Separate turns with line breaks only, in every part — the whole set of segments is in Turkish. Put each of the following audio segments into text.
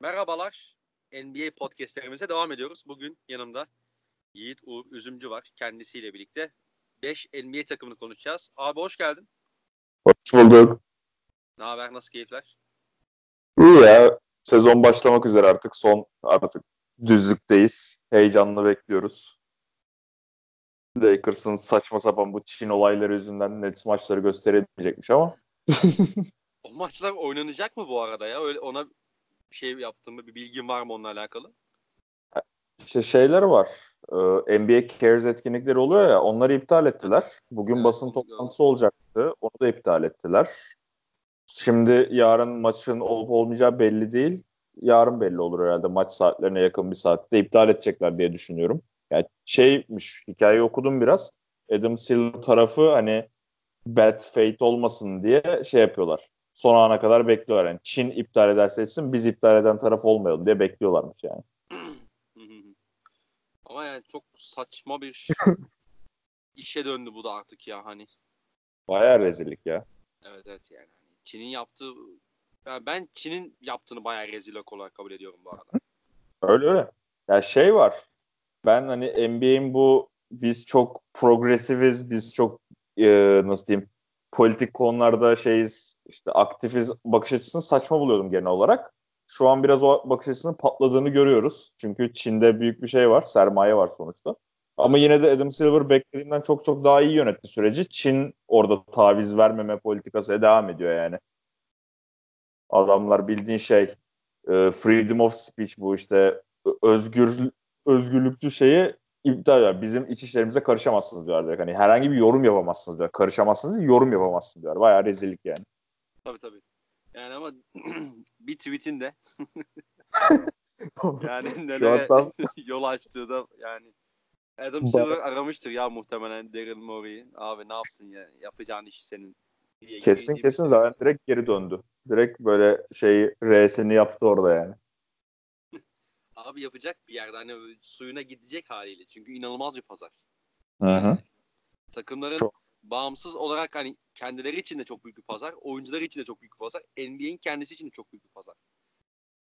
Merhabalar. NBA podcastlerimize devam ediyoruz. Bugün yanımda Yiğit Uğur Üzümcü var. Kendisiyle birlikte 5 NBA takımını konuşacağız. Abi hoş geldin.
Hoş bulduk.
Ne haber? Nasıl keyifler?
İyi ya. Sezon başlamak üzere artık. Son artık düzlükteyiz. Heyecanla bekliyoruz. Lakers'ın saçma sapan bu Çin olayları yüzünden Nets maçları gösteremeyecekmiş ama.
o maçlar oynanacak mı bu arada ya? Öyle ona bir şey yaptın mı? Bir bilgin var mı onunla alakalı?
İşte şeyler var. Ee, NBA Cares etkinlikleri oluyor ya onları iptal ettiler. Bugün
Evet,
basın toplantısı olacaktı. Onu da iptal ettiler. Şimdi yarın maçın olup olmayacağı belli değil. Yarın belli olur herhalde maç saatlerine yakın bir saatte iptal edecekler diye düşünüyorum. Yani şeymiş hikayeyi okudum biraz. Adam Silver tarafı hani bad fate olmasın diye şey yapıyorlar. Son ana kadar bekliyorlar. Yani Çin iptal ederse etsin biz iptal eden taraf olmayalım diye bekliyorlarmış yani.
Ama yani çok saçma bir işe döndü bu da artık ya hani.
Bayağı rezillik ya.
Evet evet yani. Hani Çin'in yaptığı yani ben Çin'in yaptığını bayağı rezillik olarak kabul ediyorum bu arada.
Öyle öyle. Ya şey var. Ben hani NBA'in bu biz çok progresiviz, biz çok e, nasıl diyeyim politik konularda şeyiz, işte aktifiz bakış açısını saçma buluyordum genel olarak. Şu an biraz o bakış açısının patladığını görüyoruz. Çünkü Çin'de büyük bir şey var, sermaye var sonuçta. Ama yine de Adam Silver beklediğinden çok çok daha iyi yönetti süreci. Çin orada taviz vermeme politikası devam ediyor yani. Adamlar bildiğin şey e, freedom of speech bu işte özgür özgürlükçü şeyi iptal ediyor. Bizim iç işlerimize karışamazsınız diyorlar. Hani herhangi bir yorum yapamazsınız diyor. Karışamazsınız, yorum yapamazsınız diyor. Bayağı rezillik yani.
Tabii tabii. Yani ama bir tweetin de yani nelere
tam-
yol açtığı da yani Adam Silver aramıştır ya muhtemelen Daryl Morey'i. Abi ne yapsın ya yapacağın iş senin. diye
kesin kesin zaten direkt geri döndü. Direkt böyle şey R'sini yaptı orada yani.
Abi yapacak bir yerde hani suyuna gidecek haliyle. Çünkü inanılmaz bir pazar.
Hı hı.
Takımların
Çok.
bağımsız olarak hani kendileri için de çok büyük bir pazar. Oyuncuları için de çok büyük bir pazar. NBA'in kendisi için de çok büyük bir pazar.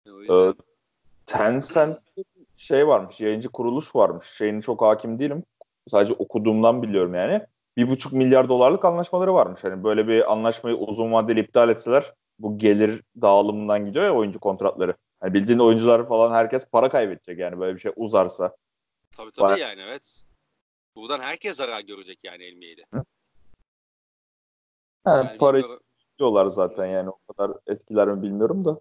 Yani yüzden-
Evet. Tencent şey varmış, yayıncı kuruluş varmış. Şeyini çok hakim değilim. Sadece okuduğumdan biliyorum yani. Bir buçuk milyar dolarlık anlaşmaları varmış. Hani böyle bir anlaşmayı uzun vadeli iptal etseler bu gelir dağılımından gidiyor ya oyuncu kontratları. Hani bildiğin oyuncular falan herkes para kaybedecek yani böyle bir şey uzarsa.
Tabii tabii
Var.
yani evet. Buradan herkes zarar görecek yani NBA'de.
Yani
Yani
para
bilmiyorum.
istiyorlar zaten yani o kadar etkiler mi bilmiyorum da.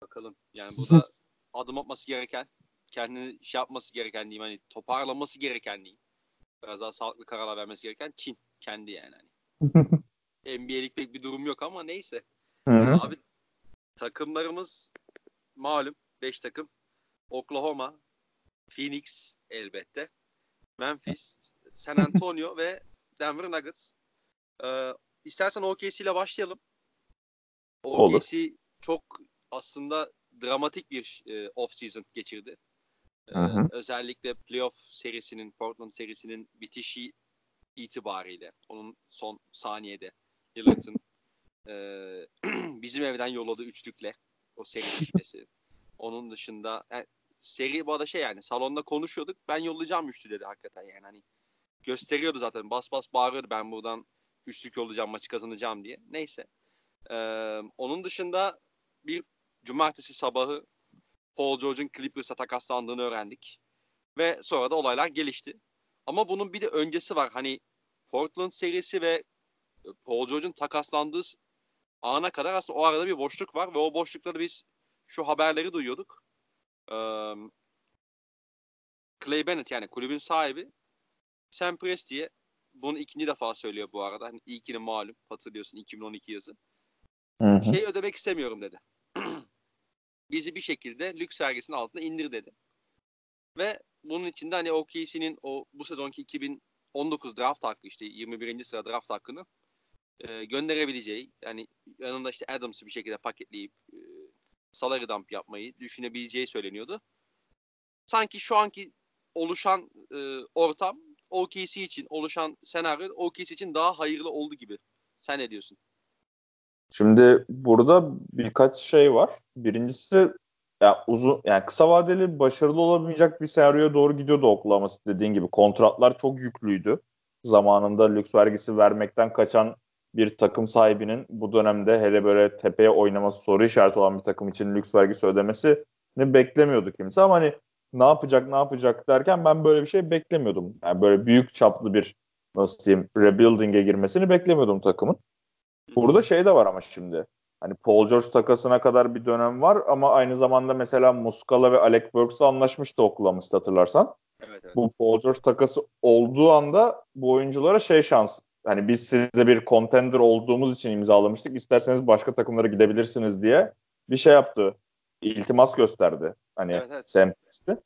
Bakalım. Yani burada adım atması gereken, kendini şey yapması gereken diyeyim hani toparlaması gereken diyeyim. Biraz daha sağlıklı kararlar vermesi gereken Çin. Kendi yani hani. NBA'lik pek bir durum yok ama neyse.
Hı hı.
Abi takımlarımız malum 5 takım. Oklahoma, Phoenix elbette. Memphis, San Antonio ve Denver Nuggets. Ee, istersen OKC ile başlayalım.
Olur.
OKC çok aslında dramatik bir e, off season geçirdi. Ee, özellikle playoff serisinin, Portland serisinin bitişi itibariyle onun son saniyede Lillard'ın e, bizim evden yolladığı üçlükle o seri düşmesi. Onun dışında yani seri bu arada şey yani salonda konuşuyorduk. Ben yollayacağım üçlü dedi hakikaten yani hani gösteriyordu zaten. Bas bas bağırıyordu ben buradan üçlük yollayacağım maçı kazanacağım diye. Neyse. Ee, onun dışında bir cumartesi sabahı Paul George'un Clippers'a takaslandığını öğrendik. Ve sonra da olaylar gelişti. Ama bunun bir de öncesi var. Hani Portland serisi ve Paul George'un takaslandığı ana kadar aslında o arada bir boşluk var ve o boşlukta da biz şu haberleri duyuyorduk. Ee, Clay Bennett yani kulübün sahibi Sam Presti'ye bunu ikinci defa söylüyor bu arada. Hani ilkini malum hatırlıyorsun 2012 yazı.
Hı hı.
Şey ödemek istemiyorum dedi. Bizi bir şekilde lüks vergisinin altına indir dedi. Ve bunun içinde hani OKC'nin o bu sezonki 2019 draft hakkı işte 21. sıra draft hakkını e, gönderebileceği yani yanında işte Adams'ı bir şekilde paketleyip e, salary dump yapmayı düşünebileceği söyleniyordu. Sanki şu anki oluşan e, ortam OKC için oluşan senaryo OKC için daha hayırlı oldu gibi. Sen ne diyorsun?
Şimdi burada birkaç şey var. Birincisi ya uzun yani kısa vadeli başarılı olamayacak bir senaryoya doğru gidiyordu Oklahoma dediğin gibi. Kontratlar çok yüklüydü. Zamanında lüks vergisi vermekten kaçan bir takım sahibinin bu dönemde hele böyle tepeye oynaması soru işareti olan bir takım için lüks vergisi ödemesini beklemiyordu kimse ama hani ne yapacak ne yapacak derken ben böyle bir şey beklemiyordum. Yani böyle büyük çaplı bir nasıl diyeyim rebuilding'e girmesini beklemiyordum takımın. Burada şey de var ama şimdi. Hani Paul George takasına kadar bir dönem var ama aynı zamanda mesela Muscala ve Alec Burks'la anlaşmıştı Oklahoma'da hatırlarsan.
Evet, evet.
Bu Paul George takası olduğu anda bu oyunculara şey şans. Hani biz size bir contender olduğumuz için imzalamıştık. İsterseniz başka takımlara gidebilirsiniz diye bir şey yaptı. İltimas gösterdi. Hani
Evet, evet.
Sam Presti.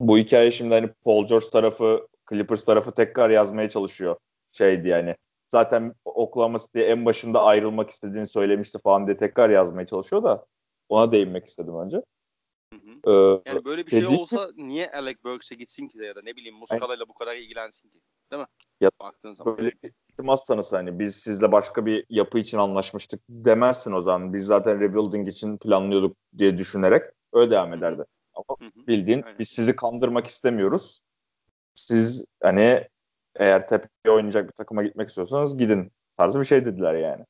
Bu hikaye şimdi hani Paul George tarafı, Clippers tarafı tekrar yazmaya çalışıyor. Şeydi yani. Zaten Oklahoma City'ye en başında ayrılmak istediğini söylemişti falan diye tekrar yazmaya çalışıyor da ona değinmek istedim önce.
Hı hı.
Ee,
Yani böyle bir şey olsa niye Alec Burks'e gitsin ki de ya da ne bileyim Muscala'yla bu kadar ilgilensin ki? Değil mi?
Ya,
Baktığın zaman.
böyle bir iltimas tanısı hani biz sizle başka bir yapı için anlaşmıştık demezsin o zaman. Biz zaten rebuilding için planlıyorduk diye düşünerek öyle devam ederdi. Ama bildiğin
Aynen.
biz sizi kandırmak istemiyoruz. Siz hani eğer tepeye oynayacak bir takıma gitmek istiyorsanız gidin tarzı bir şey dediler yani.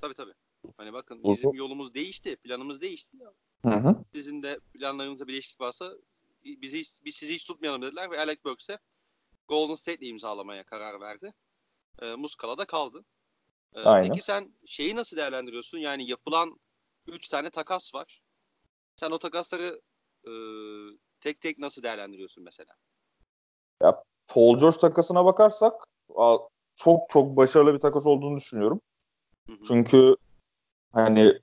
Tabii tabii. Hani bakın
Uzun-
bizim yolumuz değişti, planımız değişti.
Hı hı.
Sizin de planlarınızda bir değişiklik varsa bizi biz sizi hiç tutmayalım dediler ve Alec Burks de Golden State'le imzalamaya karar verdi. E, Muscala kaldı. E,
Aynen.
Peki sen şeyi nasıl değerlendiriyorsun? Yani yapılan 3 tane takas var. Sen o takasları e, tek tek nasıl değerlendiriyorsun mesela?
Paul George takasına bakarsak çok çok başarılı bir takas olduğunu düşünüyorum.
Hı hı.
Çünkü hani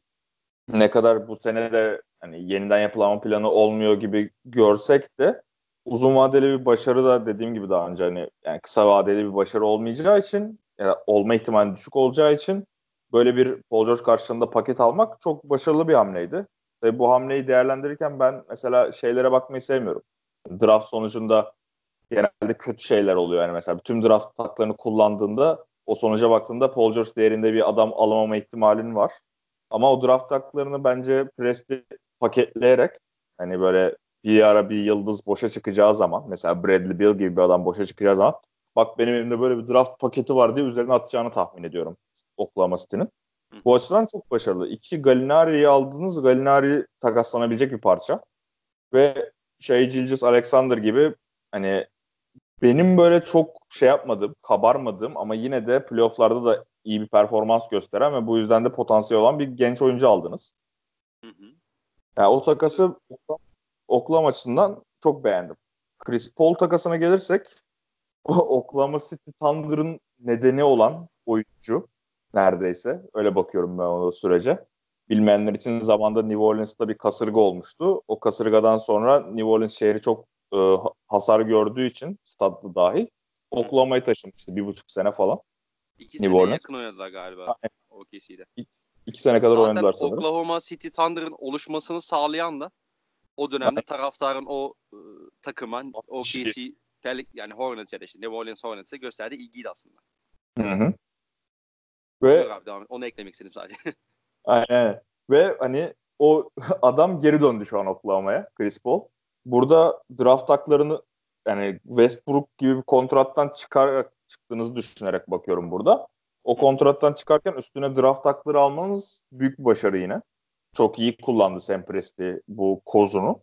ne kadar bu sene de hani yeniden yapılanma planı olmuyor gibi görsek de uzun vadeli bir başarı da dediğim gibi daha önce hani yani kısa vadeli bir başarı olmayacağı için ya olma ihtimali düşük olacağı için böyle bir Paul George karşılığında paket almak çok başarılı bir hamleydi. Ve bu hamleyi değerlendirirken ben mesela şeylere bakmayı sevmiyorum. Draft sonucunda genelde kötü şeyler oluyor. Yani mesela tüm draft taklarını kullandığında o sonuca baktığında Paul George değerinde bir adam alamama ihtimalin var. Ama o draft taklarını bence Presti paketleyerek hani böyle bir ara bir yıldız boşa çıkacağı zaman mesela Bradley Bill gibi bir adam boşa çıkacağı zaman bak benim elimde böyle bir draft paketi var diye üzerine atacağını tahmin ediyorum Oklahoma City'nin. Bu açıdan çok başarılı. İki Galinari'yi aldınız. Galinari takaslanabilecek bir parça. Ve şey Gilgis Alexander gibi hani benim böyle çok şey yapmadığım, kabarmadığım ama yine de playofflarda da iyi bir performans gösteren ve bu yüzden de potansiyel olan bir genç oyuncu aldınız.
Hı hı.
Yani o takası Oklahoma açısından çok beğendim. Chris Paul takasına gelirsek o Oklahoma City Thunder'ın nedeni olan oyuncu neredeyse. Öyle bakıyorum ben o sürece. Bilmeyenler için zamanda New Orleans'ta bir kasırga olmuştu. O kasırgadan sonra New Orleans şehri çok e, ha- hasar gördüğü için stadlı dahil Oklahoma'ya taşınmıştı bir buçuk sene falan.
İki
New
sene
Orleans.
yakın oynadılar galiba OKC'de.
İki sene kadar
Zaten
oynadılar sanırım.
Oklahoma City Thunder'ın oluşmasını sağlayan da o dönemde taraftarın o e, takıma OKC terlik yani Hornets ya da işte New Orleans Hornets'e gösterdiği ilgiydi aslında.
Hı hı. Ve
abi, devam et. Onu eklemek istedim sadece.
aynen. Ve hani o adam geri döndü şu an Oklahoma'ya Chris Paul. Burada draft haklarını yani Westbrook gibi bir kontrattan çıkar çıktığınızı düşünerek bakıyorum burada. O kontrattan çıkarken üstüne draft hakları almanız büyük bir başarı yine. Çok iyi kullandı Sam Presti bu kozunu.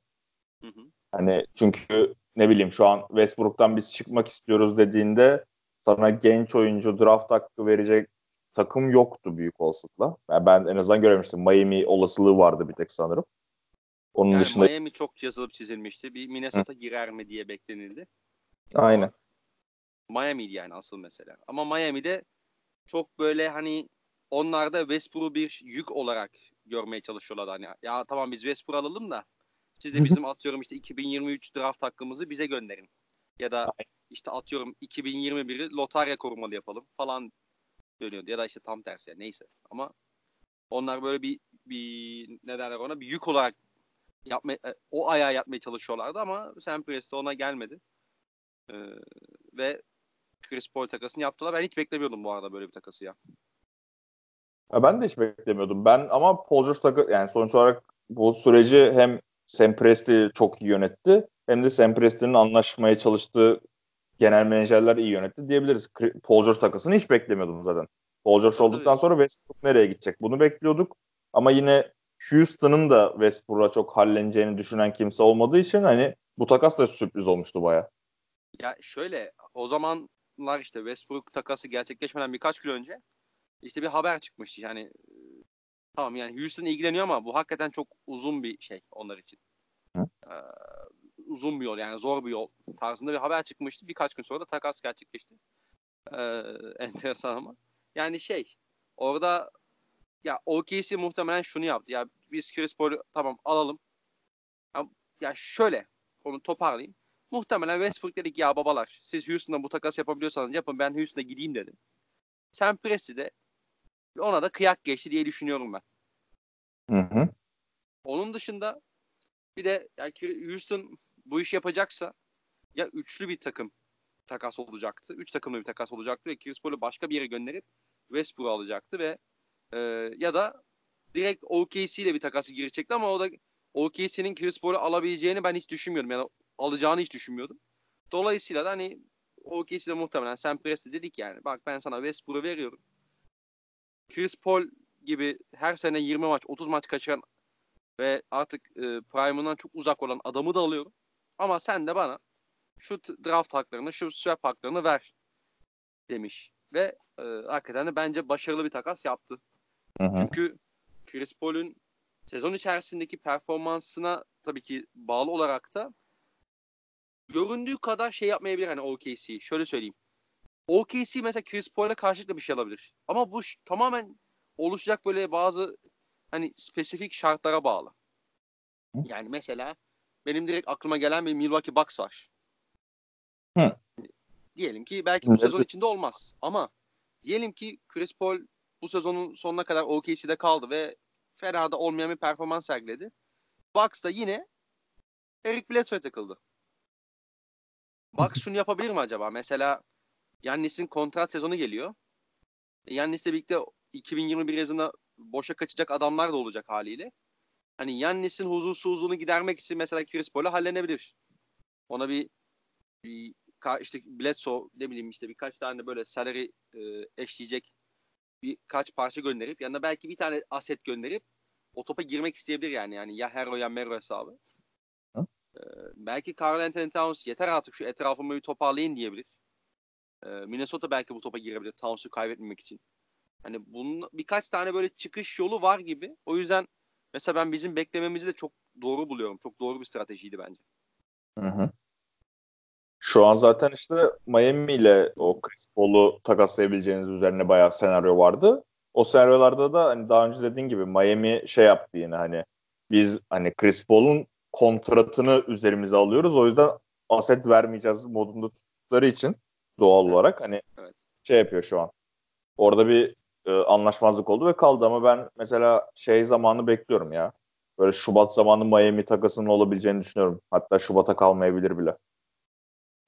Hı hı.
Hani çünkü ne bileyim şu an Westbrook'tan biz çıkmak istiyoruz dediğinde sana genç oyuncu draft hakkı verecek takım yoktu büyük olasılıkla. Yani ben en azından göremiştim. Miami olasılığı vardı bir tek sanırım. Onun
Yani
dışında
Miami çok yazılıp çizilmişti. Bir Minnesota girer mi diye beklenildi.
aynen.
Miami'ydi yani asıl mesele. Ama Miami'de çok böyle hani onlar da Westbrook'u bir yük olarak görmeye çalışıyorlar. Hani ya tamam biz Westbrook alalım da siz de bizim atıyorum işte 2023 draft hakkımızı bize gönderin. Ya da işte atıyorum 2021'i lotarya korumalı yapalım falan dönüyordu. Ya da işte tam tersi yani neyse. Ama onlar böyle bir bir ne derler ona bir yük olarak yapma, e, o ayağa yatmaya çalışıyorlardı ama Sam Presti ona gelmedi. Ee, ve Chris Paul takasını yaptılar. Ben hiç beklemiyordum bu arada böyle bir takası ya.
Ya ben de hiç beklemiyordum. Ben ama Paul George takı yani sonuç olarak bu süreci hem Sam Presti çok iyi yönetti hem de Sam Presti'nin anlaşmaya çalıştığı genel menajerler iyi yönetti diyebiliriz. Paul George takasını hiç beklemiyordum zaten. Paul George olduktan sonra Westbrook nereye gidecek? Bunu bekliyorduk. Ama yine Houston'ın da Westbrook'a çok halleneceğini düşünen kimse olmadığı için hani bu takas da sürpriz olmuştu baya.
Ya şöyle o zamanlar işte Westbrook takası gerçekleşmeden birkaç gün önce işte bir haber çıkmıştı. Yani tamam yani Houston ilgileniyor ama bu hakikaten çok uzun bir şey onlar için. Ee, uzun bir yol yani zor bir yol tarzında bir haber çıkmıştı. Birkaç gün sonra da takas gerçekleşti. Ee, enteresan ama. Yani şey orada ya OKC muhtemelen şunu yaptı. Ya biz Chris Paul'u tamam alalım. Ya, ya şöyle onu toparlayayım. Muhtemelen Westbrook dedik ya babalar siz Houston'da bu takas yapabiliyorsanız yapın ben Houston'a gideyim dedim. Sam Presti de ona da kıyak geçti diye düşünüyorum ben.
Hı hı.
Onun dışında bir de yani Houston bu iş yapacaksa ya üçlü bir takım takas olacaktı. Üç takımlı bir takas olacaktı ve Chris Paul'u başka bir yere gönderip Westbrook'u alacaktı ve e, ya da direkt OKC ile bir takası girecekti ama o da OKC'nin Chris Paul'u alabileceğini ben hiç düşünmüyordum. Yani alacağını hiç düşünmüyordum. Dolayısıyla da hani OKC'de muhtemelen Sam Presti dedik yani bak ben sana Westbrook'u veriyorum. Chris Paul gibi her sene 20 maç 30 maç kaçıran ve artık e, prime'ından çok uzak olan adamı da alıyorum. Ama sen de bana şu draft haklarını, şu swap haklarını ver demiş. Ve e, hakikaten de bence başarılı bir takas yaptı. Hı hı. Çünkü Chris Paul'un sezon içerisindeki performansına tabii ki bağlı olarak da göründüğü kadar şey yapmayabilir hani OKC. Şöyle söyleyeyim. OKC mesela Chris Paul'a karşılıklı bir şey alabilir. Ama bu tamamen oluşacak böyle bazı hani spesifik şartlara bağlı. Yani mesela benim direkt aklıma gelen bir Milwaukee Bucks var. Hı. Diyelim ki belki bu sezon içinde olmaz. Ama diyelim ki Chris Paul bu sezonun sonuna kadar OKC'de kaldı ve fena da olmayan bir performans sergiledi. Bucks da yine Eric Bledsoe'ya takıldı. Bucks şunu yapabilir mi acaba? Mesela Yannis'in kontrat sezonu geliyor. Yannis'le birlikte 2021 yazında boşa kaçacak adamlar da olacak haliyle. Hani Yannis'in huzursuzluğunu gidermek için mesela Chris Paul'a hallenebilir. Ona bir, bir işte Bledsoe ne bileyim işte birkaç tane böyle salary e, eşleyecek birkaç parça gönderip yanına belki bir tane aset gönderip o topa girmek isteyebilir yani. Yani ya Hero ya Mero hesabı. Ee, belki Carl Anthony Towns yeter artık şu etrafımı bir toparlayın diyebilir. Ee, Minnesota belki bu topa girebilir Towns'u kaybetmemek için. Hani bunun birkaç tane böyle çıkış yolu var gibi. O yüzden mesela ben bizim beklememizi de çok doğru buluyorum. Çok doğru bir stratejiydi bence.
Hı hı. Şu an zaten işte Miami ile o Chris Paul'u takaslayabileceğiniz üzerine bayağı senaryo vardı. O senaryolarda da hani daha önce dediğin gibi Miami şey yaptı yine hani biz hani Chris Paul'un kontratını üzerimize alıyoruz. O yüzden aset vermeyeceğiz modunda tuttukları için doğal olarak hani evet. şey yapıyor şu an. Orada bir e, anlaşmazlık oldu ve kaldı ama ben mesela şey zamanı bekliyorum ya. Böyle Şubat zamanı Miami takasının olabileceğini düşünüyorum. Hatta Şubat'a kalmayabilir bile.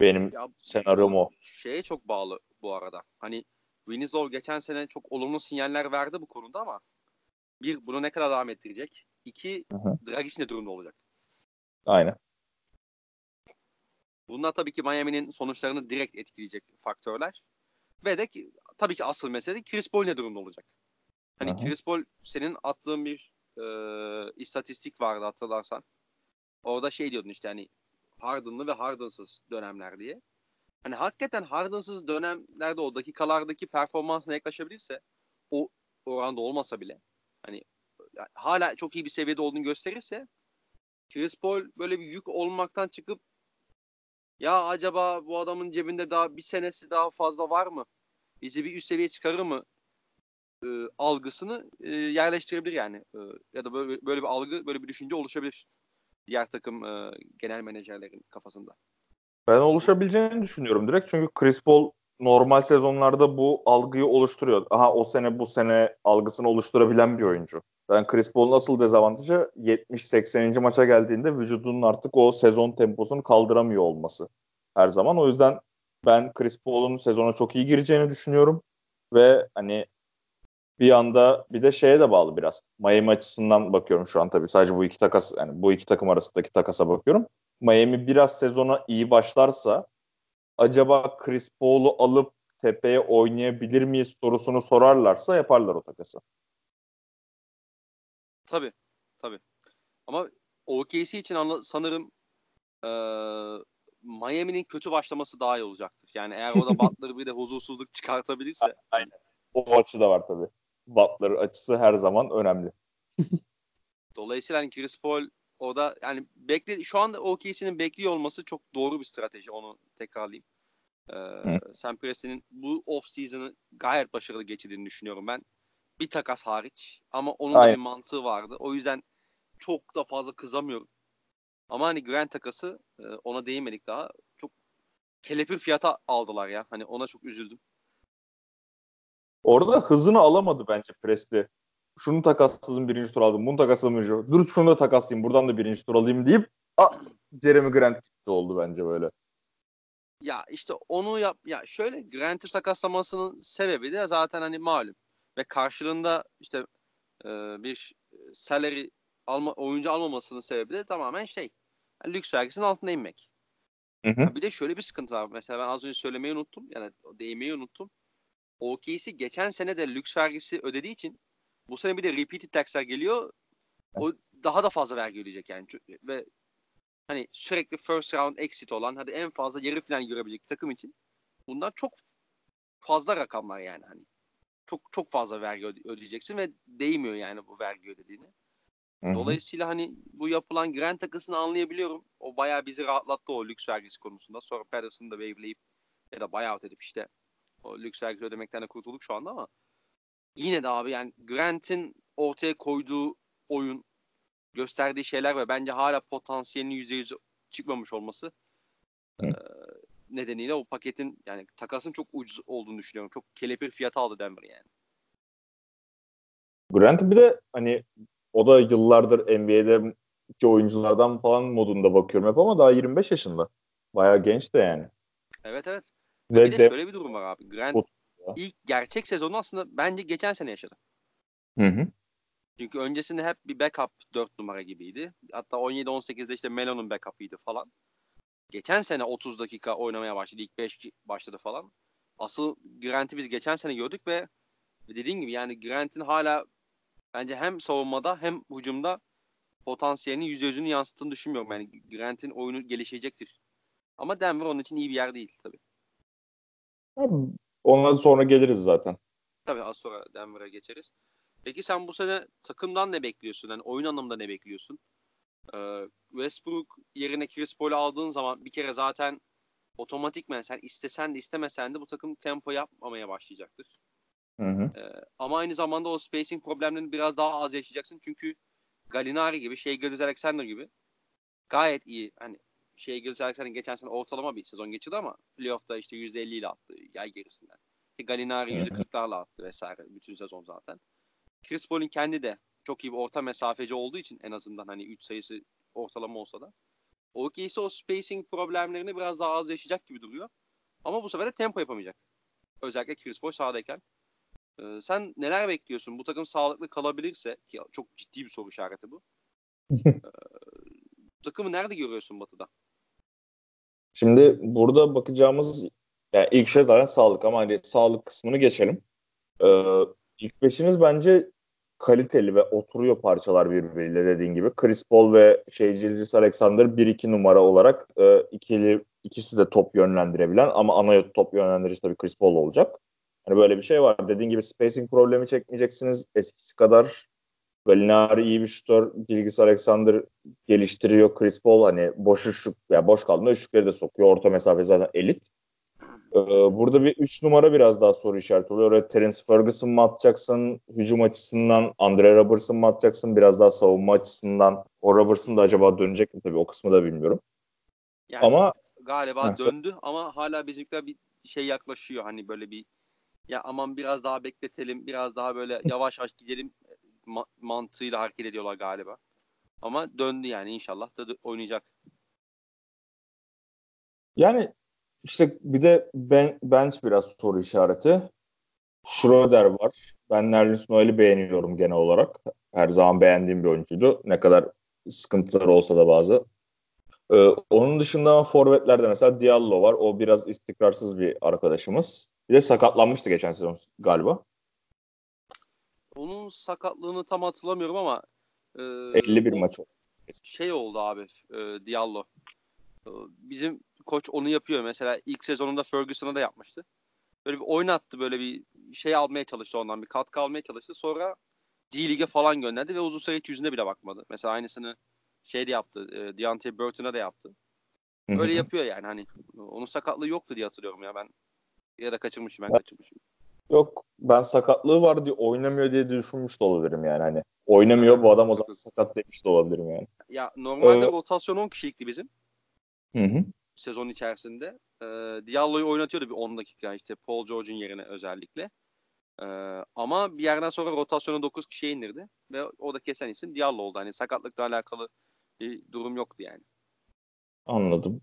Benim ya, senaryom o.
Şeye çok bağlı bu arada. Hani Winslow geçen sene çok olumlu sinyaller verdi bu konuda ama bir bunu ne kadar devam ettirecek? İki Dragic ne durumda olacak?
Aynen.
Bunlar tabii ki Miami'nin sonuçlarını direkt etkileyecek faktörler. Ve de ki, tabii ki asıl mesele Chris Paul ne durumda olacak? Hani Aha. Chris Paul senin attığın bir e, istatistik vardı hatırlarsan. Orada şey diyordun işte hani Harden'lı ve Harden'sız dönemler diye. Hani hakikaten Harden'sız dönemlerde o dakikalardaki performansına yaklaşabilirse o oranda olmasa bile hani hala çok iyi bir seviyede olduğunu gösterirse Chris Paul böyle bir yük olmaktan çıkıp ya acaba bu adamın cebinde daha bir senesi daha fazla var mı? Bizi bir üst seviye çıkarır mı? E, algısını e, yerleştirebilir yani. E, ya da böyle, böyle bir algı, böyle bir düşünce oluşabilir. Diğer takım e, genel menajerlerin kafasında.
Ben oluşabileceğini düşünüyorum direkt. Çünkü Chris Paul normal sezonlarda bu algıyı oluşturuyor. Aha o sene bu sene algısını oluşturabilen bir oyuncu. Ben Chris Paul'un asıl dezavantajı 70-80. maça geldiğinde vücudunun artık o sezon temposunu kaldıramıyor olması her zaman. O yüzden ben Chris Paul'un sezona çok iyi gireceğini düşünüyorum ve hani bir anda bir de şeye de bağlı biraz. Miami açısından bakıyorum şu an tabii sadece bu iki takas yani bu iki takım arasındaki takasa bakıyorum. Miami biraz sezona iyi başlarsa acaba Chris Paul'u alıp tepeye oynayabilir miyiz sorusunu sorarlarsa yaparlar o takası.
Tabii. Tabii. Ama OKC için anla, sanırım e, Miami'nin kötü başlaması daha iyi olacaktır. Yani eğer o da Butler'ı bir de huzursuzluk çıkartabilirse.
Aynen. O açı da var tabii. Butler açısı her zaman önemli.
Dolayısıyla hani Chris Paul o da yani bekle şu anda OKC'nin bekliyor olması çok doğru bir strateji. Onu tekrarlayayım. Ee, Sam Presti'nin bu off season'ı gayet başarılı geçirdiğini düşünüyorum ben. Bir takas hariç ama onun Aynen. da bir mantığı vardı. O yüzden çok da fazla kızamıyorum. Ama hani Grant takası e, ona değinmedik daha. Çok kelepir fiyata aldılar ya. Hani ona çok üzüldüm.
Orada hızını alamadı bence Presti. Şunu takasladım birinci tur aldım. Bunu takasladım birinci tur. Dur şunu da takaslayayım. Buradan da birinci tur alayım deyip a, Jeremy Grant gitti oldu bence böyle.
Ya işte onu yap ya şöyle Grant'i takaslamasının sebebi de zaten hani malum ve karşılığında işte e, bir salary alma oyuncu almamasının sebebi de tamamen şey yani lüks vergisinin altında inmek. Hı hı. Bir de şöyle bir sıkıntı var. Mesela ben az önce söylemeyi unuttum. Yani değmeyi unuttum. OKC geçen sene de lüks vergisi ödediği için bu sene bir de repeated tax'ler geliyor. O daha da fazla vergi ödeyecek yani. Ve hani sürekli first round exit olan hadi en fazla yarı final görebilecek takım için bundan çok fazla rakamlar yani hani. Çok çok fazla vergi ödeyeceksin ve değmiyor yani bu vergi ödediğini. Hı-hı. Dolayısıyla hani bu yapılan Grant takısını anlayabiliyorum. O bayağı bizi rahatlattı o lüks vergisi konusunda. Sonra Patterson'ı da waveleyip ya da buyout edip işte o lüks vergi ödemekten de kurtulduk şu anda ama yine de abi yani Grant'in ortaya koyduğu oyun gösterdiği şeyler ve bence hala potansiyelinin %100 çıkmamış olması e, nedeniyle o paketin yani takasın çok ucuz olduğunu düşünüyorum. Çok kelepir fiyatı aldı Denver yani.
Grant bir de hani o da yıllardır NBA'de ki oyunculardan falan modunda bakıyorum hep ama daha 25 yaşında. Bayağı genç de yani.
Evet evet. Ve bir de, de şöyle bir durum var abi. Grant ilk gerçek sezonu aslında bence geçen sene yaşadı. Hı hı. Çünkü öncesinde hep bir backup 4 numara gibiydi. Hatta 17-18'de işte Melo'nun backup'ıydı falan. Geçen sene 30 dakika oynamaya başladı. İlk 5 başladı falan. Asıl Grant'i biz geçen sene gördük ve dediğin gibi yani Grant'in hala bence hem savunmada hem hücumda potansiyelini %100'ünü yansıttığını düşünmüyorum. Yani Grant'in oyunu gelişecektir. Ama Denver onun için iyi bir yer değil tabii.
Ondan sonra geliriz zaten.
Tabii az sonra Denver'a geçeriz. Peki sen bu sene takımdan ne bekliyorsun? Yani oyun anlamında ne bekliyorsun? Ee, Westbrook yerine Chris Paul'u aldığın zaman bir kere zaten otomatikmen sen istesen de istemesen de bu takım tempo yapmamaya başlayacaktır. Hı hı. Ee, ama aynı zamanda o spacing problemlerini biraz daha az yaşayacaksın. Çünkü Galinari gibi, şey Gilles Alexander gibi gayet iyi. Hani şey Gilles Alexander geçen sene ortalama bir sezon geçirdi ama playoff'ta işte %50 ile attı yay gerisinden. İşte Galinari %40'larla attı vesaire bütün sezon zaten. Chris Paul'un kendi de çok iyi bir orta mesafeci olduğu için en azından hani 3 sayısı ortalama olsa da OKC o spacing problemlerini biraz daha az yaşayacak gibi duruyor. Ama bu sefer de tempo yapamayacak. Özellikle Chris Paul sahadayken. Ee, sen neler bekliyorsun? Bu takım sağlıklı kalabilirse ki çok ciddi bir soru işareti bu. ee, takımı nerede görüyorsun Batı'da?
Şimdi burada bakacağımız yani ilk şey zaten sağlık ama hani sağlık kısmını geçelim. Ee, İlk beşiniz bence kaliteli ve oturuyor parçalar birbiriyle dediğin gibi. Chris Paul ve şey Gilgis Alexander 1-2 numara olarak e, ikili ikisi de top yönlendirebilen ama ana top yönlendirici tabii Chris Paul olacak. Hani böyle bir şey var. Dediğin gibi spacing problemi çekmeyeceksiniz. Eskisi kadar Galinari iyi bir şutör. Gilgis Alexander geliştiriyor. Chris Paul hani boş üçlük, yani boş kaldığında üçlükleri de sokuyor. Orta mesafe zaten elit. Ee, burada bir 3 numara biraz daha soru işareti oluyor. Öyle Terence Ferguson mı atacaksın hücum açısından? Andre Robertson mı atacaksın biraz daha savunma açısından? O Robertson da acaba dönecek mi tabii o kısmı da bilmiyorum.
Yani ama galiba ha, döndü ama hala bizimkiler bir şey yaklaşıyor hani böyle bir ya aman biraz daha bekletelim biraz daha böyle yavaş yavaş gidelim ma- mantığıyla hareket ediyorlar galiba. Ama döndü yani inşallah da oynayacak.
Yani işte bir de ben, bench biraz soru işareti. Schroeder var. Ben Nerlens Noel'i beğeniyorum genel olarak. Her zaman beğendiğim bir oyuncuydu. Ne kadar sıkıntıları olsa da bazı. Ee, onun dışında forvetlerde mesela Diallo var. O biraz istikrarsız bir arkadaşımız. Bir de sakatlanmıştı geçen sezon galiba.
Onun sakatlığını tam hatırlamıyorum ama
e, 51 maç oldu.
Şey oldu abi e, Diallo. E, bizim koç onu yapıyor. Mesela ilk sezonunda Ferguson'a da yapmıştı. Böyle bir oynattı böyle bir şey almaya çalıştı ondan bir katkı almaya çalıştı. Sonra G League'e falan gönderdi ve uzun süre hiç yüzüne bile bakmadı. Mesela aynısını şey de yaptı. E, Deontay Burton'a da yaptı. Öyle yapıyor yani hani. Onun sakatlığı yoktu diye hatırlıyorum ya ben. Ya da kaçırmışım ben kaçırmışım.
Yok ben sakatlığı var diye oynamıyor diye düşünmüş de olabilirim yani hani. Oynamıyor bu adam o zaman sakat demiş de olabilirim yani.
Ya normalde ee, rotasyon 10 kişilikti bizim.
Hı hı.
Sezon içerisinde. Ee, Diallo'yu oynatıyordu bir 10 dakika işte Paul George'un yerine özellikle. Ee, ama bir yerden sonra rotasyonu 9 kişiye indirdi. Ve o da kesen isim Diallo oldu. Hani sakatlıkla alakalı bir durum yoktu yani.
Anladım.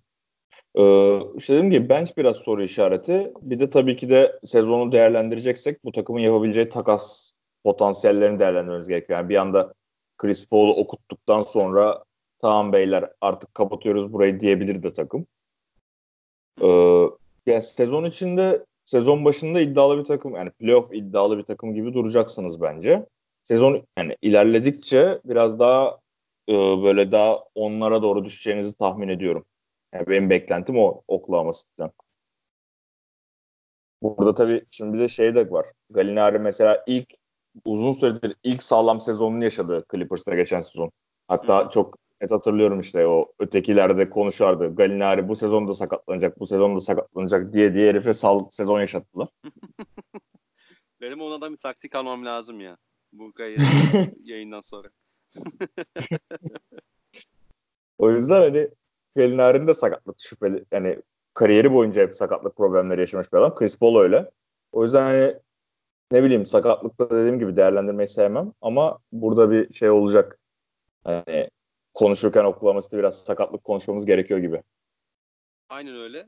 Ee, işte dediğim gibi bench biraz soru işareti. Bir de tabii ki de sezonu değerlendireceksek bu takımın yapabileceği takas potansiyellerini değerlendirmemiz gerekiyor. Yani bir anda Chris Paul'u okuttuktan sonra tamam beyler artık kapatıyoruz burayı diyebilir de takım. Ee, yani sezon içinde sezon başında iddialı bir takım yani playoff iddialı bir takım gibi duracaksınız bence. Sezon yani ilerledikçe biraz daha e, böyle daha onlara doğru düşeceğinizi tahmin ediyorum. Yani benim beklentim o Oklahoma City'den. Burada tabii şimdi bir de şey de var. Galinari mesela ilk uzun süredir ilk sağlam sezonunu yaşadı Clippers'ta geçen sezon. Hatta Hı. çok net hatırlıyorum işte o ötekilerde konuşardı. Galinari bu sezon da sakatlanacak, bu sezon da sakatlanacak diye diye herife sağlıklı sezon yaşattılar.
Benim onadan bir taktik almam lazım ya. Bu yayından sonra.
o yüzden hani Galinari'nin de sakatlık şüpheli. Yani kariyeri boyunca hep sakatlık problemleri yaşamış bir adam. Chris Paul öyle. O yüzden hani ne bileyim sakatlıkta dediğim gibi değerlendirmeyi sevmem ama burada bir şey olacak. Hani konuşurken Oklahoma City biraz sakatlık konuşmamız gerekiyor gibi.
Aynen öyle.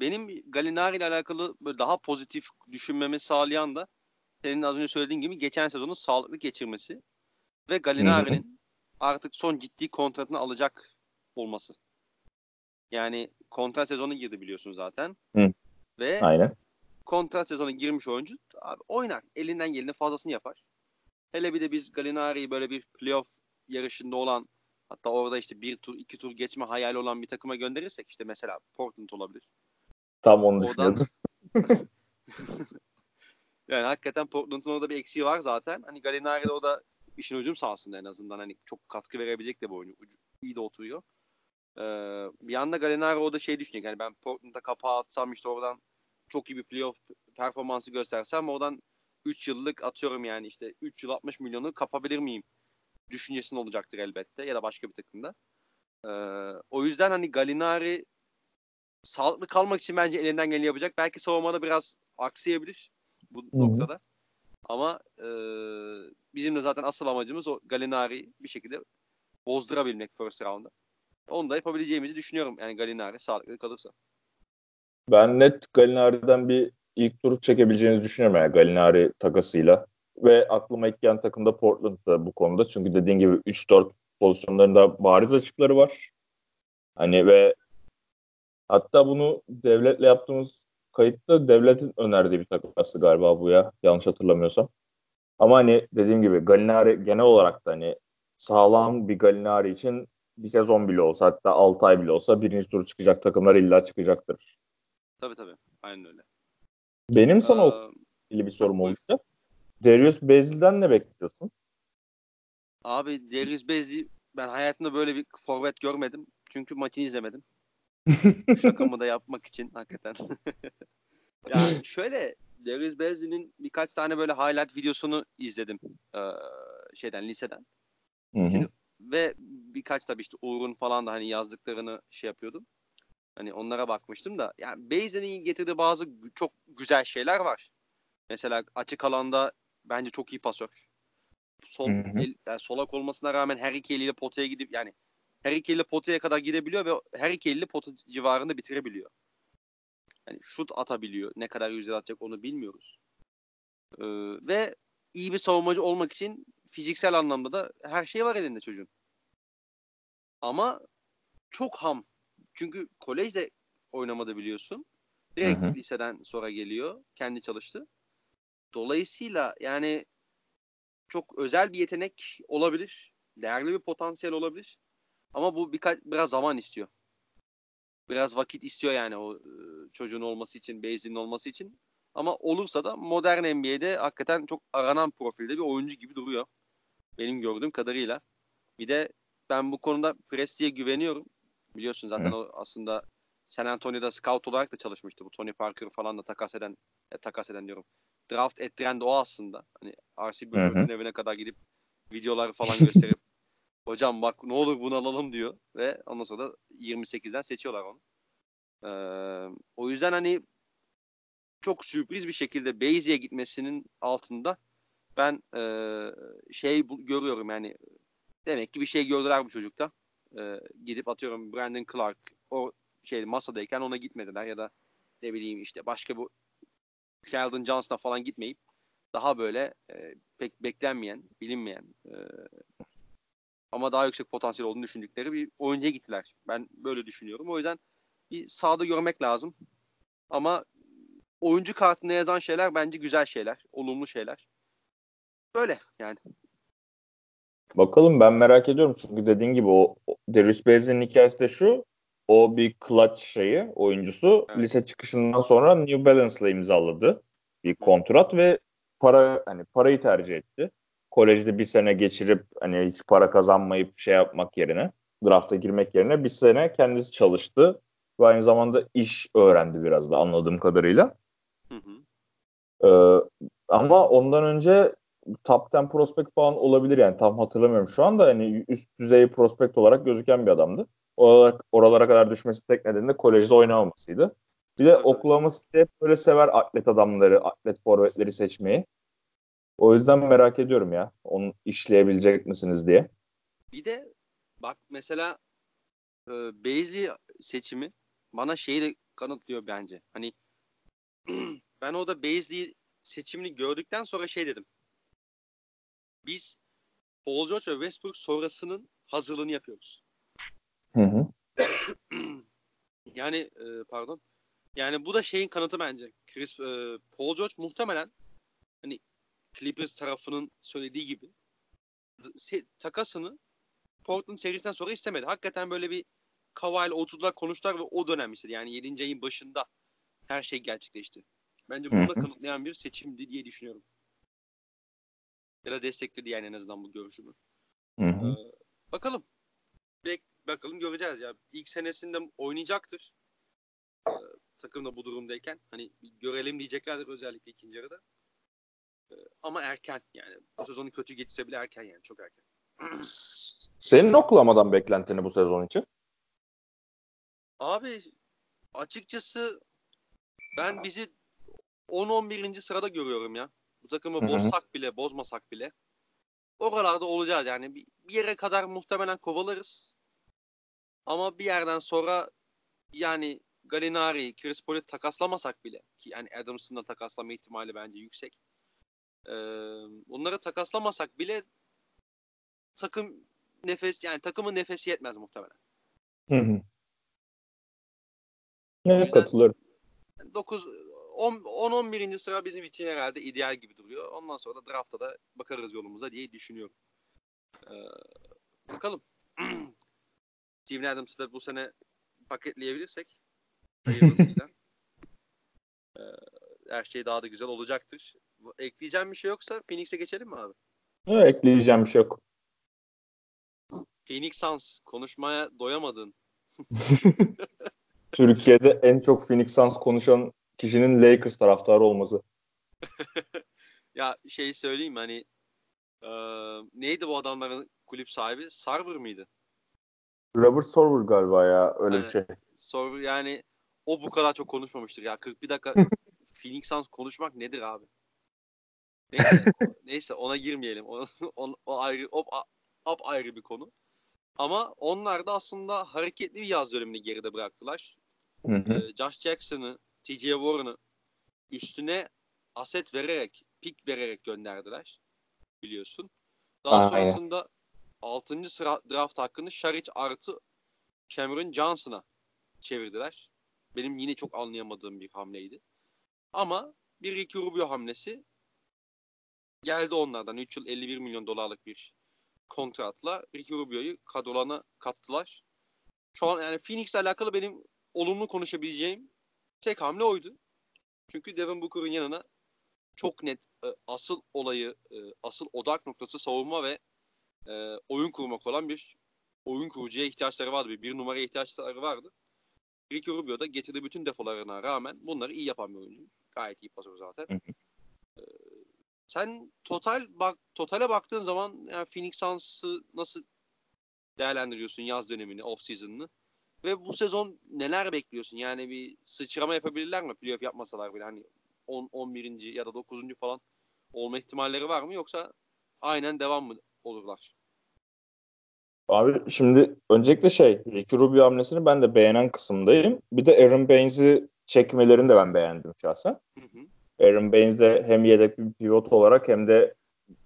Benim Galinari ile alakalı böyle daha pozitif düşünmemi sağlayan da senin az önce söylediğin gibi geçen sezonun sağlıklı geçirmesi ve Galinari'nin artık son ciddi kontratını alacak olması. Yani kontrat sezonu girdi biliyorsun zaten.
Hı.
Ve
Aynen.
kontrat sezonu girmiş oyuncu abi oynar. Elinden geleni fazlasını yapar. Hele bir de biz Galinari'yi böyle bir playoff yarışında olan hatta orada işte bir tur iki tur geçme hayali olan bir takıma gönderirsek işte mesela Portland olabilir.
Tam onu Oradan... düşünüyordum.
yani hakikaten Portland'ın orada bir eksiği var zaten. Hani Galinari'de o da işin ucum sahasında en azından hani çok katkı verebilecek de bu oyuncu. Ucu, iyi de oturuyor. Ee, bir anda Gallinari o da şey düşünüyor. Yani ben Portland'a kapağı atsam işte oradan çok iyi bir playoff performansı göstersem oradan 3 yıllık atıyorum yani işte 3 yıl 60 milyonu kapabilir miyim? Düşüncesinin olacaktır elbette ya da başka bir takımda. Ee, o yüzden hani Gallinari sağlıklı kalmak için bence elinden geleni yapacak. Belki savunmada biraz aksayabilir bu Hı-hı. noktada. Ama e, bizim de zaten asıl amacımız o Gallinari bir şekilde bozdurabilmek first round'da. Onu da yapabileceğimizi düşünüyorum. Yani Galinari sağlıklı kalırsa.
Ben net Galinari'den bir ilk tur çekebileceğinizi düşünüyorum yani Galinari takasıyla. Ve aklıma ilk gelen takım da Portland'da bu konuda. Çünkü dediğin gibi 3-4 pozisyonlarında bariz açıkları var. Hani ve hatta bunu devletle yaptığımız kayıtta devletin önerdiği bir takası galiba bu ya. Yanlış hatırlamıyorsam. Ama hani dediğim gibi Galinari genel olarak da hani sağlam bir Galinari için bir sezon bile olsa hatta 6 ay bile olsa birinci tur çıkacak takımlar illa çıkacaktır.
Tabii tabii. Aynen öyle.
Benim sana ee, ilgili bir sorum olacak. Darius Bazil'den ne bekliyorsun?
Abi Darius Bazil ben hayatımda böyle bir forvet görmedim. Çünkü maçını izlemedim. Şakamı da yapmak için hakikaten. ya şöyle Darius Bazil'in birkaç tane böyle highlight videosunu izledim. Ee, şeyden liseden.
Hı hı. Şimdi
ve birkaç tabii işte Uğur'un falan da hani yazdıklarını şey yapıyordum. Hani onlara bakmıştım da yani Beyzen'in getirdiği bazı çok güzel şeyler var. Mesela açık alanda bence çok iyi pasör. Sol el, yani solak olmasına rağmen her iki eliyle potaya gidip yani her iki eliyle potaya kadar gidebiliyor ve her iki eliyle pota civarında bitirebiliyor. Yani şut atabiliyor. Ne kadar yüzde atacak onu bilmiyoruz. Ee, ve iyi bir savunmacı olmak için fiziksel anlamda da her şey var elinde çocuğun. Ama çok ham. Çünkü kolejde oynamadı biliyorsun. Direkt
Hı hı.
liseden sonra geliyor. Kendi çalıştı. Dolayısıyla yani çok özel bir yetenek olabilir. Değerli bir potansiyel olabilir. Ama bu birkaç biraz zaman istiyor. Biraz vakit istiyor yani o çocuğun olması için, Beyzi'nin olması için. Ama olursa da modern NBA'de hakikaten çok aranan profilde bir oyuncu gibi duruyor. Benim gördüğüm kadarıyla. Bir de ben bu konuda Presti'ye güveniyorum. Biliyorsun zaten
Hı.
o aslında San Antonio'da scout olarak da çalışmıştı. Bu Tony Parker falan da takas eden, e, takas eden diyorum. Draft ettiren de o aslında. Hani R.C. Buford'un evine kadar gidip videoları falan gösterip hocam bak ne olur bunu alalım diyor. Ve ondan sonra da 28'den seçiyorlar onu. Ee, o yüzden hani çok sürpriz bir şekilde Beyzi'ye gitmesinin altında ben e, şey bu- görüyorum yani demek ki bir şey gördüler bu çocukta. E, gidip atıyorum Brandon Clark o şey masadayken ona gitmediler ya da ne bileyim işte başka bu Keldon Johnson'a falan gitmeyip daha böyle e, pek beklenmeyen, bilinmeyen e, ama daha yüksek potansiyel olduğunu düşündükleri bir oyuncuya gittiler. Ben böyle düşünüyorum. O yüzden bir sahada görmek lazım. Ama oyuncu kartında yazan şeyler bence güzel şeyler. Olumlu şeyler. Böyle yani.
Bakalım ben merak ediyorum çünkü dediğin gibi o Darius Bazley'nin hikayesi de şu. O bir clutch şeyi oyuncusu
Evet.
lise çıkışından sonra New Balance'la imzaladı bir kontrat ve para hani parayı tercih etti. Kolejde bir sene geçirip hani hiç para kazanmayıp şey yapmak yerine drafta girmek yerine bir sene kendisi çalıştı ve aynı zamanda iş öğrendi biraz da anladığım kadarıyla.
Hı hı.
Ee, ama ondan önce top 10 prospect falan olabilir yani tam hatırlamıyorum şu anda hani üst düzey prospect olarak gözüken bir adamdı. Oralara, oralara kadar düşmesi tek nedeni de kolejde oynamamasıydı. Bir de. Oklahoma City hep böyle sever atlet adamları, atlet forvetleri seçmeyi. O yüzden merak ediyorum ya. Onu işleyebilecek misiniz diye.
Bir de bak mesela e, Beasley seçimi bana şeyi de kanıtlıyor bence. Hani ben o da Beasley seçimini gördükten sonra şey dedim. Biz Paul George ve Westbrook sonrasının hazırlığını yapıyoruz.
Hı hı.
Yani e, pardon. Yani bu da şeyin kanıtı bence. Chris e, Paul George muhtemelen hani Clippers tarafının söylediği gibi se- takasını Portland serisinden sonra istemedi. Hakikaten böyle bir Kawhi ile oturdular konuştular ve o dönem istedi. Yani 7. ayın başında her şey gerçekleşti. Bence bunu da kanıtlayan bir seçimdi diye düşünüyorum. Ya da destekledi yani en azından bu görüşümü.
Hı hı.
Ee, bakalım. Bek, bakalım göreceğiz ya. İlk senesinde oynayacaktır. Ee, takım da bu durumdayken. Hani görelim diyeceklerdir özellikle ikinci yarıda. Ee, ama erken yani. Bu sezonu kötü geçse bile erken yani. Çok erken.
Senin Oklahoma'dan beklentini bu sezon için?
Abi açıkçası ben bizi 10-11. sırada görüyorum ya. Bu takımı bozsak bile, bozmasak bile. Oralarda olacağız yani. Bir yere kadar muhtemelen kovalarız. Ama bir yerden sonra yani Gallinari, Chris Paul'u takaslamasak bile ki yani Adams'ın da takaslama ihtimali bence yüksek. Ee, onları takaslamasak bile takım nefes yani takımın nefesi yetmez muhtemelen.
Hı hı. Evet katılıyorum.
9 10-11. sıra bizim için herhalde ideal gibi duruyor. Ondan sonra da draftta da bakarız yolumuza diye düşünüyorum. Ee, bakalım. Steven Adams'ı da bu sene paketleyebilirsek hayırlısıyla ee, her şey daha da güzel olacaktır. Ekleyeceğim bir şey yoksa Phoenix'e geçelim mi abi?
Evet, ekleyeceğim bir şey yok.
Phoenix Suns konuşmaya doyamadın.
Türkiye'de en çok Phoenix Suns konuşan kişinin Lakers taraftarı olması.
Ya şey söyleyeyim hani ee, neydi bu adamların kulüp sahibi? Sarver mıydı?
Robert Sorver galiba ya öyle bir
Evet.
şey.
Sor yani o bu kadar çok konuşmamıştır ya. 41 dakika Phoenix Suns konuşmak nedir abi? Neyse, neyse ona girmeyelim. O, o, o ayrı o, a- ayrı bir konu. Ama onlar da aslında hareketli bir yaz dönemini geride bıraktılar.
Hı hı.
Ee, Josh Jackson'ı, TJ Warren'ı üstüne aset vererek pik vererek gönderdiler. Biliyorsun. Daha
Aynen.
sonrasında 6. sıra draft hakkını Şaric artı Cameron Johnson'a çevirdiler. Benim yine çok anlayamadığım bir hamleydi. Ama bir Ricky Rubio hamlesi geldi onlardan. 3 yıl 51 milyon dolarlık bir kontratla Ricky Rubio'yu kadrolarına kattılar. Şu an yani Phoenix'le alakalı benim olumlu konuşabileceğim tek hamle oydu. Çünkü Devin Booker'ın yanına çok net e, asıl olayı, e, asıl odak noktası savunma ve e, oyun kurmak olan bir oyun kurucuya ihtiyaçları vardı. Bir, bir numaraya ihtiyaçları vardı. Ricky Rubio da getirdiği bütün defolarına rağmen bunları iyi yapan bir oyuncu. Gayet iyi pasör zaten.
Hı hı.
E, sen total bak totale baktığın zaman yani Phoenix Suns'ı nasıl değerlendiriyorsun yaz dönemini, off season'ını? Ve bu sezon neler bekliyorsun? Yani bir sıçrama yapabilirler mi? Playoff yapmasalar bile hani 10 11. ya da 9. falan olma ihtimalleri var mı yoksa aynen devam mı olurlar?
Abi şimdi öncelikle şey Ricky Rubio hamlesini ben de beğenen kısımdayım. Bir de Aaron Baines'i çekmelerini de ben beğendim şahsen.
Hı hı.
Aaron Baines de hem yedek bir pivot olarak hem de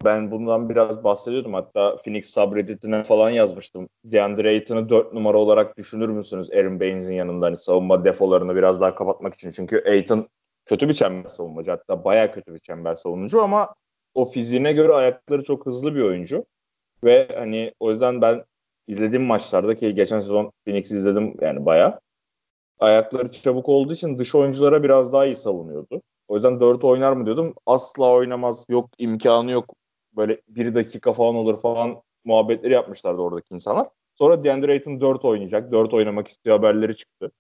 ben bundan biraz bahsediyordum. Hatta Phoenix subredditine falan yazmıştım. DeAndre Ayton'u 4 numara olarak düşünür müsünüz Aaron Baines'in yanında hani savunma defolarını biraz daha kapatmak için. Çünkü Ayton kötü bir çember savunmacı. Hatta baya kötü bir çember savunucu ama o fiziğine göre ayakları çok hızlı bir oyuncu. Ve hani o yüzden ben izlediğim maçlarda ki geçen sezon Phoenix'i izledim yani baya. Ayakları çabuk olduğu için dış oyunculara biraz daha iyi savunuyordu. O yüzden 4 oynar mı diyordum. Asla oynamaz. Yok imkanı yok. Böyle bir dakika falan olur falan muhabbetleri yapmışlardı oradaki insanlar. Sonra DeAndre Ayton 4 oynayacak. 4 oynamak istiyor haberleri çıktı.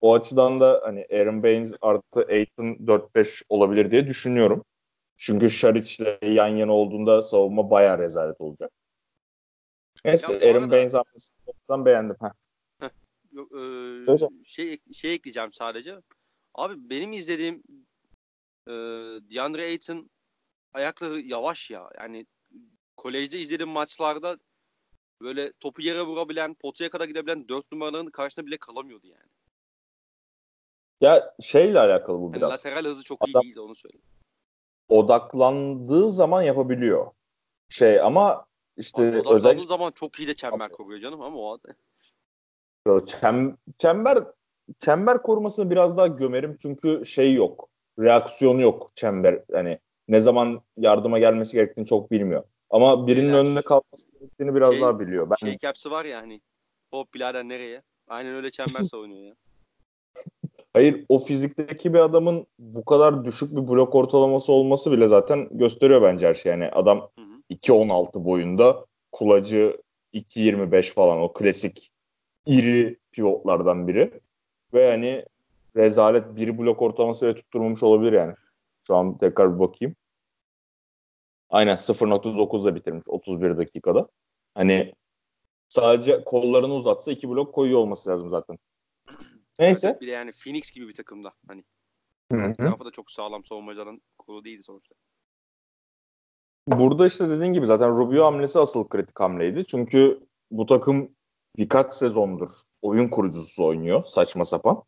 O açıdan da hani Aaron Baines artı Ayton 4-5 olabilir diye düşünüyorum. Çünkü Şariç'le yan yana olduğunda savunma bayağı rezalet olacak. Neyse Aaron
arada-
Baines hamlesinden beğendim. Heh.
Yok, e, şey şey ekleyeceğim sadece. Abi benim izlediğim e, DeAndre Ayton ayakları yavaş ya. Yani kolejde izlediğim maçlarda böyle topu yere vurabilen, potaya kadar gidebilen dört numaraların karşısında bile kalamıyordu yani.
Ya şeyle alakalı bu
Yani
biraz.
lateral hızı çok iyi
Adam-
değildi onu söyleyeyim.
Odaklandığı zaman yapabiliyor. Şey ama işte
Abi odaklandığı
özellikle
zaman çok iyi de çember koruyor canım ama o
çem, çember çember korumasını biraz daha gömerim çünkü şey yok. Reaksiyonu yok çember. Hani ne zaman yardıma gelmesi gerektiğini çok bilmiyor. Ama birinin
Beyler,
önüne kalması gerektiğini biraz
şey-
daha biliyor. Ben
şey caps'i var ya hani hop birader nereye? Aynen öyle çember savunuyor ya.
Hayır o fizikteki bir adamın bu kadar düşük bir blok ortalaması olması bile zaten gösteriyor bence her şey. Yani adam
Hı hı.
2.16 boyunda kulacı 2.25 falan o klasik iri pivotlardan biri. Ve hani rezalet bir blok ortalaması bile tutturmamış olabilir yani. Şu an tekrar bir bakayım. Aynen 0.9'da bitirmiş 31 dakikada. Hani sadece kollarını uzatsa iki blok koyuyor olması lazım zaten. Neyse.
Bir de yani Phoenix gibi bir takımda. Hani
Hı
tarafı da çok sağlam savunmacıların kolu değildi sonuçta.
Burada işte dediğin gibi zaten Rubio hamlesi asıl kritik hamleydi. Çünkü bu takım birkaç sezondur oyun kurucusu oynuyor saçma sapan.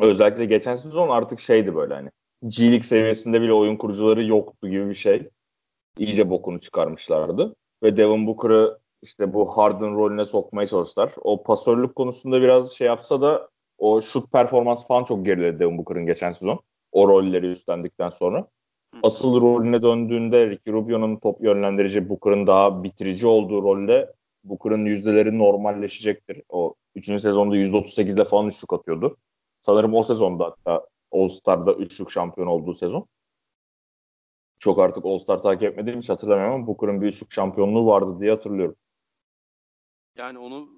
Özellikle geçen sezon artık şeydi böyle hani G-League seviyesinde bile oyun kurucuları yoktu gibi bir şey. İyice bokunu çıkarmışlardı. Ve Devin Booker'ı işte bu Harden rolüne sokmaya çalıştılar. O pasörlük konusunda biraz şey yapsa da o şut performans falan çok geriledi Devin Booker'ın geçen sezon. O rolleri üstlendikten sonra asıl rolüne döndüğünde Ricky Rubio'nun top yönlendirici, Booker'ın daha bitirici olduğu rolde Booker'ın yüzdeleri normalleşecektir. O 3. sezonda %38'de falan üçlük atıyordu. Sanırım o sezonda hatta All-Star'da üçlük şampiyon olduğu sezon. Çok artık All-Star takip etmediğim için hatırlamıyorum ama Booker'ın bir üçlük şampiyonluğu vardı diye hatırlıyorum.
Yani onu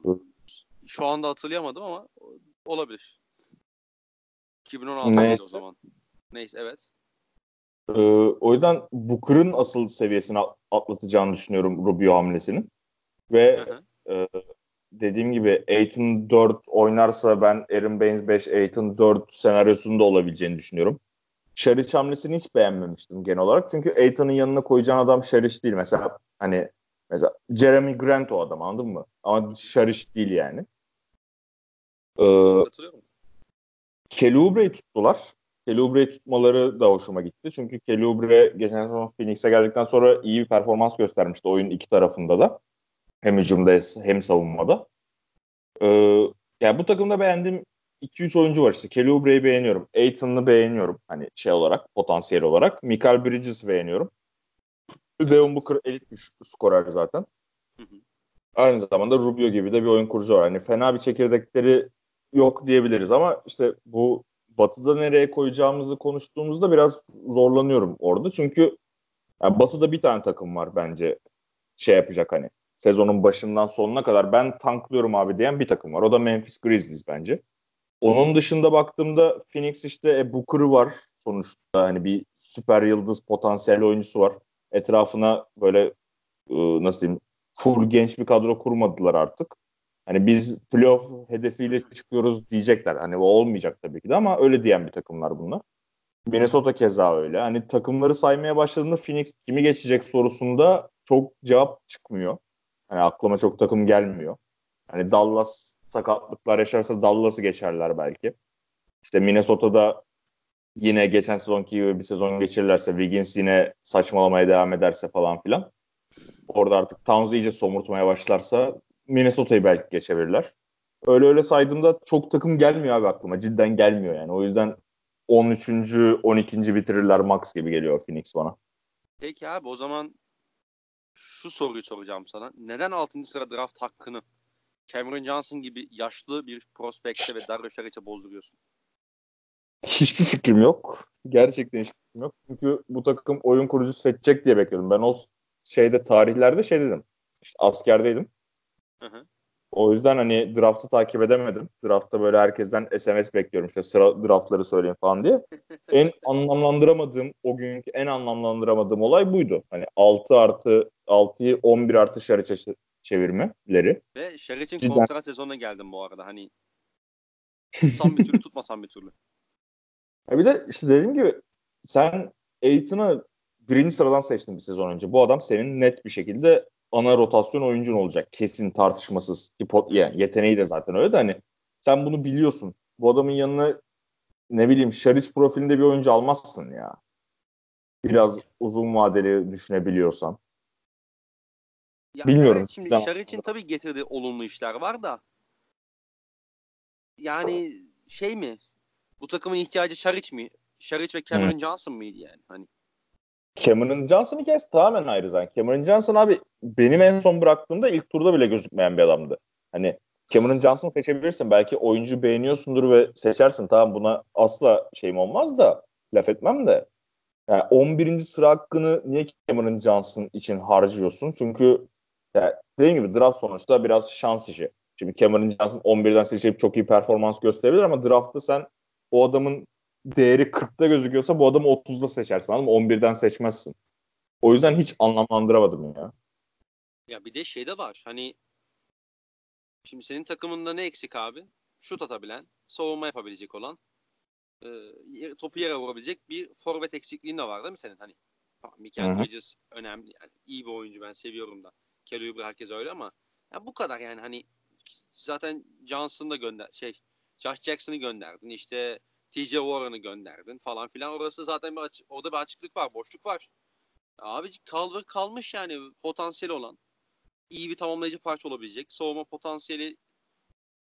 şu anda hatırlayamadım ama olabilir. 2016
Neyse.
o zaman. Neyse evet.
Ee, o yüzden Booker'ın asıl seviyesini atlatacağını düşünüyorum Rubio hamlesinin. Ve
Hı hı.
Ee, dediğim gibi Aiton 4 oynarsa ben Aaron Baines 5, Aiton 4 senaryosunda olabileceğini düşünüyorum. Şariç hamlesini hiç beğenmemiştim genel olarak. Çünkü Aiton'un yanına koyacağın adam Şariç değil. Mesela hani mesela Jeremy Grant o adam anladın mı? Ama Şariç değil yani. Ee, Oubre'yi tuttular. Kelly Oubre'yi tutmaları da hoşuma gitti. Çünkü Kelly Oubre geçen sezon Phoenix'e geldikten sonra iyi bir performans göstermişti oyun iki tarafında da. Hem hücumda hem savunmada. Ee, yani bu takımda beğendiğim 2-3 oyuncu var işte. Kelly Oubre'yi beğeniyorum. Aiton'u beğeniyorum. Hani şey olarak, potansiyel olarak. Michael Bridges'i beğeniyorum. Devon Booker elit bir skorer zaten. Hı hı. Aynı zamanda Rubio gibi de bir oyun kurucu var. Hani fena bir çekirdekleri yok diyebiliriz ama işte bu Batı'da nereye koyacağımızı konuştuğumuzda biraz zorlanıyorum orada. Çünkü yani Batı'da bir tane takım var bence şey yapacak hani sezonun başından sonuna kadar ben tanklıyorum abi diyen bir takım var. O da Memphis Grizzlies bence. Onun dışında baktığımda Phoenix işte e, Booker'ı var sonuçta. Hani bir süper yıldız potansiyel oyuncusu var. Etrafına böyle e, nasıl diyeyim full genç bir kadro kurmadılar artık. Hani biz playoff hedefiyle çıkıyoruz diyecekler. Hani o olmayacak tabii ki de ama öyle diyen bir takımlar bunlar. Minnesota keza öyle. Hani takımları saymaya başladığında Phoenix kimi geçecek sorusunda çok cevap çıkmıyor. Hani aklıma çok takım gelmiyor. Hani Dallas sakatlıklar yaşarsa Dallas'ı geçerler belki. İşte Minnesota'da yine geçen sezonki gibi bir sezon geçirirlerse Wiggins yine saçmalamaya devam ederse falan filan. Orada artık Towns iyice somurtmaya başlarsa Minnesota'yı belki geçebilirler. Öyle öyle saydığımda çok takım gelmiyor abi aklıma. Cidden gelmiyor yani. O yüzden 13. 12. bitirirler max gibi geliyor Phoenix bana.
Peki abi o zaman şu soruyu soracağım sana. Neden 6. sıra draft hakkını Cameron Johnson gibi yaşlı bir prospekte ve Dario Saric'e bozduruyorsun?
Hiçbir fikrim yok. Gerçekten hiçbir fikrim yok. Çünkü bu takım oyun kurucu seçecek diye bekliyordum. Ben o şeyde tarihlerde şey dedim. İşte askerdeydim. Hı hı. O yüzden hani draftı takip edemedim. Draftta böyle herkesten SMS bekliyorum işte sıra draftları söyleyin falan diye. en anlamlandıramadığım o günkü en anlamlandıramadığım olay buydu. Hani 6 artı 6'yı 11 artı Şariç'e çevirmeleri.
Ve Şariç'in Cidden... kontrat sezonuna geldim bu arada. Hani tutsam bir türlü tutmasam bir türlü.
Ya bir de işte dediğim gibi sen Aiton'u birinci sıradan seçtin bir sezon önce. Bu adam senin net bir şekilde ana rotasyon oyuncun olacak. Kesin tartışmasız. Yani yeteneği de zaten öyle de hani sen bunu biliyorsun. Bu adamın yanına ne bileyim Şariç profilinde bir oyuncu almazsın ya. Biraz uzun vadeli düşünebiliyorsan.
Ya Bilmiyorum. Evet, şimdi Şariç'in tabii getirdiği olumlu işler var da yani şey mi? Bu takımın ihtiyacı Şariç mi? Şariç ve Cameron Hı. Johnson mıydı yani? Hani
Cameron Johnson'ı kes tamamen ayrı zaten. Cameron Johnson abi benim en son bıraktığımda ilk turda bile gözükmeyen bir adamdı. Hani Cameron Johnson seçebilirsin. Belki oyuncu beğeniyorsundur ve seçersin. Tamam buna asla şeyim olmaz da laf etmem de. Yani 11. sıra hakkını niye Cameron Johnson için harcıyorsun? Çünkü yani dediğim gibi draft sonuçta biraz şans işi. Şimdi Cameron Johnson 11'den seçilip çok iyi performans gösterebilir ama draftta sen o adamın değeri 40'ta gözüküyorsa bu adamı 30'da seçersin anladın mı? 11'den seçmezsin. O yüzden hiç anlamlandıramadım ya.
Ya bir de şey de var. Hani şimdi senin takımında ne eksik abi? Şut atabilen, savunma yapabilecek olan, e, topu yere vurabilecek bir forvet eksikliğin de var değil mi senin? Hani Michael Bridges önemli. Yani iyi bir oyuncu ben seviyorum da. Kelly herkes öyle ama ya bu kadar yani hani zaten Johnson'ı da gönder şey Josh Jackson'ı gönderdin. İşte TJ Warren'ı gönderdin falan filan. Orası zaten bir açık, orada bir açıklık var, boşluk var. Abi kal kalmış yani potansiyel olan. iyi bir tamamlayıcı parça olabilecek. Savunma potansiyeli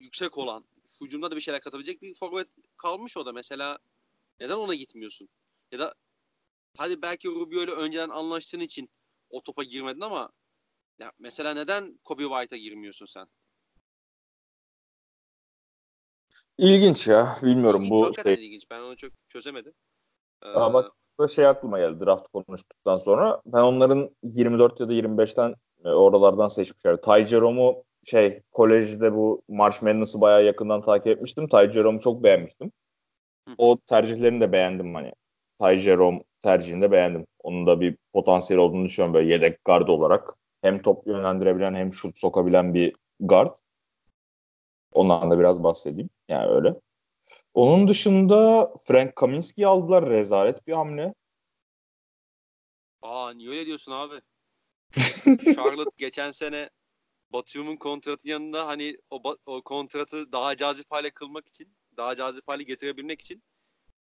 yüksek olan. Hücumda da bir şeyler katabilecek bir forvet kalmış o da. Mesela neden ona gitmiyorsun? Ya da hadi belki Rubio ile önceden anlaştığın için o topa girmedin ama ya mesela neden Kobe White'a girmiyorsun sen?
İlginç ya. Bilmiyorum
İlginç,
bu
hakikaten şey. ilginç. Ben onu çok çözemedim.
Ee... Ama bak şey aklıma geldi draft konuştuktan sonra. Ben onların 24 ya da 25'ten e, oralardan seçmişler. Ty Jerome'u şey kolejde bu March Madness'ı bayağı yakından takip etmiştim. Ty Jerome'u çok beğenmiştim. Hı. O tercihlerini de beğendim hani. Ty Jerome tercihini de beğendim. Onun da bir potansiyel olduğunu düşünüyorum böyle yedek guard olarak. Hem top yönlendirebilen hem şut sokabilen bir guard. Ondan da biraz bahsedeyim. Yani öyle. Onun dışında Frank Kaminsky aldılar. Rezalet bir hamle.
Aa niye öyle diyorsun abi? Charlotte geçen sene Batum'un kontratı yanında hani o, o kontratı daha cazip hale kılmak için, daha cazip hale getirebilmek için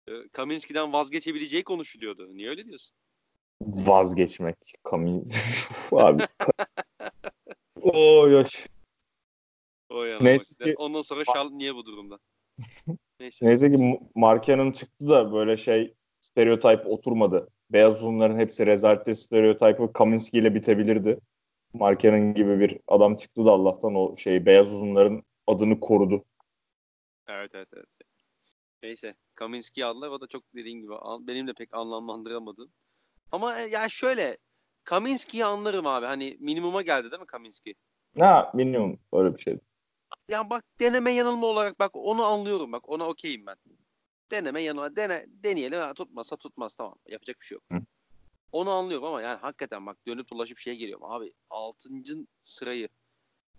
e, Kaminski'den vazgeçebileceği konuşuluyordu. Niye öyle diyorsun?
Vazgeçmek. Kamin. Abi. Oy oy.
O yana
Neyse ki-
Ondan sonra Charlotte niye bu durumda? Neyse.
Neyse ki Marken'ın çıktı da böyle şey stereotip oturmadı. Beyaz uzunların hepsi rezalte stereotipi Kaminski ile bitebilirdi. Marken'ın gibi bir adam çıktı da Allah'tan o şey beyaz uzunların adını korudu.
Evet evet evet. Neyse. Kaminski'yi aldılar. O da çok dediğin gibi benim de pek anlamlandıramadım. Ama e, ya şöyle Kaminski'yi anlarım abi. Hani minimuma geldi değil mi Kaminski?
Ha minimum öyle bir şey.
Ya bak deneme yanılma olarak bak onu anlıyorum bak ona okeyim ben. Deneme yanılma dene deneyelim ha, tutmazsa tutmaz tamam yapacak bir şey yok.
Hı.
Onu anlıyorum ama yani hakikaten bak dönüp dolaşıp şeye geliyorum abi 6. sırayı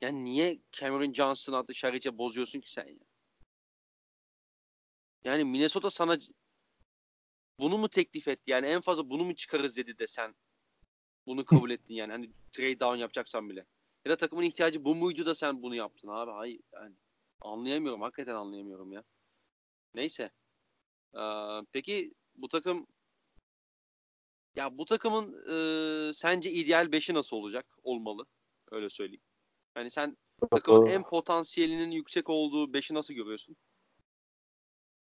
yani niye Cameron Johnson adlı Şariç'e bozuyorsun ki sen ya? Yani Minnesota sana bunu mu teklif etti? Yani en fazla bunu mu çıkarız dedi de sen bunu kabul ettin yani. Hani trade down yapacaksan bile. Ya da takımın ihtiyacı bu muydu da sen bunu yaptın abi? Hayır yani anlayamıyorum. Hakikaten anlayamıyorum ya. Neyse. Ee, peki bu takım ya bu takımın e, sence ideal 5'i nasıl olacak? Olmalı. Öyle söyleyeyim. Yani sen takımın en potansiyelinin yüksek olduğu 5'i nasıl görüyorsun?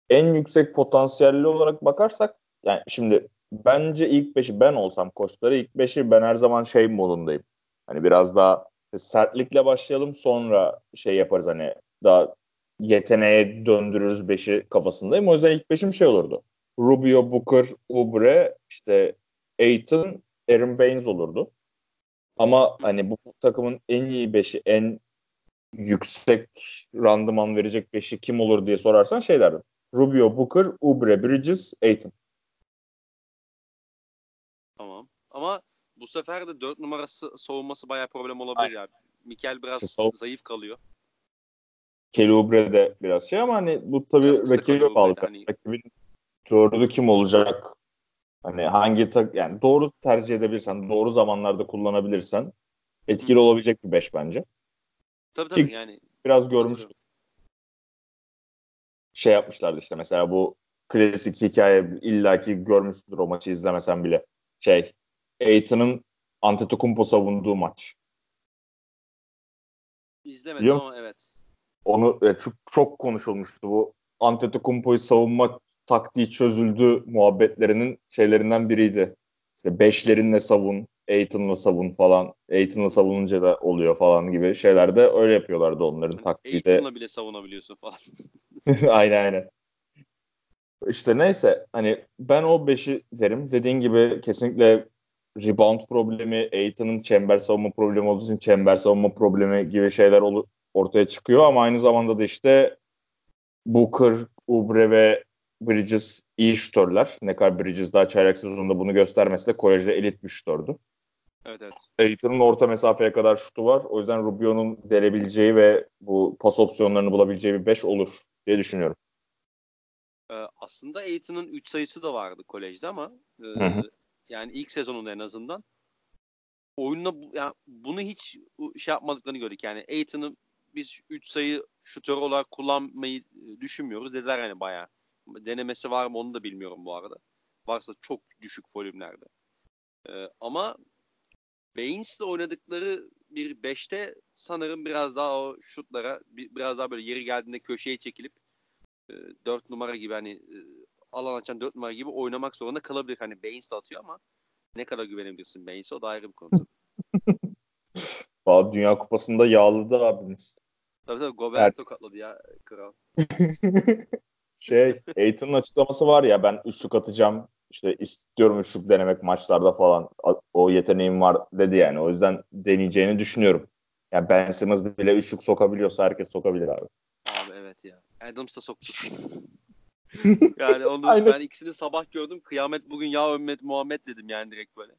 en yüksek potansiyelli olarak bakarsak yani şimdi bence ilk beşi ben olsam koçları ilk beşi ben her zaman şey modundayım. Hani biraz daha sertlikle başlayalım sonra şey yaparız hani daha yeteneğe döndürürüz beşi kafasındayım. O yüzden ilk beşim şey olurdu. Rubio, Booker, Oubre, işte Aiton, Aaron Baines olurdu. Ama hani bu takımın en iyi beşi, en yüksek randıman verecek beşi kim olur diye sorarsan şey derdim. Rubio, Booker, Oubre, Bridges, Aiton.
Tamam. Ama bu sefer de 4 numarası savunması bayağı problem olabilir ya. Mikel biraz
sav-
zayıf kalıyor.
Kelly Oubre de biraz şey ama hani bu tabii rakibe bağlı.
Hani-
Rakibin dördü kim olacak? Hani hangi tak yani doğru tercih edebilirsen, doğru zamanlarda kullanabilirsen etkili
Hı.
olabilecek bir beş bence.
Tabii tabii
Ki-
yani.
Biraz görmüştüm. Şey yapmışlardı işte mesela bu klasik hikaye illaki görmüşsündür o maçı izlemesen bile. Şey, Aiton'un Antetokounmpo savunduğu maç.
İzlemedim
Biliyor
ama evet.
Onu e, çok, çok konuşulmuştu bu. Antetokounmpo'yu savunma taktiği çözüldü muhabbetlerinin şeylerinden biriydi. İşte beşlerinle savun, Aiton'la savun falan. Aiton'la savununca da oluyor falan gibi şeylerde öyle yapıyorlardı onların taktiği de.
Eğitimle bile savunabiliyorsun falan.
aynen aynen. İşte neyse hani ben o beşi derim. Dediğin gibi kesinlikle rebound problemi, Aiton'un çember savunma problemi olduğu için çember savunma problemi gibi şeyler olu- ortaya çıkıyor ama aynı zamanda da işte Booker, Oubre ve Bridges iyi şutörler. Ne kadar Bridges daha çaylak sezonunda bunu göstermesi de kolejde elit bir şutördü.
Evet evet.
Aiton'un orta mesafeye kadar şutu var. O yüzden Rubio'nun delebileceği ve bu pas opsiyonlarını bulabileceği bir 5 olur diye düşünüyorum.
Ee, aslında Aiton'un 3 sayısı da vardı kolejde ama e,
Hı hı.
Yani ilk sezonunda en azından oyununa bu- yani bunu hiç şey yapmadıklarını gördük. Yani Aiton'u biz 3 sayı şutör olarak kullanmayı e, düşünmüyoruz dediler yani bayağı. Denemesi var mı onu da bilmiyorum bu arada. Varsa çok düşük volümlerde. Ee, ama Baines'le oynadıkları bir 5'te sanırım biraz daha o şutlara bi- biraz daha böyle yeri geldiğinde köşeye çekilip 4 numara gibi hani e, alan açan 4 numara gibi oynamak zorunda kalabilir. Hani Baines de atıyor ama ne kadar güvenebilirsin Baines'e o da ayrı bir konu.
Valla Dünya Kupası'nda yağladı abimiz.
tabii tabii Gobert tokatladı ya kral.
şey, Aiton'un açıklaması var ya ben üçlük atacağım işte istiyorum üçlük denemek maçlarda falan o yeteneğim var dedi yani. O yüzden deneyeceğini düşünüyorum. Yani Ben Simmons bile üçlük sokabiliyorsa herkes sokabilir abi.
Abi evet ya. Adams da soktu. yani onu
Aynen.
ben ikisini sabah gördüm. Kıyamet bugün ya ümmet Muhammed dedim yani direkt böyle.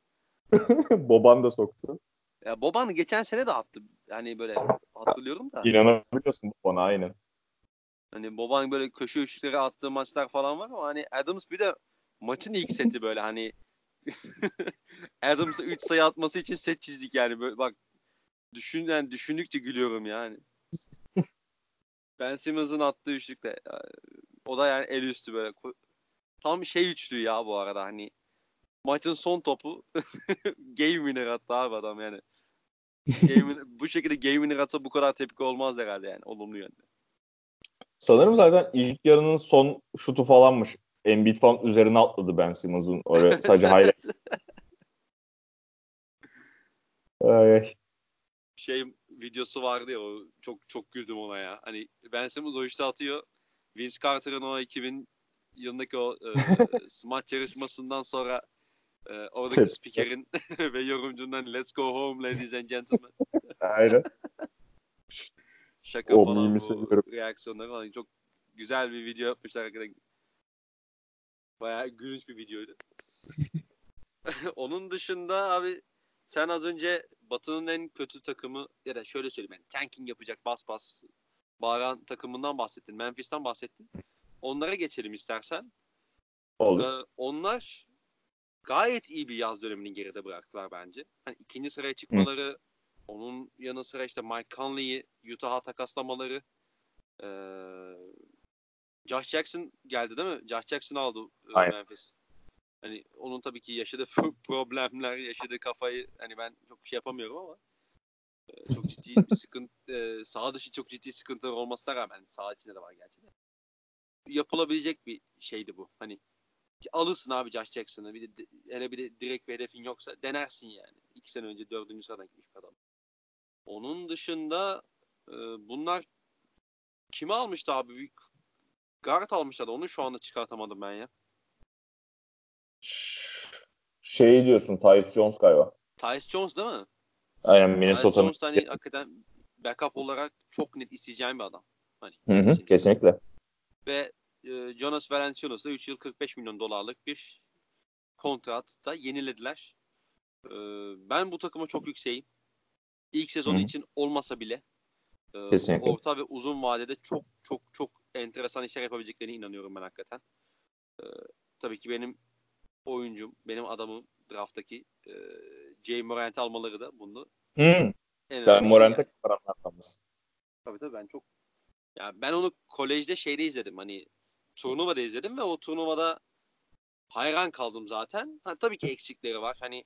Boban da soktu.
Ya Boban geçen sene de attı. Yani böyle hatırlıyorum da.
İnanabiliyorsun Boban'a aynen.
Hani Boban böyle köşe üçlükleri attığı maçlar falan var ama hani Adams bir de maçın ilk seti böyle hani Adams'a 3 sayı atması için set çizdik yani böyle bak düşün yani düşündükçe gülüyorum yani. Ben Simmons'ın attığı üçlükle o da yani el üstü böyle tam şey üçlü ya bu arada hani maçın son topu game winner attı abi adam yani. Game, bu şekilde game winner atsa bu kadar tepki olmaz herhalde yani olumlu yönde.
Sanırım zaten ilk yarının son şutu falanmış. Embiid falan üzerine atladı Ben Simmons'ın. Oraya sadece highlight. Ay.
Şey videosu vardı ya o çok çok güldüm ona ya. Hani Ben Simmons o işte atıyor. Vince Carter'ın o 2000 yılındaki o e, maç yarışmasından sonra e, oradaki spikerin ve yorumcundan let's go home ladies and gentlemen.
Aynen.
Şaka
O
falan bu
seviyorum.
reaksiyonları falan. Çok güzel bir video yapmışlar hakikaten. Bayağı gülünç bir videoydu. Onun dışında abi sen az önce Batı'nın en kötü takımı ya da şöyle söyleyeyim yani tanking yapacak bas bas bağıran takımından bahsettin. Memphis'ten bahsettin. Onlara geçelim istersen.
Olur.
Ee, onlar gayet iyi bir yaz dönemini geride bıraktılar bence. Hani ikinci sıraya çıkmaları, onun yanı sıra işte Mike Conley'i Utah'a takaslamaları, ee, Josh Jackson geldi değil mi? Josh Jackson aldı e,
Aynen.
Memphis. Hani onun tabii ki yaşadığı problemler, yaşadığı kafayı hani ben çok bir şey yapamıyorum ama çok ciddi bir sıkıntı, e, sağ dışı çok ciddi sıkıntılar olmasına rağmen sağ içinde de var gerçi de. Yapılabilecek bir şeydi bu. Hani alırsın abi Josh Jackson'ı. Bir de hele bir de direkt bir hedefin yoksa denersin yani. İki sene önce dördüncü sıradan gitmiş adam. Onun dışında e, bunlar kimi almıştı abi? Bir guard almışlardı. Onu şu anda çıkartamadım ben ya.
Şey diyorsun Tyus Jones galiba.
Tyus Jones değil mi?
Aynen Minnesota'nın.
Jones hani hakikaten backup olarak çok net isteyeceğim bir adam. Hani
Hı hı,
kesin.
kesinlikle.
Ve e, Jonas Valanciunas da 3 yıl 45 milyon dolarlık bir kontratta yenilediler. E, ben bu takıma çok yükseğim. İlk sezonu
Hı hı.
için olmasa bile e,
Kesinlikle.
orta ve uzun vadede çok çok çok enteresan işler yapabileceklerine inanıyorum ben hakikaten. E, tabii ki benim oyuncum, benim adamım drafttaki e, Jay Morant almaları da bunu
Hı.
en
Sen Morant'a
yani.
karanlardan mısın?
Tabii tabii ben çok ya ben onu kolejde şeyde izledim hani turnuvada izledim ve o turnuvada hayran kaldım zaten. Ha, tabii ki eksikleri var. Hani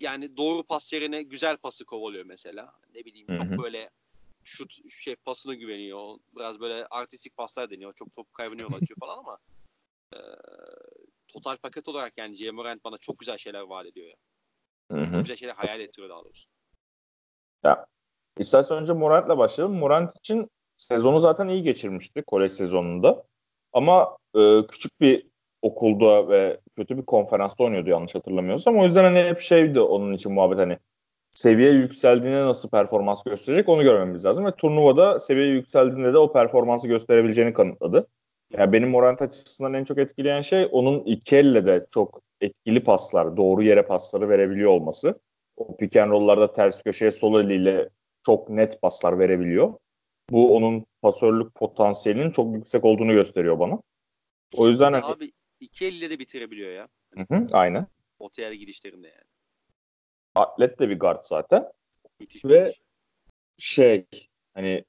yani doğru pas yerine güzel pası kovalıyor mesela. Ne bileyim çok
hı.
böyle şut şey pasına güveniyor. Biraz böyle artistik paslar deniyor. Çok top kaybına yol açıyor falan ama e, total paket olarak yani J. Morant bana çok güzel şeyler vaat ediyor ya.
Hı
Çok
hı.
güzel şeyler hayal ettiriyor daha doğrusu.
İstersen önce Morant'la başlayalım. Morant için sezonu zaten iyi geçirmişti kolej sezonunda. Ama e, küçük bir okulda ve kötü bir konferansta oynuyordu yanlış hatırlamıyorsam. O yüzden hani hep şeydi onun için muhabbet hani seviye yükseldiğinde nasıl performans gösterecek onu görmemiz lazım. Ve turnuvada seviye yükseldiğinde de o performansı gösterebileceğini kanıtladı. Yani benim Morant açısından en çok etkileyen şey onun iki elle de çok etkili paslar, doğru yere pasları verebiliyor olması. O pick and roll'larda ters köşeye sol eliyle çok net paslar verebiliyor. Bu onun pasörlük potansiyelinin çok yüksek olduğunu gösteriyor bana. O yüzden hani,
Abi iki elle de bitirebiliyor ya.
Hı hı, aynen.
Otaya girişlerinde yani.
Atlet de bir guard zaten.
Müthiş
Ve-
müthiş.
Şey hani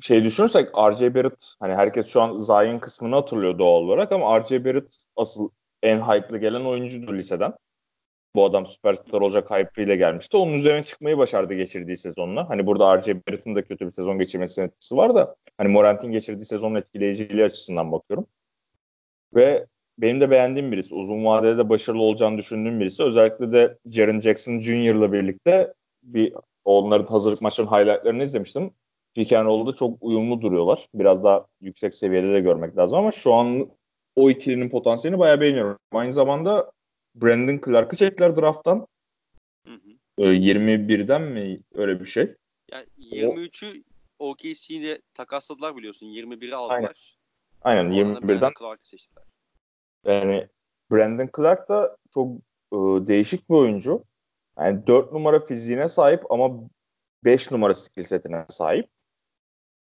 şey düşünürsek R.J. Barrett hani herkes şu an Zion kısmını hatırlıyor doğal olarak ama R.J. Barrett asıl en hype'lı gelen oyuncudur liseden. Bu adam süperstar olacak hype ile gelmişti. Onun üzerine çıkmayı başardı geçirdiği sezonla. Hani burada R.J. Barrett'ın da kötü bir sezon geçirmesinin etkisi var da hani Morant'in geçirdiği sezonun etkileyiciliği açısından bakıyorum. Ve benim de beğendiğim birisi. Uzun vadede de başarılı olacağını düşündüğüm birisi. Özellikle de Jaren Jackson Jr.'la birlikte bir onların hazırlık maçlarının highlightlarını izlemiştim. Pick and roll'da çok uyumlu duruyorlar. Biraz daha yüksek seviyede de görmek lazım ama şu an o ikilinin potansiyelini bayağı beğeniyorum. Aynı zamanda Brandon Clark'ı çektiler draft'tan.
Hı hı.
Ee, 21'den mi öyle bir şey?
Ya 23'ü OKC'de takasladılar biliyorsun. 21'i aldılar.
Aynen
Oradan da
21'den.
Brandon Clark'ı seçtiler.
Yani Brandon Clark da çok e, değişik bir oyuncu. Yani 4 numara fiziğine sahip ama 5 numara skill setine sahip.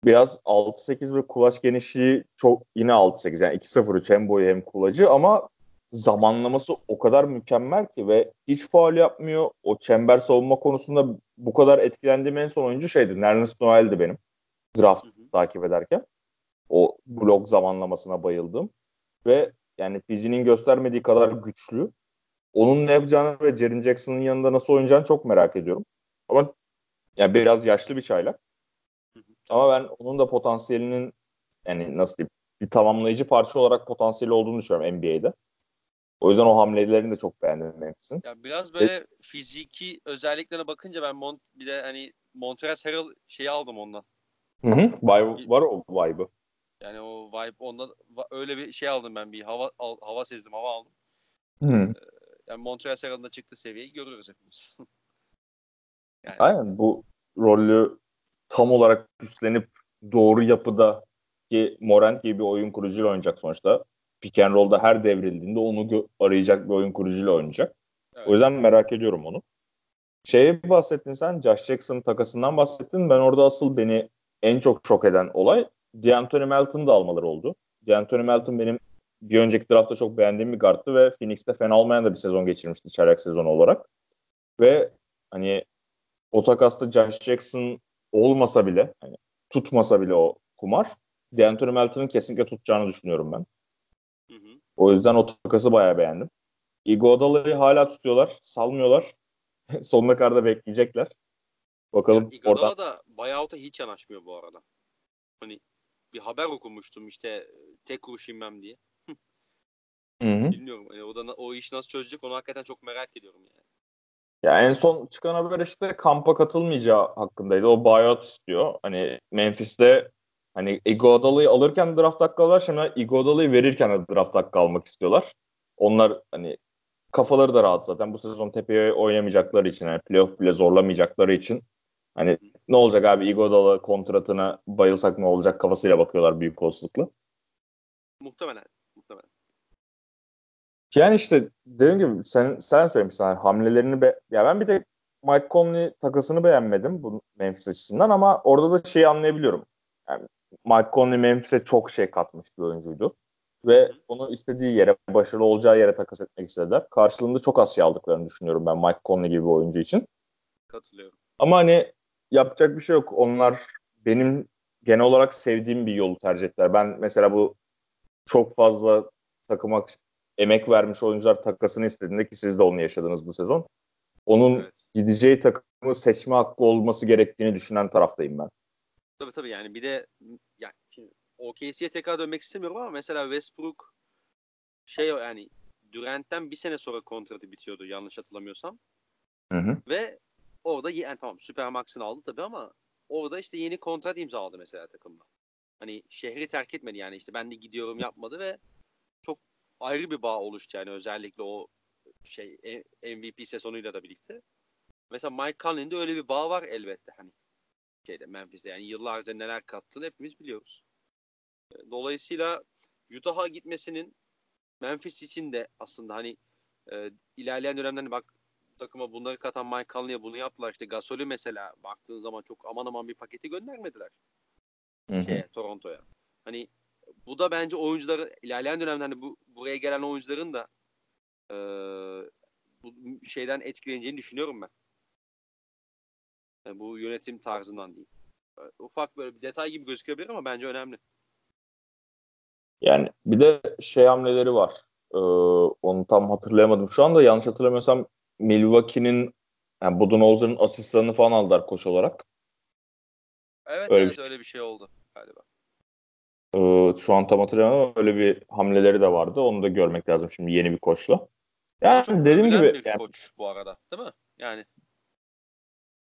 Biraz 6-8 bir kulaç genişliği çok yine 6-8 yani 2-0-3 hem boyu hem kulacı ama zamanlaması o kadar mükemmel ki ve hiç faul yapmıyor. O çember savunma konusunda bu kadar etkilendiğim en son oyuncu şeydi. Nerlens Noel'di benim draft
Hı hı.
takip ederken. O blok zamanlamasına bayıldım. Ve yani fizinin göstermediği kadar güçlü. Onun ne yapacağını ve Jaren Jackson'ın yanında nasıl oynayacağını çok merak ediyorum. Ama yani biraz yaşlı bir çaylak. Ama ben onun da potansiyelinin yani nasıl diyeyim bir tamamlayıcı parça olarak potansiyeli olduğunu düşünüyorum NBA'de. O yüzden o hamlelerini de çok beğendim Memphis'in.
Ya biraz böyle e- fiziki özelliklerine bakınca ben Mont bir de hani Montrezl Harrell şeyi aldım ondan.
Hı hı. Vibe, var o vibe'ı.
Yani o vibe ondan öyle bir şey aldım ben bir hava al, hava sezdim hava aldım.
Hı.
Yani Montrezl Harrell'ın da çıktığı seviyeyi görüyoruz hepimiz.
yani. Aynen bu rolü tam olarak üstlenip doğru yapıda ki Morant gibi bir oyun kurucuyla oynayacak sonuçta. Pick and roll'da her devrildiğinde onu arayacak bir oyun kurucuyla oynayacak. Evet. O yüzden merak ediyorum onu. Şeye bahsettin sen, Josh Jackson takasından bahsettin. Ben orada asıl beni en çok şok eden olay D'Anthony Melton'u da almaları oldu. D'Anthony Melton benim bir önceki draftta çok beğendiğim bir guardtı ve Phoenix'te fena olmayan da bir sezon geçirmişti çaylak sezonu olarak. Ve hani o takasta Josh Jackson olmasa bile hani tutmasa bile o kumar D'Anthony Melton'un kesinlikle tutacağını düşünüyorum ben. Hı hı. O yüzden o takası bayağı beğendim. Iguodala'yı hala tutuyorlar. Salmıyorlar. Sonuna kadar da bekleyecekler. Bakalım
yani Iguodala oradan... da buyout'a hiç yanaşmıyor bu arada. Hani bir haber okumuştum işte tek kuruş inmem diye. Hı-hı. Bilmiyorum. Yani o da o iş nasıl çözecek onu hakikaten çok merak ediyorum yani.
Ya en son çıkan haber işte kampa katılmayacağı hakkındaydı. O buyout istiyor. Hani Memphis'te hani Iguodala'yı alırken draft hakkı alırlar. Şimdi Iguodala'yı verirken de draft hakkı almak istiyorlar. Onlar hani kafaları da rahat zaten. Bu sezon tepeye oynamayacakları için yani playoff bile zorlamayacakları için hani ne olacak abi Iguodala kontratına bayılsak ne olacak kafasıyla bakıyorlar büyük olasılıkla.
Muhtemelen.
Yani işte dediğim gibi sen sen söylemişsin hani hamlelerini be ya ben bir de Mike Conley takasını beğenmedim bu Memphis açısından ama orada da şeyi anlayabiliyorum. Yani Mike Conley Memphis'e çok şey katmış bir oyuncuydu. Ve onu istediği yere, başarılı olacağı yere takas etmek istediler. Karşılığında çok az şey aldıklarını düşünüyorum ben Mike Conley gibi bir oyuncu için.
Katılıyorum.
Ama hani yapacak bir şey yok. Onlar benim genel olarak sevdiğim bir yolu tercih ettiler. Ben mesela bu çok fazla takıma emek vermiş oyuncular takasını istediğinde ki siz de onu yaşadınız bu sezon. Onun evet. gideceği takımı seçme hakkı olması gerektiğini düşünen taraftayım ben.
Tabii tabii yani bir de yani OKC'ye tekrar dönmek istemiyorum ama mesela Westbrook şey yani Durant'ten bir sene sonra kontratı bitiyordu yanlış hatırlamıyorsam.
Hı hı.
Ve orada yani tamam Supermax'ını aldı tabii ama orada işte yeni kontrat imzaladı mesela takımla. Hani şehri terk etmedi yani işte ben de gidiyorum yapmadı ve ayrı bir bağ oluştu yani özellikle o şey MVP sezonuyla da birlikte. Mesela Mike Conley'de öyle bir bağ var elbette hani şeyde Memphis'te yani yıllarca neler kattığını hepimiz biliyoruz. Dolayısıyla Utah'a gitmesinin Memphis için de aslında hani e, ilerleyen dönemden hani bak takıma bunları katan Mike Conley'e bunu yaptılar. İşte Gasol'ü mesela baktığın zaman çok aman aman bir paketi göndermediler. Şeye, Toronto'ya. Hani bu da bence oyuncuları ilerleyen dönemde hani bu buraya gelen oyuncuların da e, bu şeyden etkileneceğini düşünüyorum ben. Yani bu yönetim tarzından değil. Ufak böyle bir detay gibi gözükebilir ama bence önemli.
Yani bir de şey hamleleri var. Ee, onu tam hatırlayamadım. Şu anda yanlış hatırlamıyorsam Milwaukee'nin yani Budenholzer'ın asistanını falan aldılar koç olarak.
Evet, öyle evet bir şey. öyle bir şey oldu galiba.
Ee, şu an tam hatırlamıyorum ama öyle bir hamleleri de vardı. Onu da görmek lazım şimdi yeni bir koçla. Yani Çok dediğim gibi
bir yani, koç bu arada, değil mi? Yani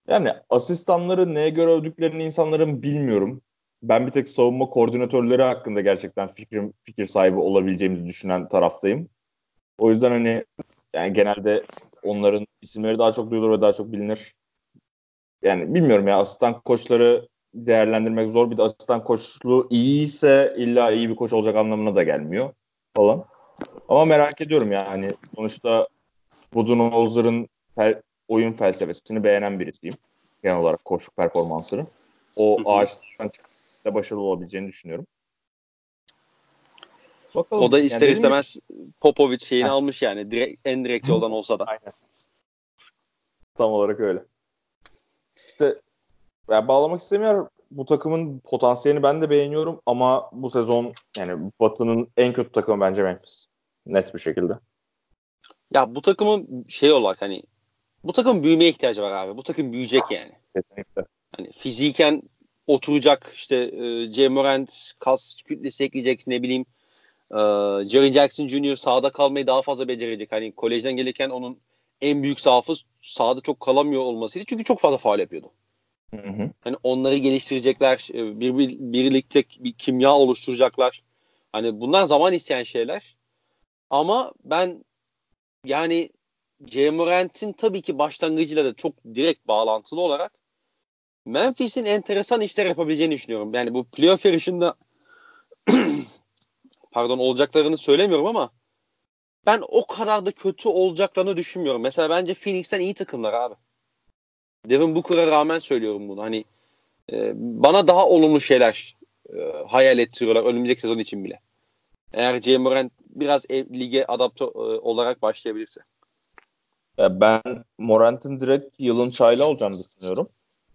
yani asistanları neye göre övdüklerini insanların bilmiyorum. Ben bir tek savunma koordinatörleri hakkında gerçekten fikrim fikir sahibi olabileceğimizi düşünen taraftayım. O yüzden hani yani genelde onların isimleri daha çok duyulur ve daha çok bilinir. Yani bilmiyorum ya asistan koçları değerlendirmek zor. Bir de asistan koçluğu iyiyse illa iyi bir koç olacak anlamına da gelmiyor falan. Ama merak ediyorum yani sonuçta Budenholzer'ın fel, oyun felsefesini beğenen birisiyim. Genel olarak koçluk performansını. O ağaçtan da başarılı olabileceğini düşünüyorum.
Bakalım. O da ister yani istemez mi? Popovic şeyini ha. almış yani. Direkt, en direkt yoldan olsa da.
Aynen. Tam olarak öyle. İşte yani bağlamak istemiyorum. Bu takımın potansiyelini ben de beğeniyorum ama bu sezon yani Batı'nın en kötü takımı bence Memphis. net bir şekilde.
Ya bu takımın şey olarak hani bu takım büyümeye ihtiyacı var abi. Bu takım büyüyecek yani.
Kesinlikle.
Hani fiziken oturacak işte e, J. Morant kas kütlesi ekleyecek ne bileyim e, Jerry Jackson Jr. sahada kalmayı daha fazla becerecek. Hani kolejden gelirken onun en büyük zaafı sahada çok kalamıyor olmasıydı. Çünkü çok fazla faal yapıyordu.
Hı hı.
Hani onları geliştirecekler. e, Bir, bir, birlikte bir kimya oluşturacaklar. Hani bunlar zaman isteyen şeyler. Ama ben yani J. Morant'in tabii ki başlangıcıyla da çok direkt bağlantılı olarak Memphis'in enteresan işler yapabileceğini düşünüyorum. Yani bu playoff yarışında pardon olacaklarını söylemiyorum ama ben o kadar da kötü olacaklarını düşünmüyorum. Mesela bence Phoenix'ten iyi takımlar abi. Devin Booker'a rağmen söylüyorum bunu. Hani e, bana daha olumlu şeyler e, hayal ettiriyorlar önümüzdeki sezon için bile. Eğer J. Morant biraz ev, lige adapte e, olarak başlayabilirse.
Ya ben Morant'ın direkt yılın çayla olacağını düşünüyorum.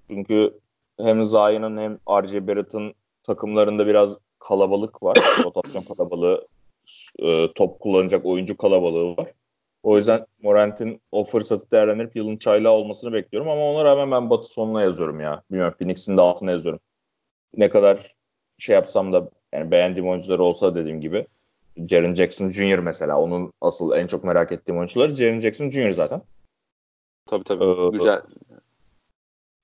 Çünkü hem Zion'ın hem R.J. Barrett'ın takımlarında biraz kalabalık var. Rotasyon kalabalığı, e, top kullanacak oyuncu kalabalığı var. O yüzden Morant'in o fırsatı değerlendirip yılın çayla olmasını bekliyorum ama ona rağmen ben Batı sonuna yazıyorum ya. Bilmiyorum Phoenix'in de altına yazıyorum. Ne kadar şey yapsam da yani beğendiğim oyuncular olsa dediğim gibi Jaren Jackson Jr. mesela onun asıl en çok merak ettiğim oyuncuları Jaren Jackson Jr. zaten.
Tabii tabii.
Ee,
Güzel.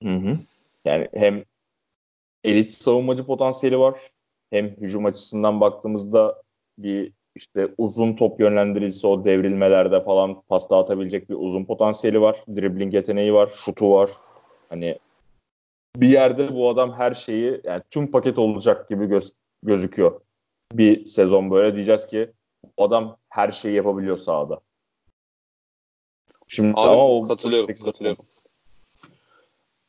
Hı hı. Yani hem elit savunmacı potansiyeli var hem hücum açısından baktığımızda bir işte uzun top yönlendiricisi o devrilmelerde falan pas dağıtabilecek bir uzun potansiyeli var. Dribbling yeteneği var, şutu var. Hani bir yerde bu adam her şeyi yani tüm paket olacak gibi göz, gözüküyor. Bir sezon böyle diyeceğiz ki bu adam her şeyi yapabiliyor sahada. Şimdi
Abi,
ama o
katılıyorum, katılıyorum.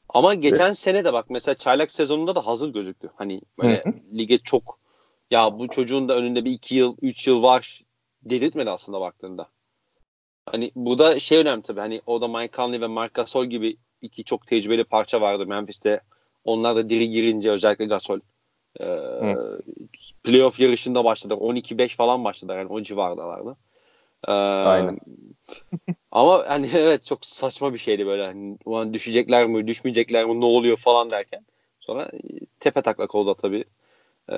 Ama geçen sene de bak mesela çaylak sezonunda da hazır gözüktü. Hani böyle
Hı hı.
lige çok ya bu çocuğun da önünde bir iki yıl, üç yıl var dedirtmedi aslında baktığında. Hani burada şey önemli tabii hani o da Mike Conley ve Marc Gasol gibi iki çok tecrübeli parça vardı Memphis'te. Onlar da diri girince özellikle Gasol e,
Evet.
playoff yarışında başladılar. 12-5 falan başladılar yani o civardalardı. E,
Aynen.
ama hani evet çok saçma bir şeydi böyle. Hani, düşecekler mi, düşmeyecekler mi, ne oluyor falan derken. Sonra e, tepe taklak oldu tabii. Ee,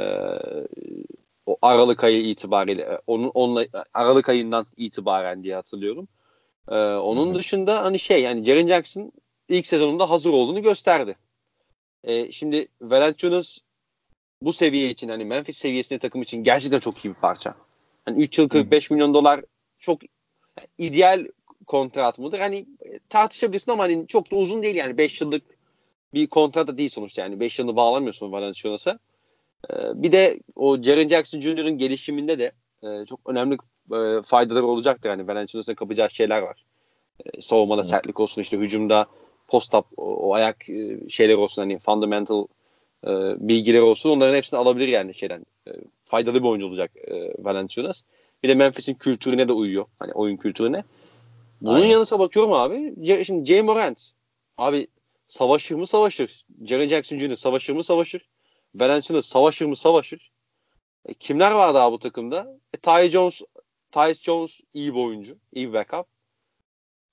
o Aralık ayı itibariyle e, onun onunla Aralık ayından itibaren diye hatırlıyorum. Ee, onun
Hı hı.
dışında hani şey yani Jaren Jackson ilk sezonunda hazır olduğunu gösterdi. Ee, şimdi Valanciunas bu seviye için hani Memphis seviyesinde takım için gerçekten çok iyi bir parça. Hani 3 yıl 45 milyon dolar çok ideal kontrat mıdır? Hani e, tartışabilirsin ama hani çok da uzun değil yani 5 yıllık bir kontrat da değil sonuçta yani 5 yılını bağlamıyorsun Valanciunas'a. Ee, bir de o Jaren Jackson Jr.'ın gelişiminde de e, çok önemli e, faydaları olacaktır. Yani Valanciunas'ın kapacağı şeyler var. E, savunmada
Evet.
sertlik olsun işte hücumda post up o, o ayak e, şeyler olsun hani fundamental e, bilgileri olsun onların hepsini alabilir yani şeyden. E, faydalı bir oyuncu olacak e, Valanciunas. Bir de Memphis'in kültürüne de uyuyor. Hani oyun kültürüne. Bunun
Aynen.
yanı sıra bakıyorum abi. C- şimdi Jay Morant abi savaşır mı savaşır. Jaren Jackson Jr. savaşır mı savaşır. Valanciunas savaşır mı savaşır. E, kimler var daha bu takımda? E, Ty Jones, Tyus Jones iyi bir oyuncu. iyi bir backup.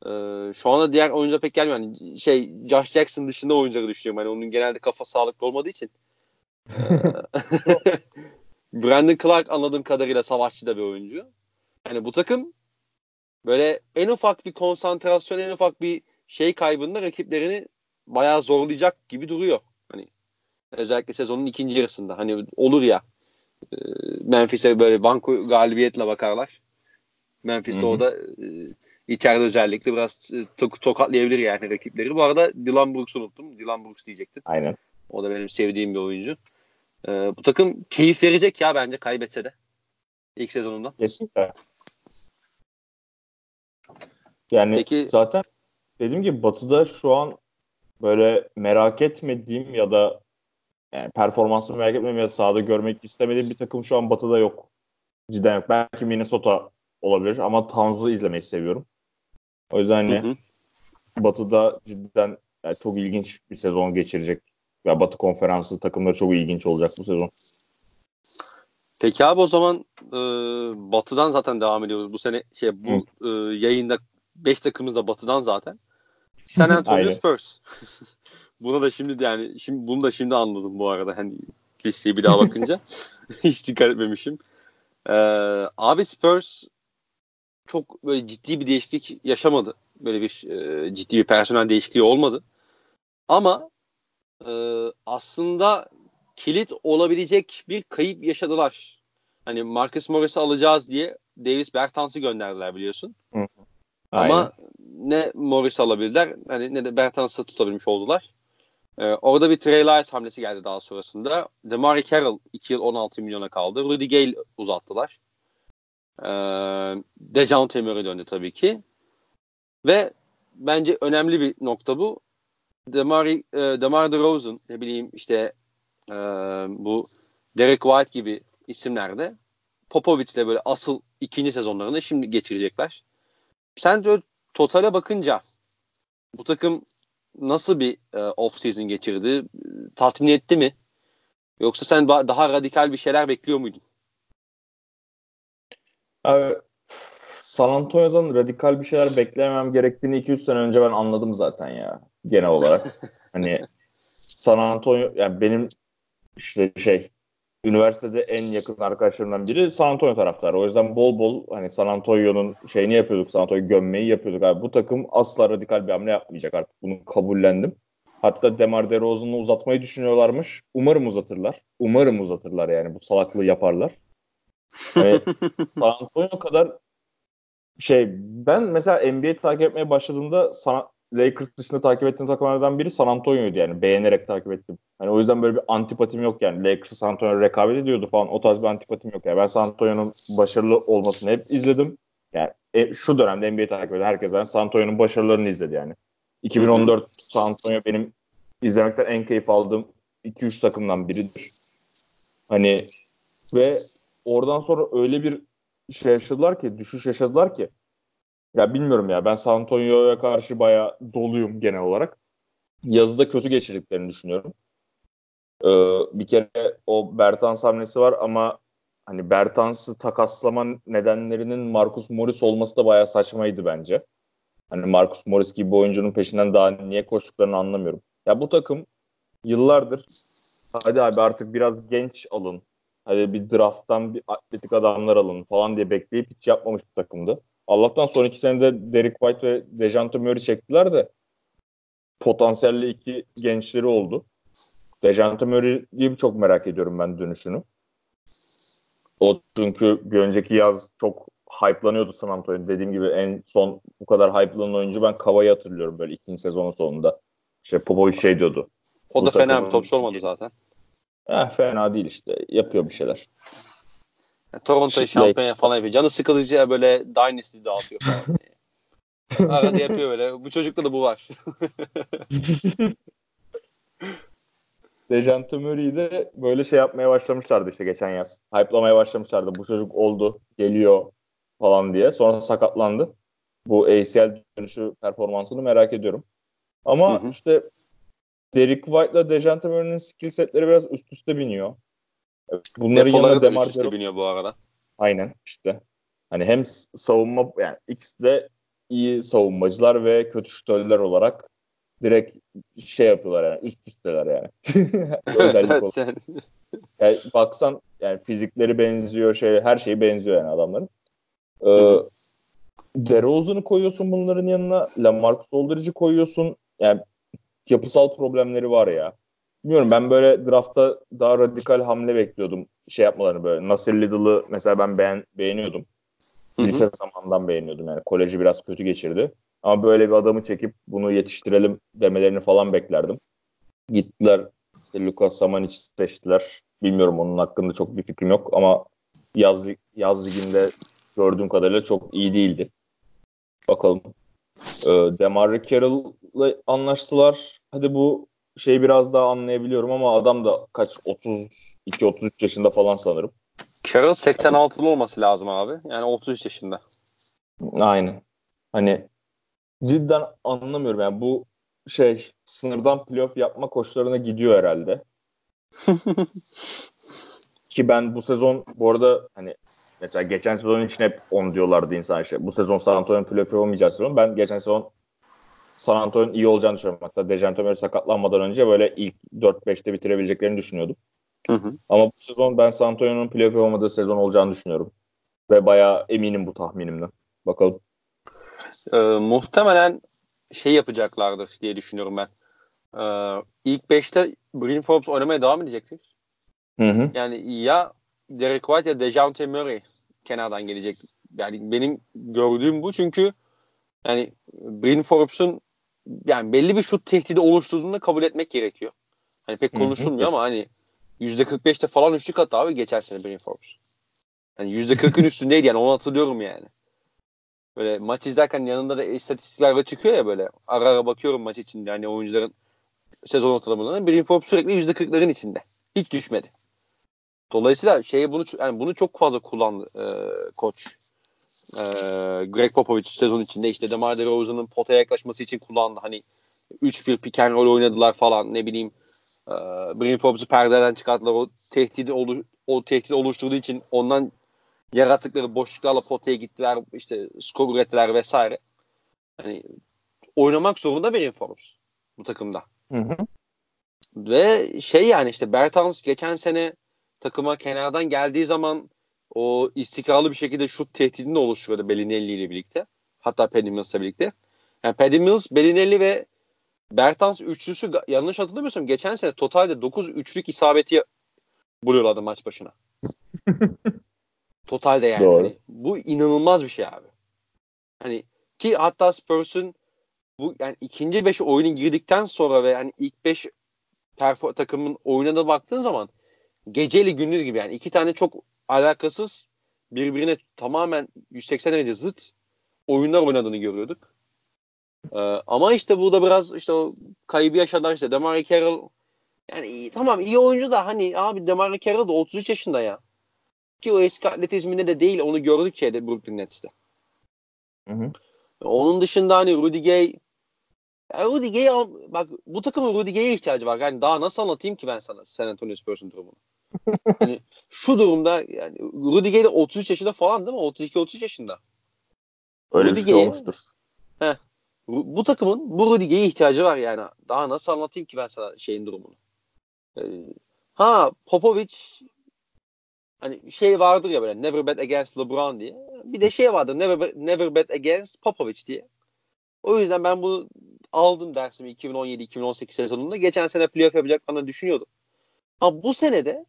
E, şu anda diğer oyuncular pek gelmiyor. Yani şey Josh Jackson dışında oyuncuları düşünüyorum. Hani onun genelde kafa sağlıklı olmadığı için. E, Brandon Clark anladığım kadarıyla savaşçı da bir oyuncu. Yani bu takım böyle en ufak bir konsantrasyon, en ufak bir şey kaybında rakiplerini bayağı zorlayacak gibi duruyor. Hani özellikle sezonun ikinci yarısında. Hani olur ya e, Memphis'e böyle banko galibiyetle bakarlar. Memphis
Hı hı.
orada e, içeride özellikle biraz e, tok- tokatlayabilir yani rakipleri. Bu arada Dylan Brooks'u unuttum. Dylan Brooks diyecektim.
Aynen.
O da benim sevdiğim bir oyuncu. E, bu takım keyif verecek ya bence kaybetse de. ilk sezonundan.
Kesinlikle. Yani
Peki-
zaten dediğim gibi Batı'da şu an böyle merak etmediğim ya da yani performansını merak etmediğim ya da sahada görmek istemediğim bir takım şu an Batı'da yok. Cidden yok. Belki Minnesota olabilir ama Towns'u izlemeyi seviyorum. O yüzden hani
Hı hı.
Batı'da cidden yani çok ilginç bir sezon geçirecek. Ya Batı konferansı takımları çok ilginç olacak bu sezon.
Peki abi o zaman e, Batı'dan zaten devam ediyoruz. Bu sene şey bu e, yayında 5 takımımız da Batı'dan zaten. San Antonio Spurs. Buna da şimdi yani şimdi bunu da şimdi anladım bu arada hani listeyi bir daha bakınca. Hiç dikkat etmemişim. Ee, abi Spurs çok böyle ciddi bir değişiklik yaşamadı. Böyle bir e, ciddi bir personel değişikliği olmadı. Ama e, aslında kilit olabilecek bir kayıp yaşadılar. Hani Marcus Morris'i alacağız diye Davis Bertans'ı gönderdiler biliyorsun. Hı. Ama ne Morris alabildiler hani ne de Bertans'ı tutabilmiş oldular. Ee, orada bir Trey Lyles hamlesi geldi daha sonrasında. DeMarre Carroll 2 yıl 16 milyona kaldı. Rudy Gay uzattılar. Ee, Dejounte Murray döndü tabii ki. Ve bence önemli bir nokta bu. DeMar, e, DeMar DeRozan ne bileyim işte e, bu Derek White gibi isimlerde Popovic'le böyle asıl ikinci sezonlarını şimdi geçirecekler. Sen de totale bakınca bu takım nasıl bir e, off season geçirdi? Tatmin etti mi? Yoksa sen daha radikal bir şeyler bekliyor muydun?
Abi San Antonio'dan radikal bir şeyler beklemem gerektiğini 2-3 sene önce ben anladım zaten ya genel olarak. hani San Antonio yani benim işte şey üniversitede en yakın arkadaşlarımdan biri San Antonio taraftarı. O yüzden bol bol hani San Antonio'nun şeyini yapıyorduk. San Antonio gömmeyi yapıyorduk abi. Bu takım asla radikal bir hamle yapmayacak artık. Bunu kabullendim. Hatta Demar DeRozan'ı uzatmayı düşünüyorlarmış. Umarım uzatırlar. Umarım uzatırlar yani bu salaklığı yaparlar. Yani San Antonio kadar şey ben mesela NBA takip etmeye başladığımda sana, Lakers dışında takip ettiğim takımlardan biri San Antonio'ydu yani. Beğenerek takip ettim. Hani o yüzden böyle bir antipatim yok yani. Lakers San Antonio rekabet ediyordu falan. O tarz bir antipatim yok yani. Ben San Antonio'nun başarılı olmasını hep izledim. Yani e, şu dönemde NBA takip eden herkes yani San Antonio'nun başarılarını izledi yani. 2014 San Antonio benim izlemekten en keyif aldığım 2-3 takımdan biridir. Hani ve oradan sonra öyle bir şey yaşadılar ki, düşüş yaşadılar ki ya bilmiyorum ya ben San Antonio'ya karşı bayağı doluyum genel olarak. Yazıda kötü geçirdiklerini düşünüyorum. Ee, bir kere o Bertans hamlesi var ama hani Bertans'ı takaslama nedenlerinin Marcus Morris olması da bayağı saçmaydı bence. Hani Marcus Morris gibi bir oyuncunun peşinden daha niye koştuklarını anlamıyorum. Ya bu takım yıllardır hadi abi artık biraz genç alın. Hadi bir drafttan bir atletik adamlar alın falan diye bekleyip hiç yapmamış bir takımdı. Allah'tan son iki senede Derek White ve Dejante Murray çektiler de potansiyelli iki gençleri oldu. Dejante Murray'i çok merak ediyorum ben dönüşünü. O çünkü bir önceki yaz çok hype'lanıyordu San Antonio. Dediğim gibi en son bu kadar hype'lanan oyuncu ben Kava'yı hatırlıyorum böyle ikinci sezonun sonunda. İşte Popovic şey diyordu.
O da fena bir topçu olmadı zaten.
Eh, fena değil işte. Yapıyor bir şeyler.
Toronto şampiyon falan yapıyor. Canı sıkılıcı böyle Dynasty dağıtıyor falan. Arada yapıyor böyle. Bu çocukta da bu var.
Dejante Murray'i de böyle şey yapmaya başlamışlardı işte geçen yaz. Hype'lamaya başlamışlardı. Bu çocuk oldu, geliyor falan diye. Sonra sakatlandı. Bu ACL dönüşü performansını merak ediyorum. Ama hı hı. işte Derek White'la Dejante Murray'nin skill setleri biraz üst üste biniyor.
Bunların Depoları yanında Demar üste biniyor bu arada.
Aynen işte. Hani hem savunma yani X de iyi savunmacılar ve kötü şütöller olarak direkt şey yapıyorlar yani üst üsteler yani. Özellik olarak. yani baksan yani fizikleri benziyor şey her şeyi benziyor yani adamların. Ee, DeRozan'ı koyuyorsun bunların yanına. Lamarcus Aldridge'i koyuyorsun. Yani yapısal problemleri var ya. Bilmiyorum ben böyle draftta daha radikal hamle bekliyordum. Şey yapmalarını böyle. Nasir Little'ı mesela ben beğen, beğeniyordum. Lise zamandan beğeniyordum yani. Koleji biraz kötü geçirdi. Ama böyle bir adamı çekip bunu yetiştirelim demelerini falan beklerdim. Gittiler işte Lucas Samanic seçtiler. Bilmiyorum onun hakkında çok bir fikrim yok ama yaz, yaz liginde gördüğüm kadarıyla çok iyi değildi. Bakalım. Ee, Demar Carroll'la anlaştılar. Hadi bu şey biraz daha anlayabiliyorum ama adam da kaç 32-33 yaşında falan sanırım.
Carroll 86'lı olması lazım abi. Yani 33 yaşında.
Aynen. Hani cidden anlamıyorum yani bu şey sınırdan playoff yapma koşularına gidiyor herhalde. ki ben bu sezon bu arada hani mesela geçen sezon için hep 10 diyorlardı insan işte. Bu sezon San Antonio'nun playoff olmayacağı sezon. Ben geçen sezon San Antonio'nun iyi olacağını düşünüyorum. Hatta Dejante Murray sakatlanmadan önce böyle ilk 4-5'te bitirebileceklerini düşünüyordum.
Hı hı.
Ama bu sezon ben San Antonio'nun playoff olmadığı sezon olacağını düşünüyorum. Ve bayağı eminim bu tahminimden. Bakalım.
Ee, muhtemelen şey yapacaklardır diye düşünüyorum ben. Ee, ilk 5'te Bryn Forbes oynamaya devam edecektir.
Hı hı.
Yani ya Derek White ya Dejounte Murray kenardan gelecek. Yani benim gördüğüm bu çünkü yani Bryn Forbes'un yani belli bir şut tehdidi oluşturduğunu kabul etmek gerekiyor. Hani pek konuşulmuyor ama hani %45'te falan üçlük attı abi geçen sene Bryn Forbes. Yani %40'ın üstündeydi yani onu hatırlıyorum yani. Böyle maç izlerken yanında da istatistikler de çıkıyor ya böyle. Ara ara bakıyorum maç içinde yani oyuncuların sezon ortalamalarına. Bryn Forbes sürekli %40'ların içinde. Hiç düşmedi. Dolayısıyla şeyi bunu yani bunu çok fazla kullandı e, koç. E, Greg Popovich sezon içinde işte DeMar DeRozan'ın potaya yaklaşması için kullandı. Hani 3-1 pick and roll oynadılar falan ne bileyim. E, Bryn Forbes'u perdeden çıkarttılar. O tehdidi olu, o tehdidi oluşturduğu için ondan yarattıkları boşluklarla potaya gittiler. işte skor ürettiler vesaire. Hani oynamak zorunda Bryn Forbes bu takımda.
Hı hı.
Ve şey yani işte Bertans geçen sene takıma kenardan geldiği zaman o istikrarlı bir şekilde şut tehdidini oluşturuyordu Bellinelli ile birlikte. Hatta Paddy Mills'la birlikte. Yani Paddy Mills, Bellinelli ve Bertans üçlüsü yanlış hatırlamıyorsam geçen sene totalde 9 üçlük isabeti buluyorlardı maç başına. totalde yani.
Doğru.
Hani bu inanılmaz bir şey abi. Hani ki hatta Spurs'un bu yani ikinci beş oyunu girdikten sonra ve yani ilk beş takımın oyuna da baktığın zaman geceyle gündüz gibi yani iki tane çok alakasız birbirine tamamen 180 derece zıt oyunlar oynadığını görüyorduk. Ee, ama işte bu da biraz işte o kaybı yaşadılar işte Demar Carroll yani iyi, tamam iyi oyuncu da hani abi Demar Carroll da 33 yaşında ya. Ki o eski atletizminde de değil onu gördük şeyde Brooklyn Nets'te.
Hı hı.
Onun dışında hani Rudy Gay ya Rudy Gay bak bu takımın Rudy Gay'e ihtiyacı var. Yani daha nasıl anlatayım ki ben sana San Antonio Spurs'un durumunu? Hani şu durumda yani Rudy Gay de 33 yaşında falan değil mi? 32-33 yaşında.
Öyle
Rudy
bir şey olmuştur.
Bu, bu takımın bu Rudy Gay'e ihtiyacı var yani. Daha nasıl anlatayım ki ben sana şeyin durumunu? Ee, ha Popovic hani şey vardır ya böyle never bet against LeBron diye. Bir de şey vardır never, never bet against Popovic diye. O yüzden ben bunu aldım dersimi 2017-2018 sezonunda. Geçen sene playoff yapacaklarını düşünüyordum. Ama bu senede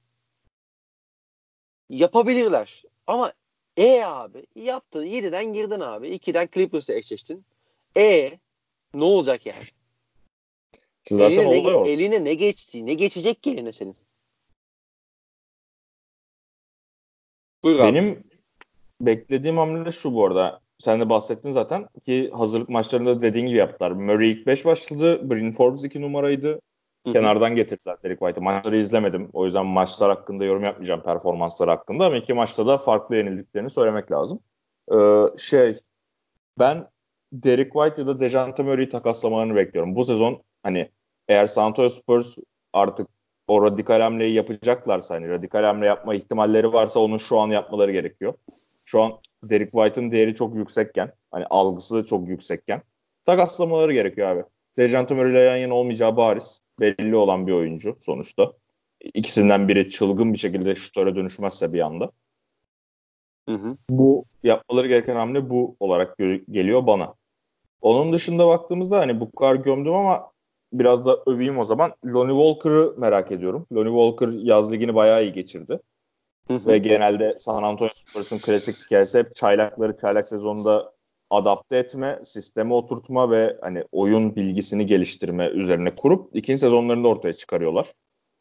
yapabilirler. Ama e abi yaptın 7'den girdin abi. 2'den Clippers'la eşleştin. E ne olacak yani?
Zaten
eline, ne,
oluyor.
eline ne geçti? Ne geçecek ki eline senin? Buyur abi.
Benim beklediğim hamle şu bu arada. Sen de bahsettin zaten ki hazırlık maçlarında dediğin gibi yaptılar. Murray ilk 5 başladı. Bryn Forbes 2 numaraydı. Kenardan getirdiler Derek White'ı. Maçları izlemedim. O yüzden maçlar hakkında yorum yapmayacağım performanslar hakkında. Ama iki maçta da farklı yenildiklerini söylemek lazım. Ee, şey ben Derek White ya da Dejante Murray'i takaslamalarını bekliyorum. Bu sezon hani eğer San Antonio Spurs artık o radikal hamleyi yapacaklarsa hani radikal hamle yapma ihtimalleri varsa onun şu an yapmaları gerekiyor. Şu an Derek White'ın değeri çok yüksekken hani algısı çok yüksekken takaslamaları gerekiyor abi. Dejante Murray ile yan yana olmayacağı bariz. Belli olan bir oyuncu sonuçta. İkisinden biri çılgın bir şekilde şutöre dönüşmezse bir anda.
Hı hı.
Bu yapmaları gereken hamle bu olarak gö- geliyor bana. Onun dışında baktığımızda hani bu kadar gömdüm ama biraz da öveyim o zaman. Lonnie Walker'ı merak ediyorum. Lonnie Walker yaz ligini bayağı iyi geçirdi.
Hı hı.
Ve genelde San Antonio Spurs'un klasik hikayesi hep çaylakları çaylak sezonda adapte etme, sisteme oturtma ve hani oyun bilgisini geliştirme üzerine kurup ikinci sezonlarında ortaya çıkarıyorlar.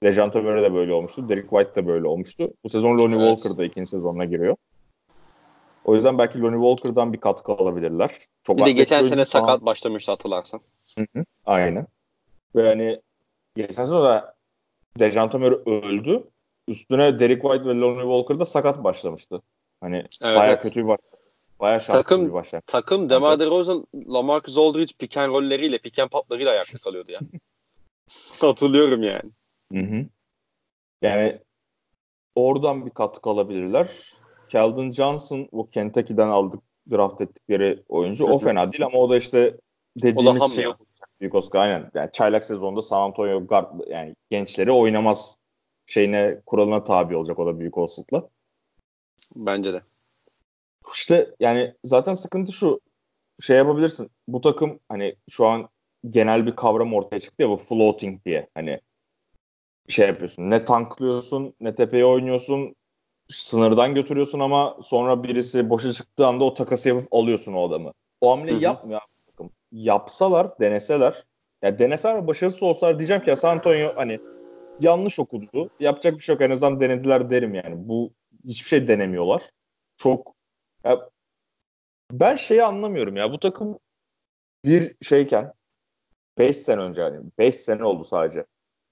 Dejante Murray de böyle olmuştu. Derek White de böyle olmuştu. Bu sezon Lonnie
Evet.
Walker da ikinci sezonuna giriyor. O yüzden belki Lonnie Walker'dan bir katkı alabilirler. Çok
Bir de geçen sene sakat başlamıştı hatırlarsan.
Hı hı, Aynen. Ve hani geçen sezon da Murray öldü. Üstüne Derek White ve Lonnie Walker da sakat başlamıştı. Hani
Evet,
bayağı
evet.
kötü bir baş. Bayağı şanssız
Takım-
bir başlangıç.
Takım DeMar DeRozan, LaMarcus Aldridge pick and roll'leriyle, pick and pop'larıyla ayakta kalıyordu ya. Hatırlıyorum yani.
Hı hı. Yani oradan bir katkı alabilirler. Keldon Johnson bu Kentucky'den aldık draft ettikleri oyuncu. O fena değil ama o da işte dediğimiz
ham
şey
ya.
büyük Oscar aynen. Yani çaylak sezonda San Antonio guard yani gençleri oynamaz şeyine kuralına tabi olacak o da büyük olasılıkla.
Bence de.
İşte yani zaten sıkıntı şu şey yapabilirsin. Bu takım hani şu an genel bir kavram ortaya çıktı ya bu floating diye. Hani şey yapıyorsun. Ne tanklıyorsun, ne tepeye oynuyorsun. Sınırdan götürüyorsun ama sonra birisi boşa çıktığı anda o takası yapıp alıyorsun o adamı. O hamleyi yapmıyor takım. Yapsalar, deneseler. Ya deneseler ve başarısız olsalar diyeceğim ki ya San Antonio hani yanlış okudu. Yapacak bir şey yok. En azından denediler derim yani. Bu hiçbir şey denemiyorlar. Çok ya, ben şeyi anlamıyorum ya. Bu takım bir şeyken 5 sene önce hani 5 sene oldu sadece.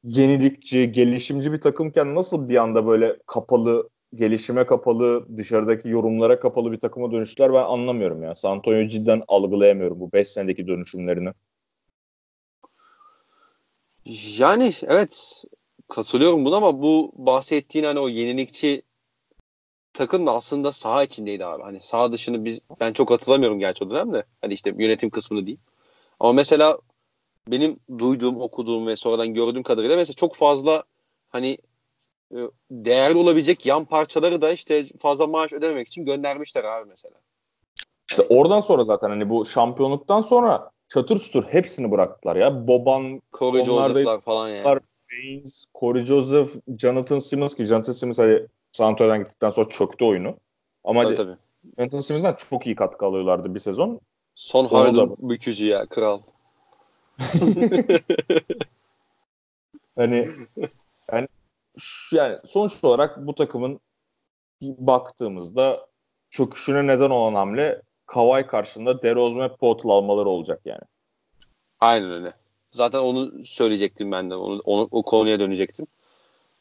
Yenilikçi, gelişimci bir takımken nasıl bir anda böyle kapalı, gelişime kapalı, dışarıdaki yorumlara kapalı bir takıma dönüştüler ben anlamıyorum ya. San Antonio cidden algılayamıyorum bu 5 senedeki dönüşümlerini.
Yani evet katılıyorum buna ama bu bahsettiğin hani o yenilikçi takım da aslında saha içindeydi abi. Hani saha dışını biz ben çok hatırlamıyorum gerçi o dönemde. Hani işte yönetim kısmını değil. Ama mesela benim duyduğum, okuduğum ve sonradan gördüğüm kadarıyla mesela çok fazla hani e, değerli olabilecek yan parçaları da işte fazla maaş ödememek için göndermişler abi mesela.
İşte oradan sonra zaten hani bu şampiyonluktan sonra çatır çutur hepsini bıraktılar ya. Boban,
Corey Joseph'lar falan yani.
Baines, Corey Joseph, Jonathan Simmons ki Jonathan Simmons hani San Antonio'dan gittikten sonra çöktü oyunu. Ama
Tabii, tabii.
Jonathan Simmons'dan çok iyi katkı alıyorlardı bir sezon.
Son Harden bükücü ya kral.
Hani yani, yani sonuç olarak bu takımın baktığımızda çöküşüne neden olan hamle Kawhi karşında DeRozan ve Poeltl almaları olacak yani.
Aynen öyle. Zaten onu söyleyecektim ben de. Onu, onu o konuya dönecektim.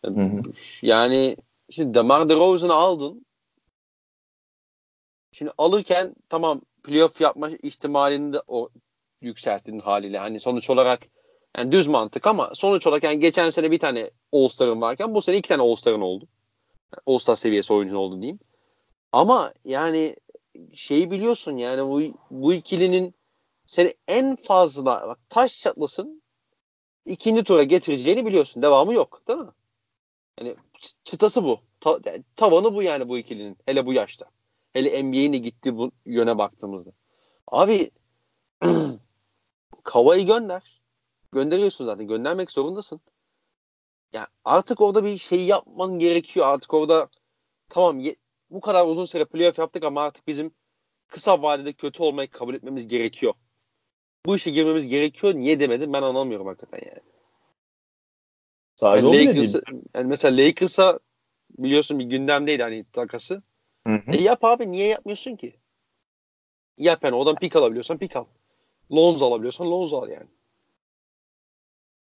hı.
Yani şimdi DeMar DeRozan'ı aldın. Şimdi alırken tamam playoff yapma ihtimalini de o yükselttin haliyle. Hani sonuç olarak yani düz mantık ama sonuç olarak yani geçen sene bir tane All-Star'ın varken bu sene iki tane All-Star'ın oldu. All-Star seviyesi oyuncun oldu diyeyim. Ama yani şeyi biliyorsun yani bu, bu ikilinin seni en fazla bak taş çatlasın ikinci tura getireceğini biliyorsun. Devamı yok değil mi? Yani çı- çıtası bu. Ta- yani tavanı bu yani bu ikilinin. Hele bu yaşta. Hele NBA'nin gitti bu yöne baktığımızda. Abi Kavayı gönder. Gönderiyorsun zaten. Göndermek zorundasın. Yani artık orada bir şey yapman gerekiyor. Artık orada tamam ye- bu kadar uzun süre playoff yaptık ama artık bizim kısa vadede kötü olmayı kabul etmemiz gerekiyor. Bu işe girmemiz gerekiyor. Niye demedim ben anlamıyorum hakikaten yani.
Sadece
Yani
değil.
yani mesela Lakers'a biliyorsun bir gündemdeydi hani takası.
Hı hı.
E yap abi niye yapmıyorsun ki? Yap yani oradan pik alabiliyorsan pik al. Lonzo alabiliyorsan Lonzo al yani.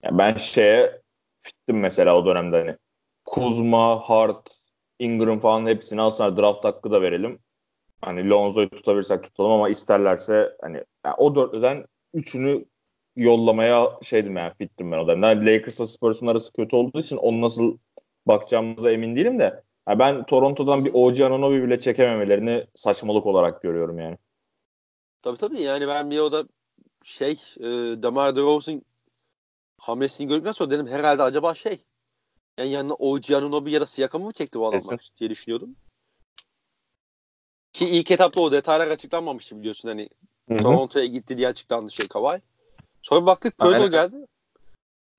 Ya ben şeye fittim mesela o dönemde hani. Kuzma, Hart, Ingram falan hepsini alsınlar draft hakkı da verelim. Hani Lonzo'yu tutabilirsek tutalım ama isterlerse hani yani o dörtlüden üçünü yollamaya şeydim yani fittim ben o dönemde. Yani Lakers'la Spurs'un arası kötü olduğu için onu nasıl bakacağımıza emin değilim de yani ben Toronto'dan bir OG Anunoby bile çekememelerini saçmalık olarak görüyorum yani.
Tabii tabii yani ben bir o da şey e, DeMar DeRozan hamlesini gördükten sonra dedim herhalde acaba şey yani yanına OG Anunoby ya da Siakam'ı mı çekti bu adamlar
Kesin.
diye düşünüyordum. Ki ilk etapta o detaylar açıklanmamıştı biliyorsun hani. Toronto'ya gitti diye açıklandı şey Kawhi. Sonra baktık
Aynen.
geldi.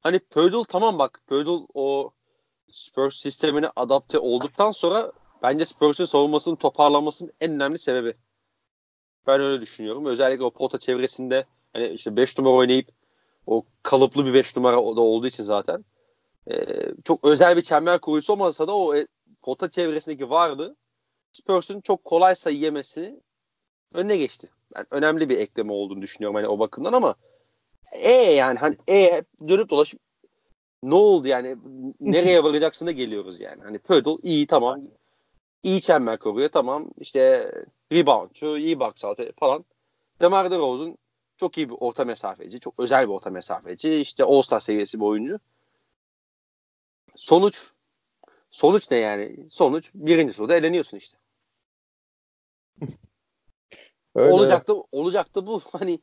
Hani Pördl tamam bak Pördl o Spurs sistemine adapte olduktan sonra bence Spurs'un savunmasının toparlanmasının en önemli sebebi. Ben öyle düşünüyorum. Özellikle o pota çevresinde hani işte 5 numara oynayıp o kalıplı bir 5 numara da olduğu için zaten ee, çok özel bir çember kuruyusu olmasa da o e, pota çevresindeki varlığı Spurs'un çok kolay sayı yemesi önüne geçti. Ben önemli bir ekleme olduğunu düşünüyorum hani o bakımdan ama e yani hani e dönüp dolaşıp ne oldu yani nereye varacaksın da geliyoruz yani. Hani Pödel iyi tamam iyi çember koruyor tamam işte reboundçu iyi box falan. Demar DeRozan çok iyi bir orta mesafeci. Çok özel bir orta mesafeci. İşte All-Star seviyesi bir oyuncu. Sonuç Sonuç ne yani? Sonuç birinci turda eleniyorsun işte.
Öyle.
Olacaktı, olacaktı bu. Hani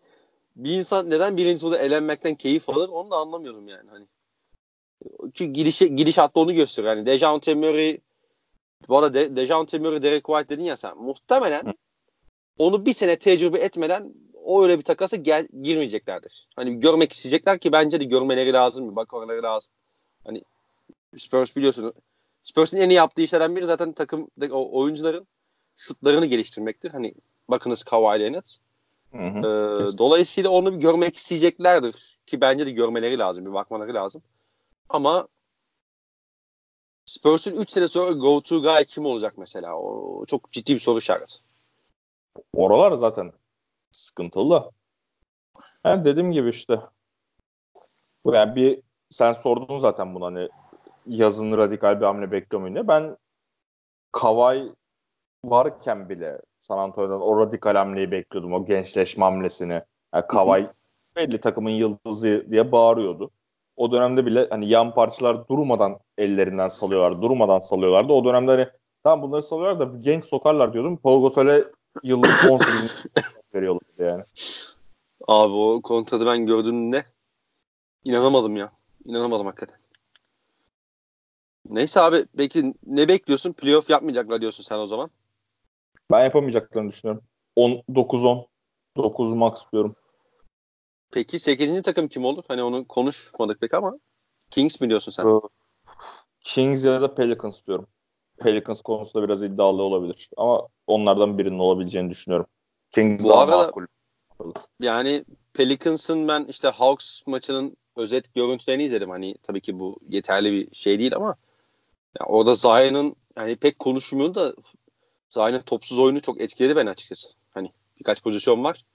bir insan neden birinci turda elenmekten keyif alır onu da anlamıyorum yani. Hani ki gidişe, gidişatta onu gösteriyor. Yani Dejounte Murray bu arada De, Dejounte Murray, Derek White dedin ya sen. Muhtemelen onu bir sene tecrübe etmeden o öyle bir takasa gel, girmeyeceklerdir. Hani görmek isteyecekler ki bence de görmeleri lazım. Bir bakmaları lazım. Hani Spurs biliyorsun. Spurs'un en iyi yaptığı işlerden biri zaten takım o oyuncuların şutlarını geliştirmektir. Hani bakınız Kawhi Leonard.
Hı hı.
Ee, dolayısıyla onu bir görmek isteyeceklerdir. Ki bence de görmeleri lazım. Bir bakmaları lazım. Ama Spurs'un 3 sene sonra go to guy kim olacak mesela? O çok ciddi bir soru işareti.
Oralar zaten sıkıntılı. Yani dediğim gibi işte. Yani bir sen sordun zaten bunu hani yazın radikal bir hamle bekliyor muyum diye. Ben Kavay varken bile San Antonio'dan o radikal hamleyi bekliyordum. O gençleşme hamlesini. Yani Kavay belli takımın yıldızı diye bağırıyordu. O dönemde bile hani yan parçalar durmadan ellerinden salıyorlar. Durmadan salıyorlardı. O dönemde hani tamam bunları salıyorlar da genç sokarlar diyordum. Paul Gasol'e yıllık 18 veriyorlar yani.
Abi o kontratı ben gördüğümde inanamadım ya. İnanamadım hakikaten. Neyse abi peki ne bekliyorsun? Playoff yapmayacaklar diyorsun sen o zaman.
Ben yapamayacaklarını düşünüyorum. 10 9-10. 9 max diyorum.
Peki 8. takım kim olur? Hani onu konuşmadık pek ama Kings mi diyorsun sen?
Ee, Kings ya da Pelicans diyorum. Pelicans konusunda biraz iddialı olabilir. Ama onlardan birinin olabileceğini düşünüyorum. Kings
Bu
daha
arada-
makul. olur.
Yani Pelicans'ın ben işte Hawks maçının özet görüntülerini izledim. Hani tabii ki bu yeterli bir şey değil ama ya orada Zion'ın yani pek konuşmuyor da Zion'ın topsuz oyunu çok etkiledi ben açıkçası. Hani birkaç pozisyon var.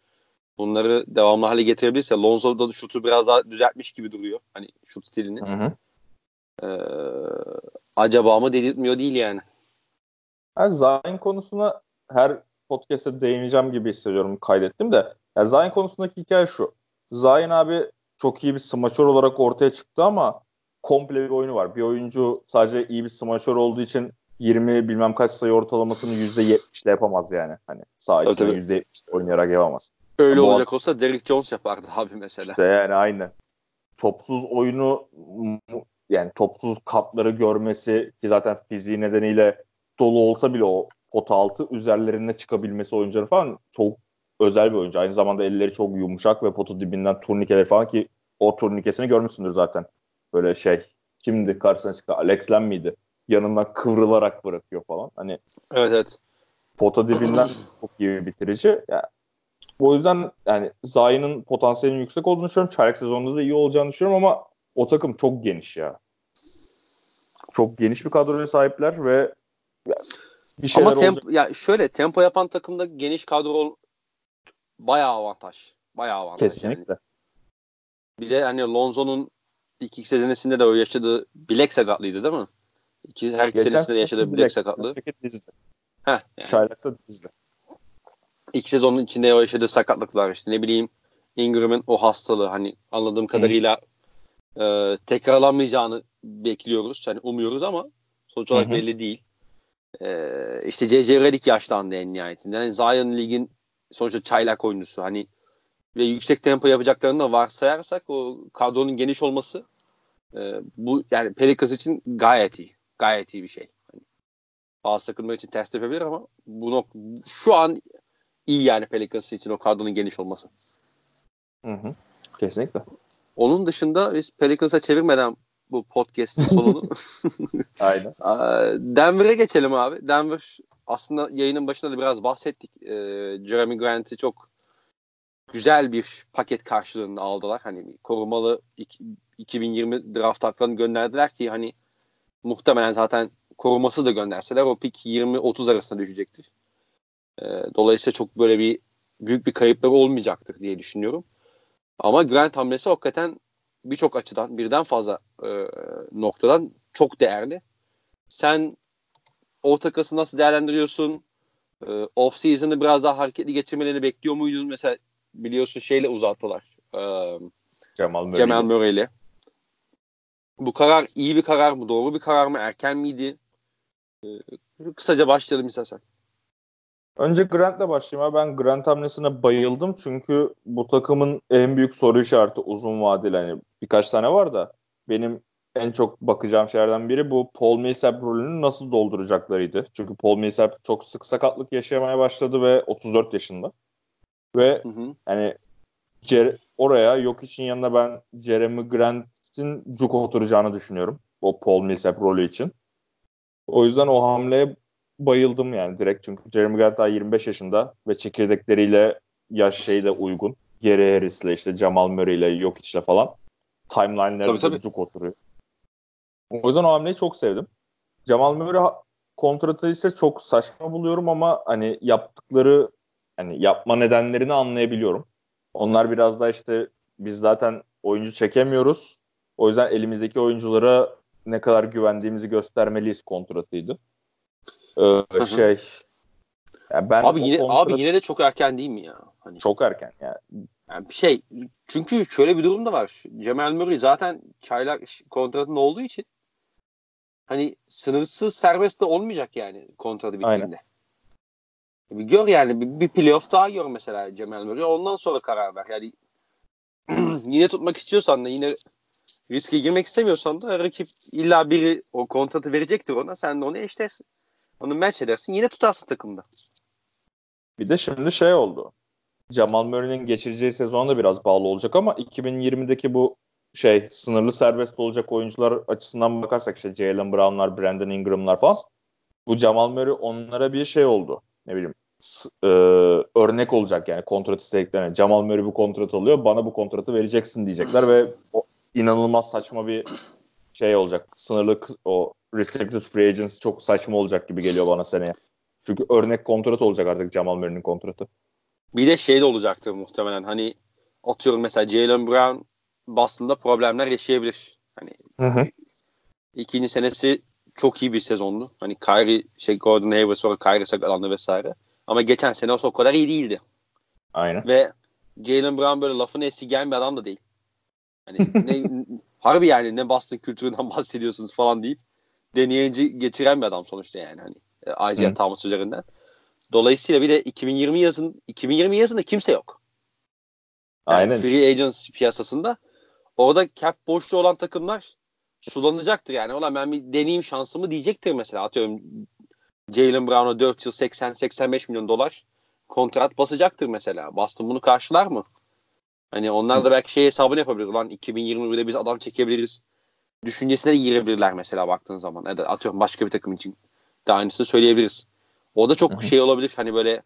Bunları devamlı hale getirebilirse Lonzo da şutu biraz daha düzeltmiş gibi duruyor. Hani şut stilini.
Hı hı.
Ee, acaba mı dedirtmiyor değil yani.
Yani Zion konusuna her podcast'te değineceğim gibi hissediyorum. Kaydettim de. Yani Zion konusundaki hikaye şu. Zion abi çok iyi bir smaçör olarak ortaya çıktı ama komple bir oyunu var. Bir oyuncu sadece iyi bir smaçör olduğu için 20 bilmem kaç sayı ortalamasını %70 ile yapamaz yani. Hani sağ
Tabii, tabii.
%70 ile oynayarak yapamaz.
Öyle
Bu-
olacak olsa Derrick Jones yapardı abi mesela.
İşte yani aynı. Topsuz oyunu yani topsuz katları görmesi ki zaten fiziği nedeniyle dolu olsa bile o pota altı üzerlerine çıkabilmesi oyuncuları falan çok özel bir oyuncu. Aynı zamanda elleri çok yumuşak ve potu dibinden turnikeleri falan ki o turnikesini görmüşsündür zaten. Böyle şey kimdi karşısına çıktı? Alex Len miydi? Yanından kıvrılarak bırakıyor falan. Hani
Evet evet.
pota dibinden çok iyi bir bitirici. Yani, o yüzden yani Zion'ın potansiyelinin yüksek olduğunu düşünüyorum. Çaylak sezonunda da iyi olacağını düşünüyorum ama o takım çok geniş ya. Çok geniş bir kadroya sahipler ve bir şeyler
Ama tempo,
olacak.
ya şöyle tempo yapan takımda geniş kadro bayağı avantaj. Bayağı avantaj. Yani.
Kesinlikle.
Bir de hani Lonzo'nun ilk iki senesinde de o yaşadığı bilek sakatlıydı değil mi? İki, her
Geçen
senesinde de yaşadığı bilek sakatlığı.
dizdi.
Heh, yani.
Çaylak'ta dizdi.
İki sezonun içinde o yaşadığı sakatlıklar işte ne bileyim Ingram'ın o hastalığı hani anladığım kadarıyla e, tekrarlanmayacağını bekliyoruz. Hani umuyoruz ama sonuç olarak
Hı hı.
belli değil. E, işte C.C. Redick yaşlandı en nihayetinde. Yani Zion Lig'in sonuçta çaylak oyuncusu. Hani ve yüksek tempo yapacaklarını da varsayarsak o kadronun geniş olması e, bu yani Pelicans için gayet iyi. Gayet iyi bir şey. Hani, bazı takımlar için ters tepebilir ama bu nok- şu an iyi yani Pelicans için o kadronun geniş olması.
Hı hı. Kesinlikle.
Onun dışında biz Pelicans'a çevirmeden bu podcast'in sonunu
Aynen.
Denver'e geçelim abi. Denver aslında yayının başında da biraz bahsettik. Ee, Jeremy Grant'i çok güzel bir paket karşılığında aldılar. Hani korumalı iki- 2020 draft haklarını gönderdiler ki hani muhtemelen zaten koruması da gönderseler o pik 20-30 arasında düşecektir. Ee, dolayısıyla çok böyle bir büyük bir kayıpları olmayacaktır diye düşünüyorum. Ama Grant hamlesi hakikaten birçok açıdan birden fazla e, noktadan çok değerli. Sen o takası nasıl değerlendiriyorsun? E, off season'ı biraz daha hareketli geçirmelerini bekliyor muydun? Mesela biliyorsun şeyle uzattılar. E,
Cemal
Cemal
Murray.
Murray'le. Bu karar iyi bir karar mı? Doğru bir karar mı? Erken miydi? kısaca başlayalım istersen.
Önce Grant'le başlayayım. Ben Grant hamlesine bayıldım çünkü bu takımın en büyük soru işareti uzun vadeli. Hani birkaç tane var da benim en çok bakacağım şeylerden biri bu Paul Millsap rolünü nasıl dolduracaklarıydı. Çünkü Paul Millsap çok sık sakatlık yaşamaya başladı ve 34 yaşında. Ve hı hı. hani Cer- oraya yok için yanına ben Jeremy Grant'in cuk oturacağını düşünüyorum. O Paul Millsap rolü için. O yüzden o hamleye bayıldım yani direkt. Çünkü Jeremy Grant daha 25 yaşında ve çekirdekleriyle yaş şeyi de uygun. Gary Harris'le işte Jamal Murray'le yok içle falan. Timeline'lere cuk oturuyor. O yüzden o hamleyi çok sevdim. Jamal Murray kontratı ise çok saçma buluyorum ama hani yaptıkları hani yapma nedenlerini anlayabiliyorum. Onlar biraz da işte biz zaten oyuncu çekemiyoruz. O yüzden elimizdeki oyunculara ne kadar güvendiğimizi göstermeliyiz kontratıydı. Ee, şey
yani ben abi yine kontrat... abi yine de çok erken değil mi ya?
Hani çok erken yani.
yani şey çünkü şöyle bir durum da var. Cemal Murray zaten çaylak kontratında olduğu için hani sınırsız serbest de olmayacak yani kontratı bittiğinde. Aynen. Bir gör yani bir, bir playoff daha gör mesela Cemal Murray. Ondan sonra karar ver. Yani yine tutmak istiyorsan da yine riske girmek istemiyorsan da rakip illa biri o kontratı verecektir ona. Sen de onu eşlersin. Onu match edersin. Yine tutarsın takımda.
Bir de şimdi şey oldu. Jamal Murray'nin geçireceği sezon da biraz bağlı olacak ama 2020'deki bu şey sınırlı serbest olacak oyuncular açısından bakarsak işte Jalen Brown'lar, Brandon Ingram'lar falan bu Jamal Murray onlara bir şey oldu. Ne bileyim e, örnek olacak yani kontrat istediklerine. Jamal Murray bu kontrat alıyor. Bana bu kontratı vereceksin diyecekler ve o inanılmaz saçma bir şey olacak. Sınırlı o restricted free agents çok saçma olacak gibi geliyor bana seneye. Çünkü örnek kontrat olacak artık Jamal Murray'nin kontratı.
Bir de şey de olacaktır muhtemelen. Hani atıyorum mesela Jalen Brown Boston'da problemler yaşayabilir. Hani hı hı. ikinci senesi çok iyi bir sezondu. Hani Kyrie, şey Gordon Hayward sonra Kyrie sakatlandı vesaire. Ama geçen sene o kadar iyi değildi.
Aynen.
Ve Jalen Brown böyle lafını esirgeyen bir adam da değil. Hani ne, harbi yani ne Boston kültüründen bahsediyorsunuz falan deyip deneyici getiren bir adam sonuçta yani hani e, Isaiah Thomas üzerinden. Dolayısıyla bir de 2020 yazın 2020 yazında kimse yok. Yani Aynen. Free agents piyasasında orada cap boşluğu olan takımlar sulanacaktır yani. Ulan ben bir deneyim şansımı diyecektir mesela. Atıyorum Jalen Brown'a 4 yıl 80-85 milyon dolar kontrat basacaktır mesela. Boston bunu karşılar mı? Hani onlar da belki şey hesabını yapabilir. Ulan 2021'de biz adam çekebiliriz. Düşüncesine de girebilirler mesela baktığın zaman. Da atıyorum başka bir takım için de aynısını söyleyebiliriz. O da çok Hı-hı. şey olabilir. Hani böyle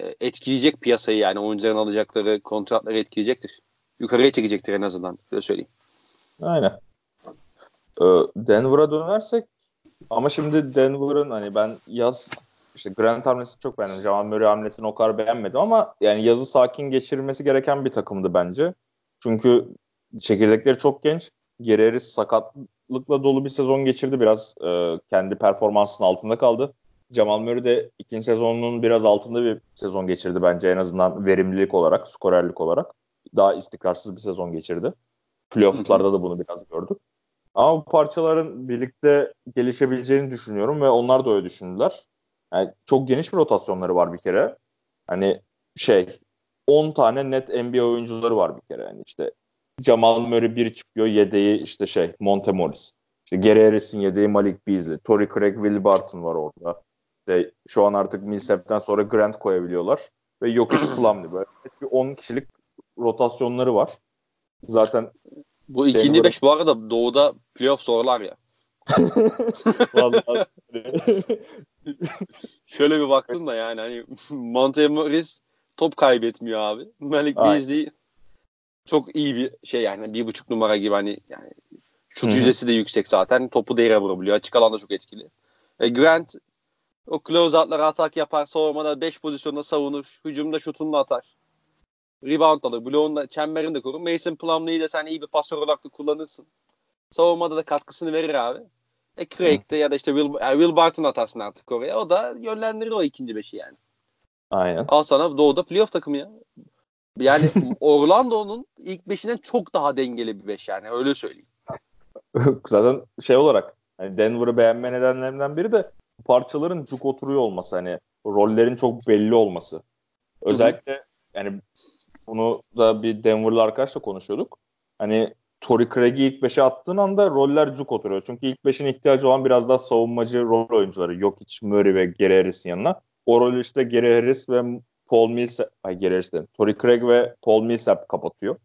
e, etkileyecek piyasayı yani oyuncuların alacakları kontratları etkileyecektir. Yukarıya çekecektir en azından. Öyle söyleyeyim.
Aynen. Ee, Denver'a dönersek ama şimdi Denver'ın hani ben yaz işte Grant hamlesini çok beğendim. Jamal Murray hamlesini o kadar beğenmedim ama yani yazı sakin geçirilmesi gereken bir takımdı bence. Çünkü çekirdekleri çok genç. Geri sakatlıkla dolu bir sezon geçirdi. Biraz e, kendi performansının altında kaldı. Jamal Murray de ikinci sezonunun biraz altında bir sezon geçirdi bence en azından verimlilik olarak, skorerlik olarak. Daha istikrarsız bir sezon geçirdi. Playoff'larda da bunu biraz gördük. Ama bu parçaların birlikte gelişebileceğini düşünüyorum ve onlar da öyle düşündüler. Yani çok geniş bir rotasyonları var bir kere. Hani şey 10 tane net NBA oyuncuları var bir kere. Yani işte Jamal Murray bir çıkıyor yedeği işte şey Monte Morris. İşte Gary Harris'in yedeği Malik Beasley. Torrey Craig, Will Barton var orada. İşte şu an artık Millsap'ten sonra Grant koyabiliyorlar. Ve Jokic Plumlee böyle. Bir 10 kişilik rotasyonları var. Zaten
bu ikinci Denver... beş bu arada doğuda playoff zorlar ya. Şöyle bir baktım da yani hani Monte Morris top kaybetmiyor abi. Malik Beasley çok iyi bir şey yani bir buçuk numara gibi hani yani şut yüzdesi de yüksek zaten. Topu da yere vurabiliyor. Açık alanda çok etkili. E, Grant o close out'lara atak yapar. Savunmada 5 pozisyonda savunur. Hücumda şutunu atar. Rebound alır. Bloğunda çemberini de korur. Mason Plumlee'yi de sen iyi bir pasör olarak da kullanırsın. Savunmada da katkısını verir abi. E Craig'de ya da işte Will, yani Will Barton atarsın artık oraya. O da yönlendirir o ikinci beşi yani.
Aynen.
Al sana Doğu'da playoff takımı ya. Yani Orlando'nun ilk beşinden çok daha dengeli bir beş yani öyle söyleyeyim.
Zaten şey olarak hani Denver'ı beğenme nedenlerinden biri de parçaların cuk oturuyor olması hani rollerin çok belli olması. Özellikle yani bunu da bir Denver'lı arkadaşla konuşuyorduk. Hani Tory Craig'i ilk 5'e attığın anda roller cuk oturuyor. Çünkü ilk 5'in ihtiyacı olan biraz daha savunmacı rol oyuncuları. Yok hiç Murray ve Gary Harris'in yanına. O rolü işte Gary Harris ve Paul Millsap, ay Gary Harris dedim. Tory Craig ve Paul Millsap kapatıyor.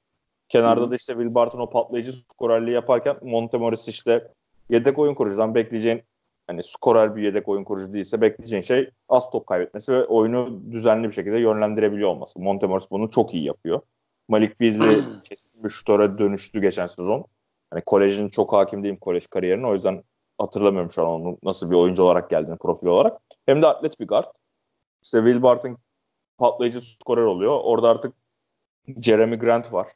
Kenarda Hı-hı. da işte Will Barton o patlayıcı skorerliği yaparken Montemoris işte yedek oyun kurucudan bekleyeceğin hani skorer bir yedek oyun kurucu değilse bekleyeceğin şey az top kaybetmesi ve oyunu düzenli bir şekilde yönlendirebiliyor olması. Montemoris bunu çok iyi yapıyor. Malik Beasley kesin bir şutöre dönüştü geçen sezon. Hani kolejin çok hakim değilim kolej kariyerine o yüzden hatırlamıyorum şu an onun nasıl bir oyuncu olarak geldiğini profil olarak. Hem de atlet bir guard. İşte Will Barton patlayıcı skorer oluyor. Orada artık Jeremy Grant var.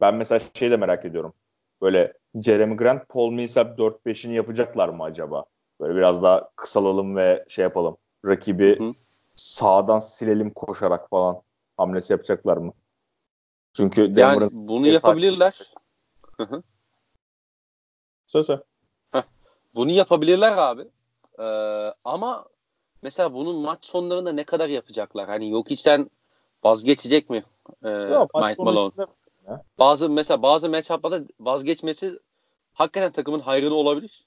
Ben mesela şey de merak ediyorum. Böyle Jeremy Grant, Paul Millsap 4-5'ini yapacaklar mı acaba? Böyle biraz daha kısalalım ve şey yapalım. Rakibi hı sağdan silelim koşarak falan hamlesi yapacaklar mı? Çünkü
yani bunu yapabilirler.
Söz söz.
Bunu yapabilirler abi. Ee, ama mesela bunun maç sonlarında ne kadar yapacaklar? Hani yok içten vazgeçecek mi? Ee, Yok, Mike Malone. Bazı mesela bazı matchup'larda vazgeçmesi hakikaten takımın hayrını olabilir.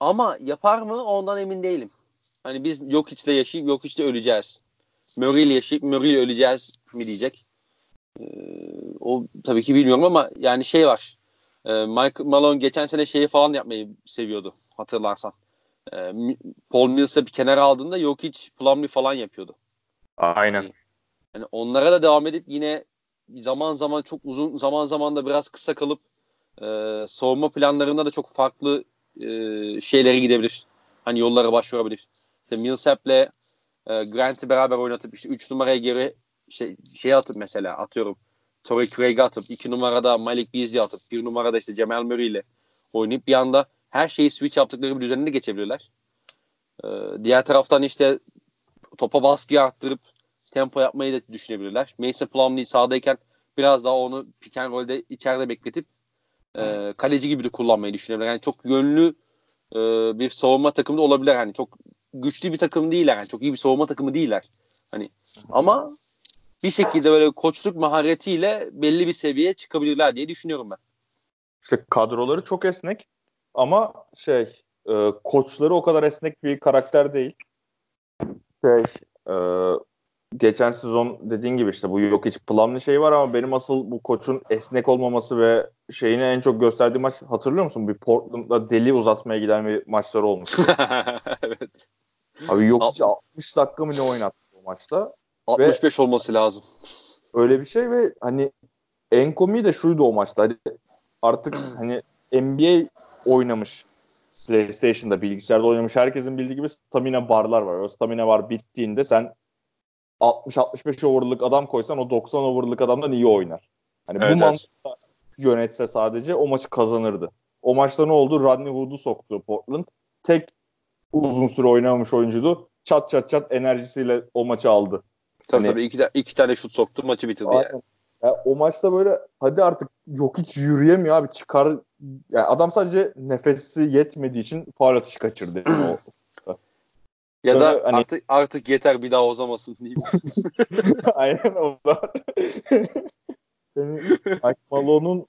Ama yapar mı ondan emin değilim. Hani biz yok içte yaşayıp yok içte öleceğiz. Murray ile yaşayıp Murray ile öleceğiz mi diyecek. Ee, o tabii ki bilmiyorum ama yani şey var. Ee, Mike Malone geçen sene şeyi falan yapmayı seviyordu hatırlarsan. Ee, Paul Mills'ı bir kenara aldığında yok hiç Plumlee falan yapıyordu.
Aynen. Yani,
yani onlara da devam edip yine zaman zaman çok uzun zaman zaman da biraz kısa kalıp e, savunma planlarında da çok farklı e, şeylere gidebilir. Hani yollara başvurabilir. İşte Millsap'le e, Grant'i beraber oynatıp işte 3 numaraya geri işte şey atıp mesela atıyorum Torrey Craig'i atıp 2 numarada Malik Beasley atıp 1 numarada işte Jamal Murray ile oynayıp bir anda her şeyi switch yaptıkları bir düzeninde geçebilirler. Ee, diğer taraftan işte topa baskı arttırıp tempo yapmayı da düşünebilirler. Mason Plumlee sahadayken biraz daha onu pick and roll'de içeride bekletip e, kaleci gibi de kullanmayı düşünebilirler. Yani çok yönlü e, bir savunma takımı da olabilir. Yani çok güçlü bir takım değiller. Yani çok iyi bir savunma takımı değiller. Hani ama bir şekilde böyle koçluk maharetiyle belli bir seviyeye çıkabilirler diye düşünüyorum ben.
İşte kadroları çok esnek ama şey e, koçları o kadar esnek bir karakter değil. Şey, e, geçen sezon dediğin gibi işte bu yok hiç planlı şey var ama benim asıl bu koçun esnek olmaması ve şeyini en çok gösterdiği maç hatırlıyor musun? Bir Portland'da deli uzatmaya giden bir maçları olmuş.
evet.
Abi yok hiç 60 dakika mı ne oynattı bu maçta?
65 ve olması lazım.
Öyle bir şey ve hani en komiği de şuydu o maçta. Hani artık hani NBA oynamış PlayStation'da bilgisayarda oynamış herkesin bildiği gibi stamina barlar var. O stamina var bittiğinde sen 60-65 over'lık adam koysan o 90 over'lık adamdan iyi oynar. Hani evet, bu mantıkla yönetse sadece o maçı kazanırdı. O maçta ne oldu? Rodney Hood'u soktu Portland. Tek uzun süre oynamamış oyuncuydu. Çat çat çat enerjisiyle o maçı aldı.
Tabii hani, tabii iki, iki tane şut soktu maçı bitirdi aynen. yani.
Ya, o maçta böyle hadi artık yok hiç yürüyemiyor abi çıkar. Yani adam sadece nefesi yetmediği için faal atışı kaçırdı. Yani o,
ya da hani... artık artık yeter bir daha uzamasın diyeyim.
Aynen o da. yani Malone'un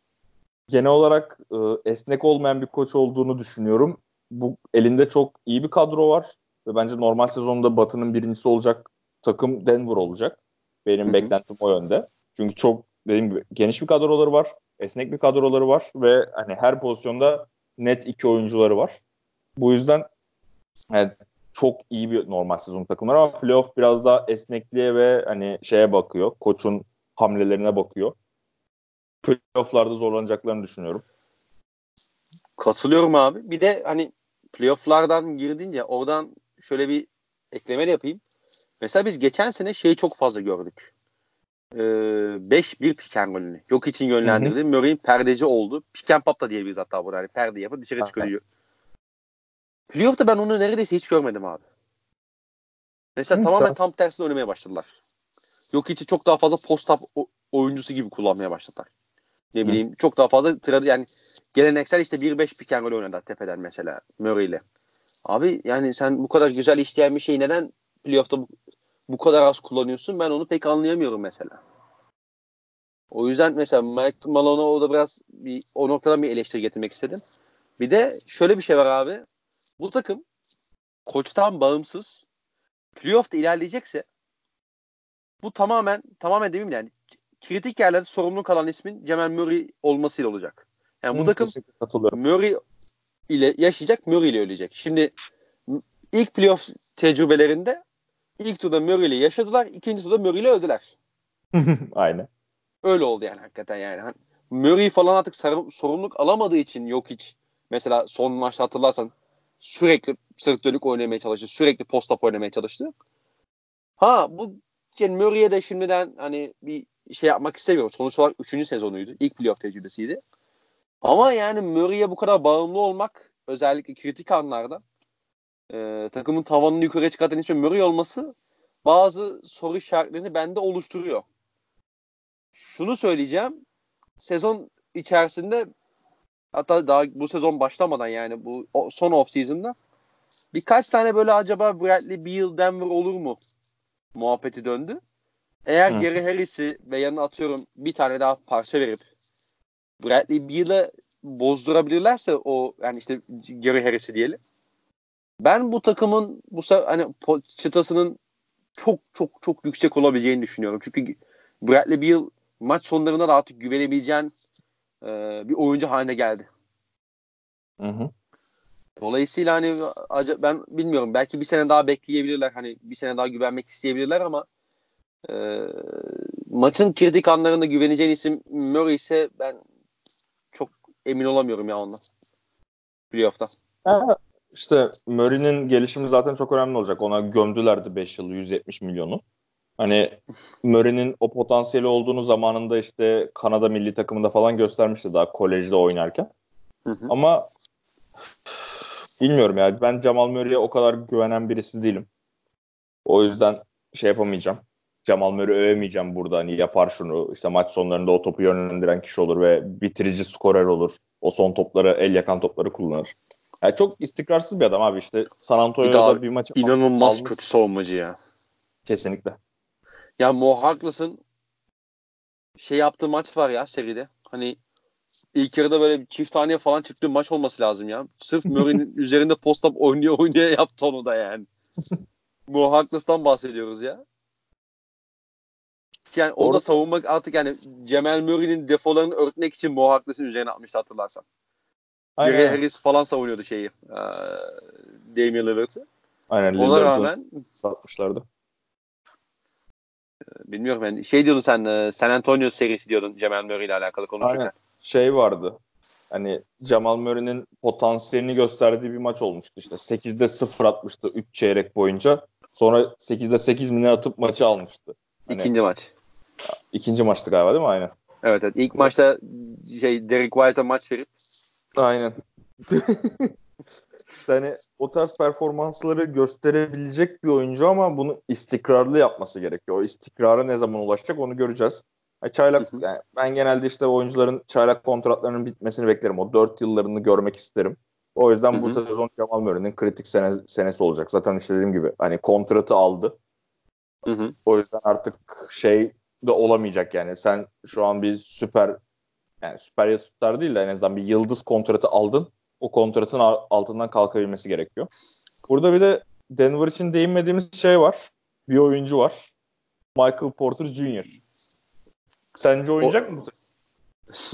genel olarak e, esnek olmayan bir koç olduğunu düşünüyorum. Bu elinde çok iyi bir kadro var ve bence normal sezonda Batı'nın birincisi olacak takım Denver olacak. Benim Hı-hı. beklentim o yönde. Çünkü çok dediğim gibi geniş bir kadroları var. Esnek bir kadroları var ve hani her pozisyonda net iki oyuncuları var. Bu yüzden yani çok iyi bir normal sezon takımları ama playoff biraz daha esnekliğe ve hani şeye bakıyor. Koçun hamlelerine bakıyor. Playoff'larda zorlanacaklarını düşünüyorum.
Katılıyorum abi. Bir de hani playoff'lardan girdince oradan şöyle bir ekleme de yapayım. Mesela biz geçen sene şeyi çok fazla gördük. 5-1 ee, pick and. Yok için yönlendirdi. Murray'in perdeci oldu. Pick and pop da diyebiliriz hatta burada. Hani perde yapıp dışarı çıkıyor. Playoff'ta ben onu neredeyse hiç görmedim abi. Mesela Hı, tamamen tam tersine oynamaya başladılar. Yok içi çok daha fazla post-up oyuncusu gibi kullanmaya başladılar. Ne bileyim Hı. çok daha fazla yani geleneksel işte 1-5 pick and roll oynadı tepeden mesela Murray ile. Abi yani sen bu kadar güzel işleyen bir şeyi neden playoff'ta bu, bu kadar az kullanıyorsun? Ben onu pek anlayamıyorum mesela. O yüzden mesela Mike Malone'a orada biraz bir, o noktadan bir eleştiri getirmek istedim. Bir de şöyle bir şey var abi. Bu takım koçtan bağımsız playoff'ta ilerleyecekse bu tamamen tamamen demeyeyim yani kritik yerlerde sorumlu kalan ismin Cemal Murray olmasıyla olacak. Yani bu takım Murray ile yaşayacak, Murray ile ölecek. Şimdi ilk playoff tecrübelerinde ilk turda Murray ile yaşadılar, ikinci turda Murray ile öldüler.
Aynen.
Öyle oldu yani hakikaten yani. Hani Murray falan artık sorumluluk alamadığı için yok hiç. Mesela son maçta hatırlarsan sürekli sırt dönük oynamaya çalıştı. Sürekli post-up oynamaya çalıştı. Ha bu yani Murray'e de şimdiden hani bir şey yapmak istemiyorum. Sonuç olarak 3. sezonuydu. İlk playoff tecrübesiydi. Ama yani Murray'e bu kadar bağımlı olmak özellikle kritik anlarda e, takımın tavanını yukarı çıkartan ismi Murray olması bazı soru işaretlerini bende oluşturuyor. Şunu söyleyeceğim. Sezon içerisinde hatta daha bu sezon başlamadan yani bu son off season'da birkaç tane böyle acaba Bradley Beal Denver olur mu muhabbeti döndü. Eğer Hı. Gary Harris'i ve yanına atıyorum bir tane daha parça verip Bradley Beal'ı bozdurabilirlerse o yani işte Gary Harris'i diyelim. Ben bu takımın bu hani çıtasının çok çok çok yüksek olabileceğini düşünüyorum. Çünkü Bradley Beal maç sonlarında da artık güvenebileceğin e, bir oyuncu haline geldi.
Hı hı.
Dolayısıyla hani ben bilmiyorum belki bir sene daha bekleyebilirler. Hani bir sene daha güvenmek isteyebilirler ama e, maçın kritik anlarında güveneceğin isim Murray ise ben çok emin olamıyorum ya ondan. Playoff'ta.
İşte Murray'nin gelişimi zaten çok önemli olacak. Ona gömdülerdi 5 yıl 170 milyonu. Hani Murray'nin o potansiyeli olduğunu zamanında işte Kanada milli takımında falan göstermişti daha kolejde oynarken. Hı hı. Ama bilmiyorum ya. Ben Jamal Murray'e o kadar güvenen birisi değilim. O yüzden şey yapamayacağım. Jamal Murray övemeyeceğim burada. Hani yapar şunu. İşte maç sonlarında o topu yönlendiren kişi olur ve bitirici skorer olur. O son topları, el yakan topları kullanır. Yani çok istikrarsız bir adam abi işte. San Antonio'da bir, bir maç
inanılmaz almış. kötü savunmacı ya.
Kesinlikle.
Ya Mo haklısın. Şey yaptığı maç var ya seride. Hani ilk yarıda böyle çift taneye falan çıktığı maç olması lazım ya. Sırf Murray'nin üzerinde post-up oynuyor oynaya yaptı onu da yani. Mo Harkless'tan bahsediyoruz ya. Yani onu da savunmak artık yani Cemal Murray'nin defolarını örtmek için Mo Harkless'ın üzerine atmıştı hatırlarsan. Aynen. Gary Harris falan savunuyordu şeyi. E, Damian Lillard'ı.
Aynen. Ona rağmen satmışlardı.
Bilmiyorum yani şey diyordun sen San Antonio serisi diyordun Cemal Murray ile alakalı konuşurken. Aynen.
Şey vardı. Hani Cemal Murray'nin potansiyelini gösterdiği bir maç olmuştu işte. 8'de 0 atmıştı 3 çeyrek boyunca. Sonra 8'de 8 mine atıp maçı almıştı.
Hani, İkinci maç.
İkinci maçtı galiba değil mi? Aynen.
Evet, evet. İlk maçta şey Derek White'a maç verip
Aynen. işte hani o tarz performansları gösterebilecek bir oyuncu ama bunu istikrarlı yapması gerekiyor. O istikrara ne zaman ulaşacak onu göreceğiz. Çaylak yani ben genelde işte oyuncuların çaylak kontratlarının bitmesini beklerim. O 4 yıllarını görmek isterim. O yüzden bu sezon Jamal Murray'nin kritik sene, senesi olacak. Zaten işte dediğim gibi hani kontratı aldı. O yüzden artık şey de olamayacak yani. Sen şu an bir süper yani süper süper değil de en azından bir yıldız kontratı aldın. O kontratın altından kalkabilmesi gerekiyor. Burada bir de Denver için değinmediğimiz şey var. Bir oyuncu var. Michael Porter Jr. Sence oynayacak o... mı?